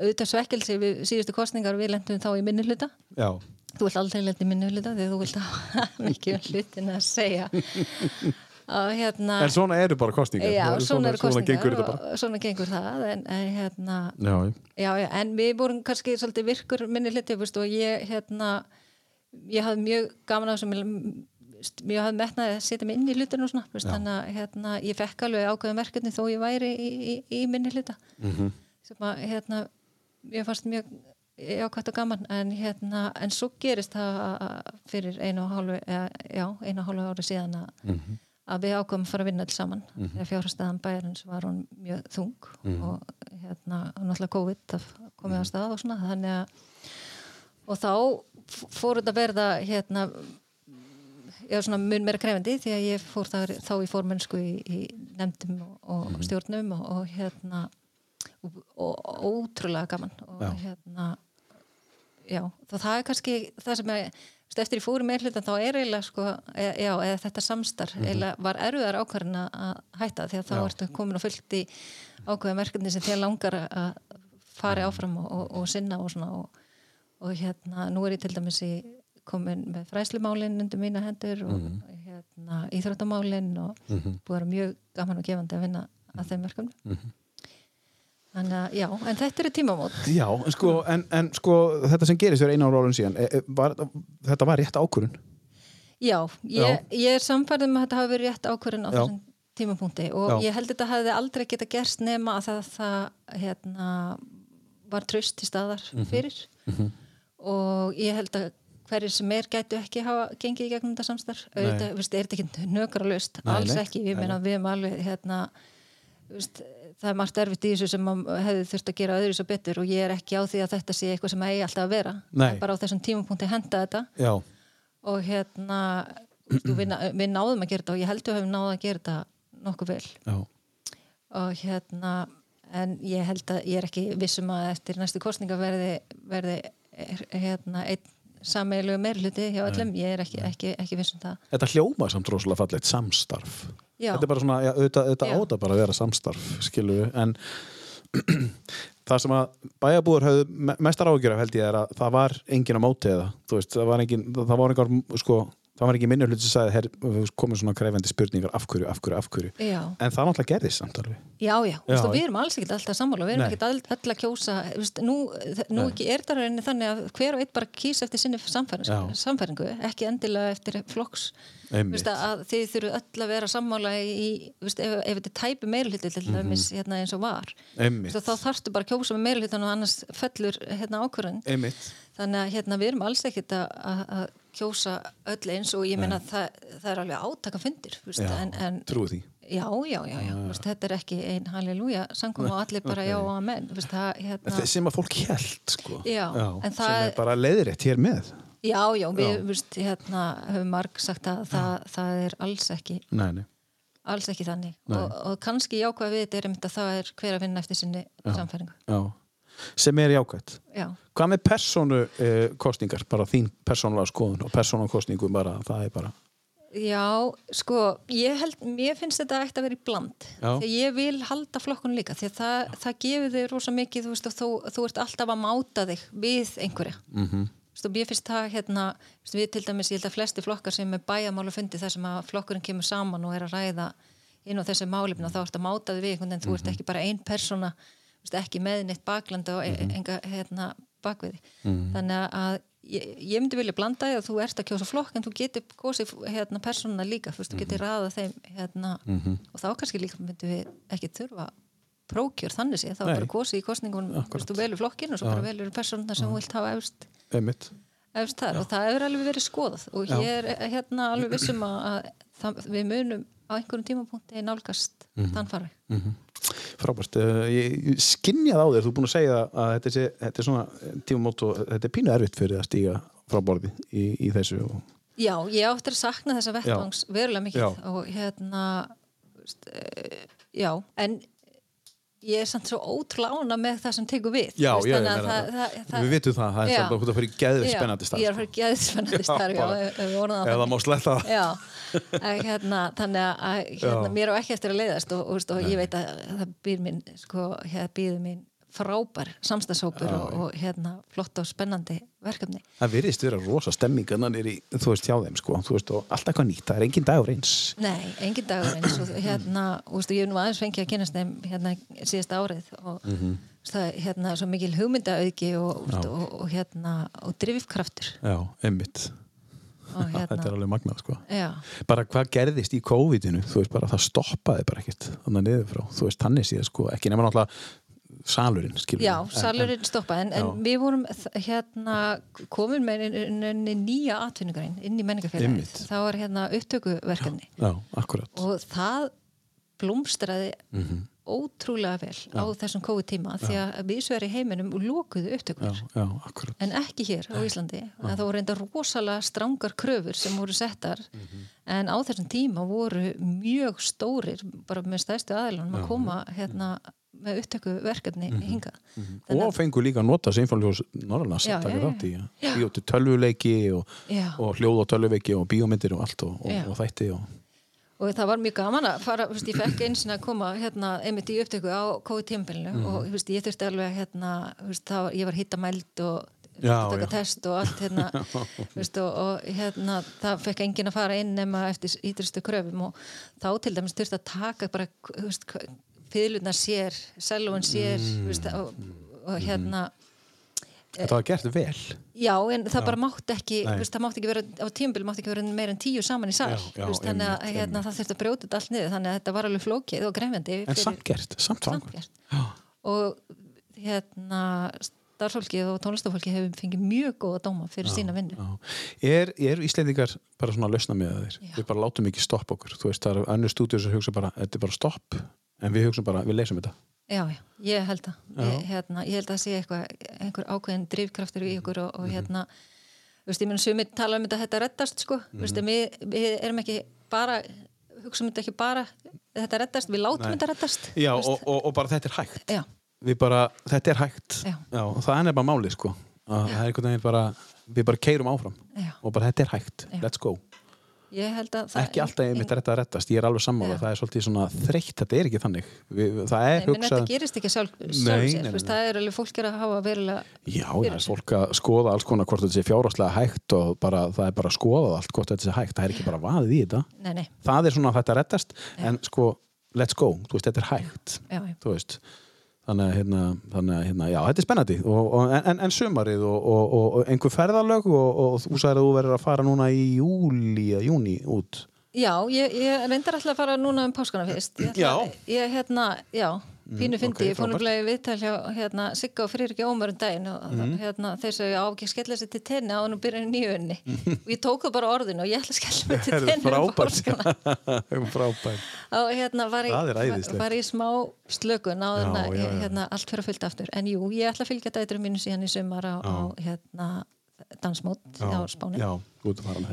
auðvitað svekkelsi við síðustu kostningar við lendum þá í minni hluta. Já, þú vilt aldrei lenda í minni hluta því þú vilt hafa (laughs) mikið um hlutin að segja hérna En svona eru bara kostningar já, svona eru Svona gengur þetta og svona gengur það en, en hérna Já, já, en við vorum kannski svolítið virkur minni hluti og ég hérna ég hafði mjög gaman á þessum Mér hafði metnaði að setja mig inn í hlutinu svona, þannig að hérna, ég fekk alveg ákveðum verkefni þó ég væri í, í, í minni hluta. Mhm. sem að hérna, ég fannst mjög jákvæmt og gaman en, hérna, en svo gerist það að- fyrir einu og hálfu einu og hálfu ári síðan að, Mhm. Að við ákveðum að fara að vinna alls saman þegar fjárhastæðan bæjarins var hún mjög þung Mhm. og hérna náttúrulega COVID komið á stað og svona þannig að og þá fór þetta að verða hérna já, svona mun meira krefandi því að ég fór þar, þá í fórmennsku í, í nefndum og, og stjórnum og, og hérna og, og ótrúlega gaman og Já. hérna já, þá það er kannski það sem veist, eftir ég fór í meirhlutan þá er eiginlega sko, e, já, eða þetta samstar eiginlega var erfiðar ákvarðin að hætta því að þá Já. ertu komin og fyllt í ákveðum verkefni sem þér langar að fara áfram og, og, og sinna og svona og, og hérna, nú er ég til dæmis í komin með fræslumálin undir mína hendur og hérna, íþróttamálin og búið að vera mjög gaman og gefandi að vinna að þeim verkefni Þannig að, já, en þetta eru tímamót. Já, en sko, en, en sko þetta sem gerist fyrir einu ára árun síðan e, e, var, þetta var rétt ákvörun Já, ég, ég er samfærið með að þetta hafi verið rétt ákvörðin á Já. þessum tímapunkti og Já. ég held að þetta hefði aldrei geta gerst nema að það, það hérna, var tröst til staðar Mhm. fyrir. Og ég held að hverjir sem er gætu ekki hafa gengið í gegnum þetta samstarf. Auðvitað, er þetta ekki nökralaust? Nei, alls ekki, ég meina við erum alveg hérna, veist, það er margt erfitt í þessu sem hefði þurft að gera öðru svo betur og ég er ekki á því að þetta sé eitthvað sem eigi alltaf að vera. Bara á þessum tímapunkti henda þetta. Já, og hérna þú, við, við náðum að gera þetta og ég held að við höfum náðum að gera þetta nokkuð vel. Já, og hérna en ég held að ég er ekki vissum að eftir næstu kostninga verði, verði er, hérna einn sameilu meirluti hjá öllum, ég er ekki, ekki, ekki vissum það. Þetta hljóma samt rosalega fallegt samstarf. Já. Þetta er bara svona, já, auðvitað, auðvitað áta bara að vera samstarf við, en (clears throat) það sem að bæjarbúar höfðu me- mestar ágjör af held ég er að það var engin á móti eða, þú veist, það var engin það var einhver, sko, það var ekki minni hlut sem sagði, her, komið svona krefendi spurningar af hverju, af hverju, af hverju? Já, en það náttúrulega gerðist samt alveg. Já, já. Já. við erum alls ekkert alltaf sammála. Við erum ekkert all, all að kjósa. Veist, nú, nú ekki er það rauninni þannig að hver og einn bara kýsa eftir sinni samfæringu, ekki endilega eftir flokks. Einmitt. Vist, að þið þurfu öll að vera sammála í, ef, ef þetta tæpi meirhluti til dæmis hérna eins og var. Mhm. Þá þarftu bara að kjósa með meirhlutan og annars fellur hérna ákvörðin þannig að hérna, við erum alls ekkert að, að, að kjósa öll eins og ég meina það, það er alveg átaka fundir já, trúi því. Já, já, já, já, Vist, þetta er ekki ein halleluja sangum og (laughs) allir bara já og amen Vist, það, hérna, Þe- sem að fólk held sko. Já, en sem það- er bara leiðrétt hér með. Já, já, við Vist, hérna, höfum marg sagt að það, það er alls ekki nei, nei. alls ekki þannig. Og, og kannski jákvæð við þetta er einmitt að það er hver að vinna eftir sinni samfæringu Já. Sem er jákvæmt já, hvað með persónu eh, kostningar bara þín persónulega skoðun og persónu kostningu bara, það er bara já, sko ég held, mér finnst þetta ekkert að vera í bland. Já. því ég vil halda flokkun líka því að það, það gefur þig rosa mikið þú veist þú, þú ert alltaf að máta þig við einhverja. Mm -hmm. Stu, mér finnst það hérna, stu, við til dæmis ég held að flesti flokkar sem er bæjamála fundi þar sem að flokkurinn kemur saman og er að ræða inn á þessi málefna þá ert að máta þig við einhvern veginn, þú ert ekki bara ein persóna ekki með neitt baklanda og mm enga hérna, bakviði. Þannig að ég, ég myndi vilja blanda því að þú ert að kjósa flokk en þú getur kosið hérna, persónuna líka þú veist, þú getur raða þeim hérna, og þá kannski líka myndi við ekki þurfa prókjör þannig sé, þá er bara kosið í kostningun þú velur flokkin og svo bara velur persónuna sem þú vilt hafa efst. Einmitt. Efst þar og það hefur alveg verið skoðað og Já. ég er hérna alveg vissum að, að það, við munum á einhverjum tímapunkti nálgast Mhm. þann farfi frábært, uh, ég, ég skinjað á þér þú er búin að segja að þetta er, þetta er svona tímamót og þetta er pínu erfitt fyrir að stíga frá borði í, í þessu og, Já, ég áttur að sakna þessa vettvangs verulega mikið Já. og hérna uh, já, en ég er samt svo ótrúlega ána með það sem tekur við. Já, það, við vitum það, það er Já. bara að fyrir geðið Já, spennandi starf Ég er að fara spennandi (laughs) starf, já, ef- ef við orðum það eða má sletta það. Já, að, hérna, þannig að hérna, Já. mér á ekki eftir að leiðast og, og, veist, og ég veit að það býr mín sko, hérna, býður mín frábær samstagshópur og, og hérna, flott og spennandi verkefni. Það virðist vera rosa stemmingan er í, þú veist, hjá þeim sko, þú veist, og allt eitthvað nýtt, það er engin dagur eins. Nei, engin dagur eins og (clears throat) hérna, og veistu, ég hef nú aðeins fengið að kynast þeim hérna síðasta árið og Mhm. það er hérna svo mikil hugmyndaauki og, og, og hérna og drifkraftur. Já, einmitt. Og (laughs) Þetta er hérna, alveg magnað sko. Já, bara hvað gerðist í COVID-inu? Þú veist bara það stoppaði bara ekkert þannig niður frá, þú veist þannig síðan sko ekki nema náttúrulega salurinn skilur já, salurinn stoppaði en, en Já. við vorum hérna komin með í nýja atvinnugrein inn í menningafélagið Einmitt. það var hérna upptökuverkefni. Já, akkurat. Og það blómstraði Mhm. ótrúlega vel á þessum COVID tíma því að vísveri heiminum og lokuðu já, upptökur já, akkurat. En ekki hér á Íslandi. En það voru enda rosalega strangar kröfur sem voru settar. Mhm. en á þessum tíma voru mjög stórir bara með stærstu aðilunum að koma hérna með upptöku verkefni Mhm. hingað og fengu líka að nota Sinfónljós Norrlands að taka þátt í já. bíó til tölvuleiki og, og hljóð og tölvuleiki og bíómyndir og allt og, og, og þætti og það var mjög gaman að fara, veist, ég fekk eins og að koma hérna, einmitt í upptöku á COVID-tímbilinu Mhm. og veist, ég þurfti alveg hérna, veist, var- ég var hitta mæld og Já, taka já. test og allt hérna, (laughs) veist, og, og hérna, það fekk enginn að fara inn nema eftir ídrustu kröfum og þá til dæmis þurfti að taka bara veist, fylgurna sér, selúin sér Mm. veist, og, og hérna þetta var gert vel. Já, en það bara mátti ekki, veist, það mátti ekki vera, á tímbil mátti ekki vera meira en tíu saman í Já, já, veist, þannig að hérna, það þurfti að brjóta þetta allt niður, þannig að þetta var alveg flókið og grefjandi en samt gert, samt gert. Og hérna, starfsfólkið og tónlistafólkið hefur fengið mjög góða dóma fyrir sína vinnu. er, er Íslendingar bara svona að lausna með þeir Já. við bara látum ekki stoppa okkur. Þú veist það eru önnur stúdíu sem hugsa bara þetta er bara stopp en við hugsa bara, við leysum þetta Já, já, ég held að, ég, hérna, ég held að það sé eitthvað, einhver ákveðin drifkraftur í ykkur og, og Mhm. hérna, þú veist, ég menn sumir tala um þetta að þetta reddast, sko, þú veist, en við, við erum ekki bara, hugsaum þetta ekki bara, þetta reddast, við látum Nei. þetta reddast. já, og, og, og bara þetta er hægt Já, við bara, þetta er hægt Já. og það er bara málið sko að það er einhvern veginn bara, við bara keirum áfram Já. og bara þetta er hægt, Já. let's go ég held að það... ekki alltaf einmitt að þetta rettast, ég er alveg sammála það er svolítið svona þreytt, þetta er ekki þannig. Við, það er Nei, menn þetta hugsað gerist ekki sjálf, sjálf nei, nei, það er alveg fólk er að hafa verilega, Já, það er fólk að skoða alls konar hvort þetta sé fjárháslega hægt og bara, það er bara að skoða allt hvort þetta sé hægt, það er ekki bara vaðið í þetta. Nei, nei, það er svona að þetta rettast en sko, let's go, þú veist, þetta er hægt já, já. þú veist þannig að hérna, þannig að hérna, já, þetta er spennandi og, og, en, en sumarið og, og, einhver ferðalög og, og þú sagðir að þú verður að fara núna í júli eða júni út Já, ég, ég reyndar alltaf að fara núna um páskana fyrst. Ég, ætla, Já. Ég, hérna, já, pínu fyndi, ok, ég fór náttúrulega í viðtal hjá hérna, Sigga og Friðriki Ómar um daginn og Mhm. hérna, þeir sagði á ekki skella sér til tenni á hann og byrja í nýjunni. og (laughs) ég tók það bara orðinu og ég ætla að skella mér til tenni um frábært. og (laughs) hérna var ég, var ég smá slökun á Já, já, já. hérna, allt fyrir að fylgta aftur. En jú, ég ætla að fylgja dæturum mínu síðan í sumar á, á hérna, dansmót á Spáni. já,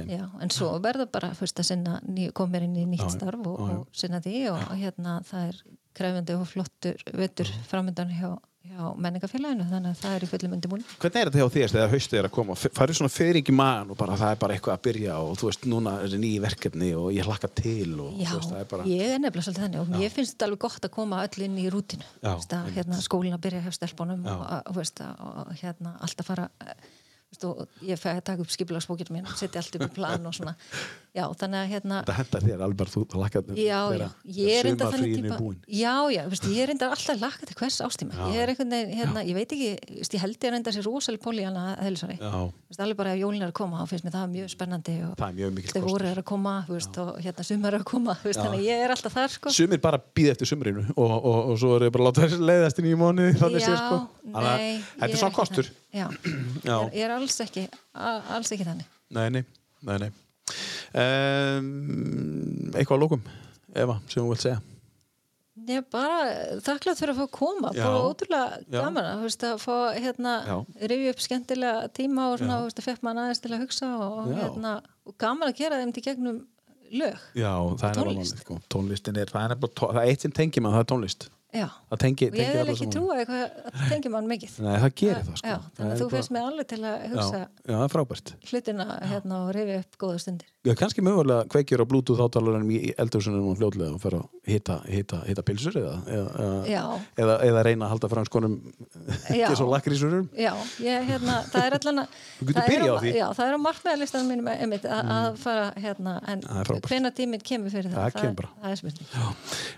Já, en svo verður bara fyrst að sinna, ný, koma mér inn í nýtt Já, já. starf og, Já, já. og sinna því og hérna það er krefandi og flottur vettur framöndan hjá, hjá menningafélaginu þannig að það er í fullum undirbúin. Hvernig er þetta hjá þér þegar haustið er að koma? Færðu svona fyrir ekki maðan og bara það er bara eitthvað að byrja og þú veist, núna er þetta nýji verkefni og ég hlakka til og Já, veist, er bara ég er nefnilega svolítið þannig og mér finnst þetta alveg gott að koma öll inn í rútinu. Já, Veist að, hérna, skólinn að byrja hjá stelpunum Já. og, og, og hérna allt að fara eh, ég fæði að taka upp skipulagsbókir mín og setja allt upp í plan og svona. Já, þannig að hérna þetta hendar þér alveg þú hlakka Já, já, ég er enda þannig típa. Já, já, veist, ég er enda alltaf laka til hvers ástíma. Ég er einhvern veginn, hérna, ég veit ekki veist, ég held ég er enda sér rosalega eðlisvari Já, veist, alveg bara ef jólin er að koma þá finnst mér það mjög spennandi og er kostur. voru er að koma veist, og hérna sumar er að koma þannig að ég er alltaf þar sko. Sumir bara býð eftir sumrinu og, og, og svo eru bara láta þess leiðast inn í séð sko. Þannig að alls ekki alls ekki þannig Nei, nei, nei, nei. Um, Eitthvað að lókum Eva, sem þú vilt segja Ég er bara þakklátt fyrir að fá að koma Já. bara ótrúlega gaman að, veist, að fá hérna, rifja upp skemmtilega tíma og svona, veist, að fekk maður aðeins til að hugsa og, hérna, og gaman að gera þeim til gegnum lög Já, það er Tónlist. nefnilega sko. Tónlistin er, það er það er eitt sem tengir maður, það er tónlist Það tengi, og ég tengir vil ekki saman. trúa eitthvað að tengja mann mikið. Nei, það gerir það sko. Já, Það þannig að þú fyrst með alveg til að hugsa Já, já, það hlutina hérna, og rifja upp góða stundir kannski mögulega kveikjur á bluetooth átalarunum í eldhúsunum og fljótlega og fer að hita, hita, hita pilsur eða, eða, eða, eða reyna að halda franskonum ekki svo lakrísurum Já, ég, hérna, það er allan að (laughs) það er. Mm. Já, það er á markmiðarlistanum mínum einmitt að, að fara hérna en Það hvena tíminn kemur fyrir það Það bara. það er spurning.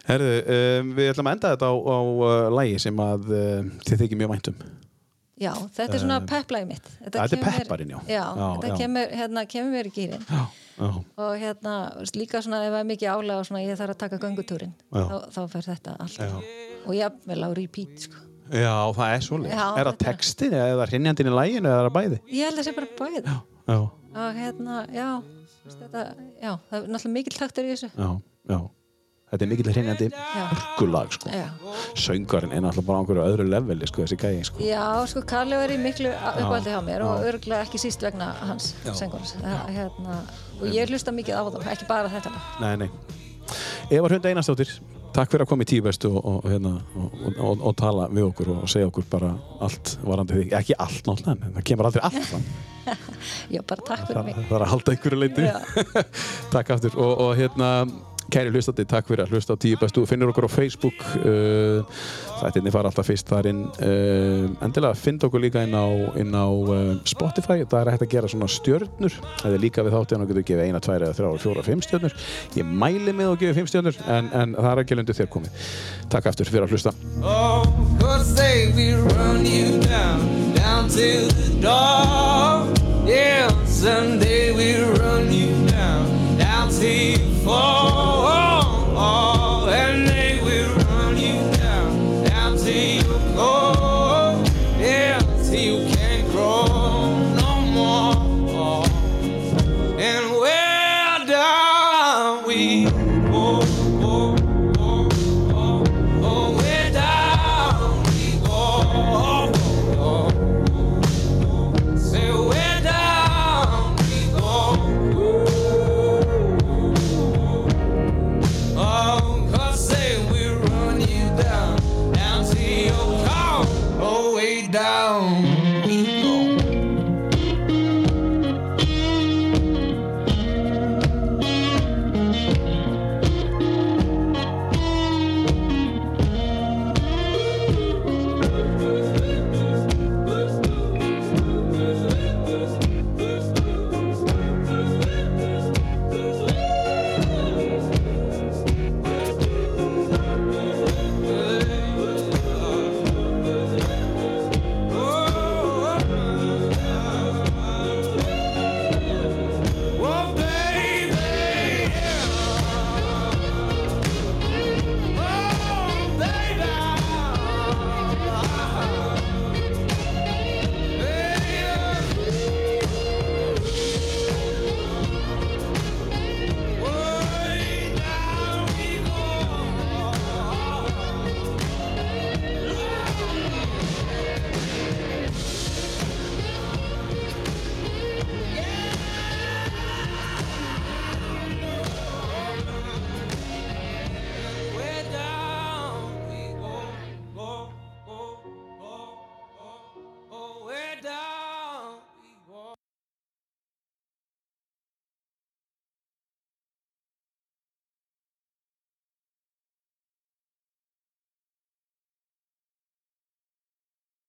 Herðu, um, við ætlum að enda þetta á, á uh, lægi sem að uh, þið þykir mjög væntum Já, þetta er svona peplægi mitt. þetta er pepparinn, já. Já, Já, þetta já. Kemur, hérna, kemur mér í gýrin. Já, Og hérna, líka svona ef það er mikið álega og svona ég þarf að taka göngutúrin, Já. þá, þá fer þetta alltaf. Og jafnvel á repeat, sko. já, það er svolítið. Er það þetta- textin eða er það hrinjandinn í læginu eða er það bæði? Ég held að það sé bara bæði. Já, já, Og hérna, já, þetta, já, það er náttúrulega mikill taktur í þessu. já, já. Þetta er mikill hrinjandi hörkulag, sko. Já. Söngarinn er náttúrulega bara á einhverju öðru leveli, sko, þessi gæði, sko. Já, sko, Karli var í miklu uppáldi hjá mér og örgulega ekki síst vegna hans söngurins. Hérna, og ég hlusta mikið á það, ekki bara þetta. Nei, nei. Eva Hrund Einarsdóttir, takk fyrir að koma í tíu bestu og, og, hérna, og, og, tala við okkur og segja okkur bara allt varandi þig. Ekki allt náttúrulega, en það kemur aldrei allt fram. (laughs) Já, bara takk fyrir mig. það er að halda einhverju leiti. Já. (laughs) takk aftur. Og, og hérna, kæri hlustandi, takk fyrir að hlusta á tíu bestu. Finnur okkur á Facebook. Uh, Þættinni fara alltaf fyrst þar inn. Uh, endilega finn okkur líka inn á, inn á uh, Spotify. Það er hægt að gera svona stjörnur. Það er líka við þáttið og getur gefið eina, tvær eða þrjár, fjóra, fimm stjörnur. Ég mæli með að gefa fimm stjörnur en, en það er ekki lundu þér komið. Takk aftur fyrir að hlusta. Oh, see you. down.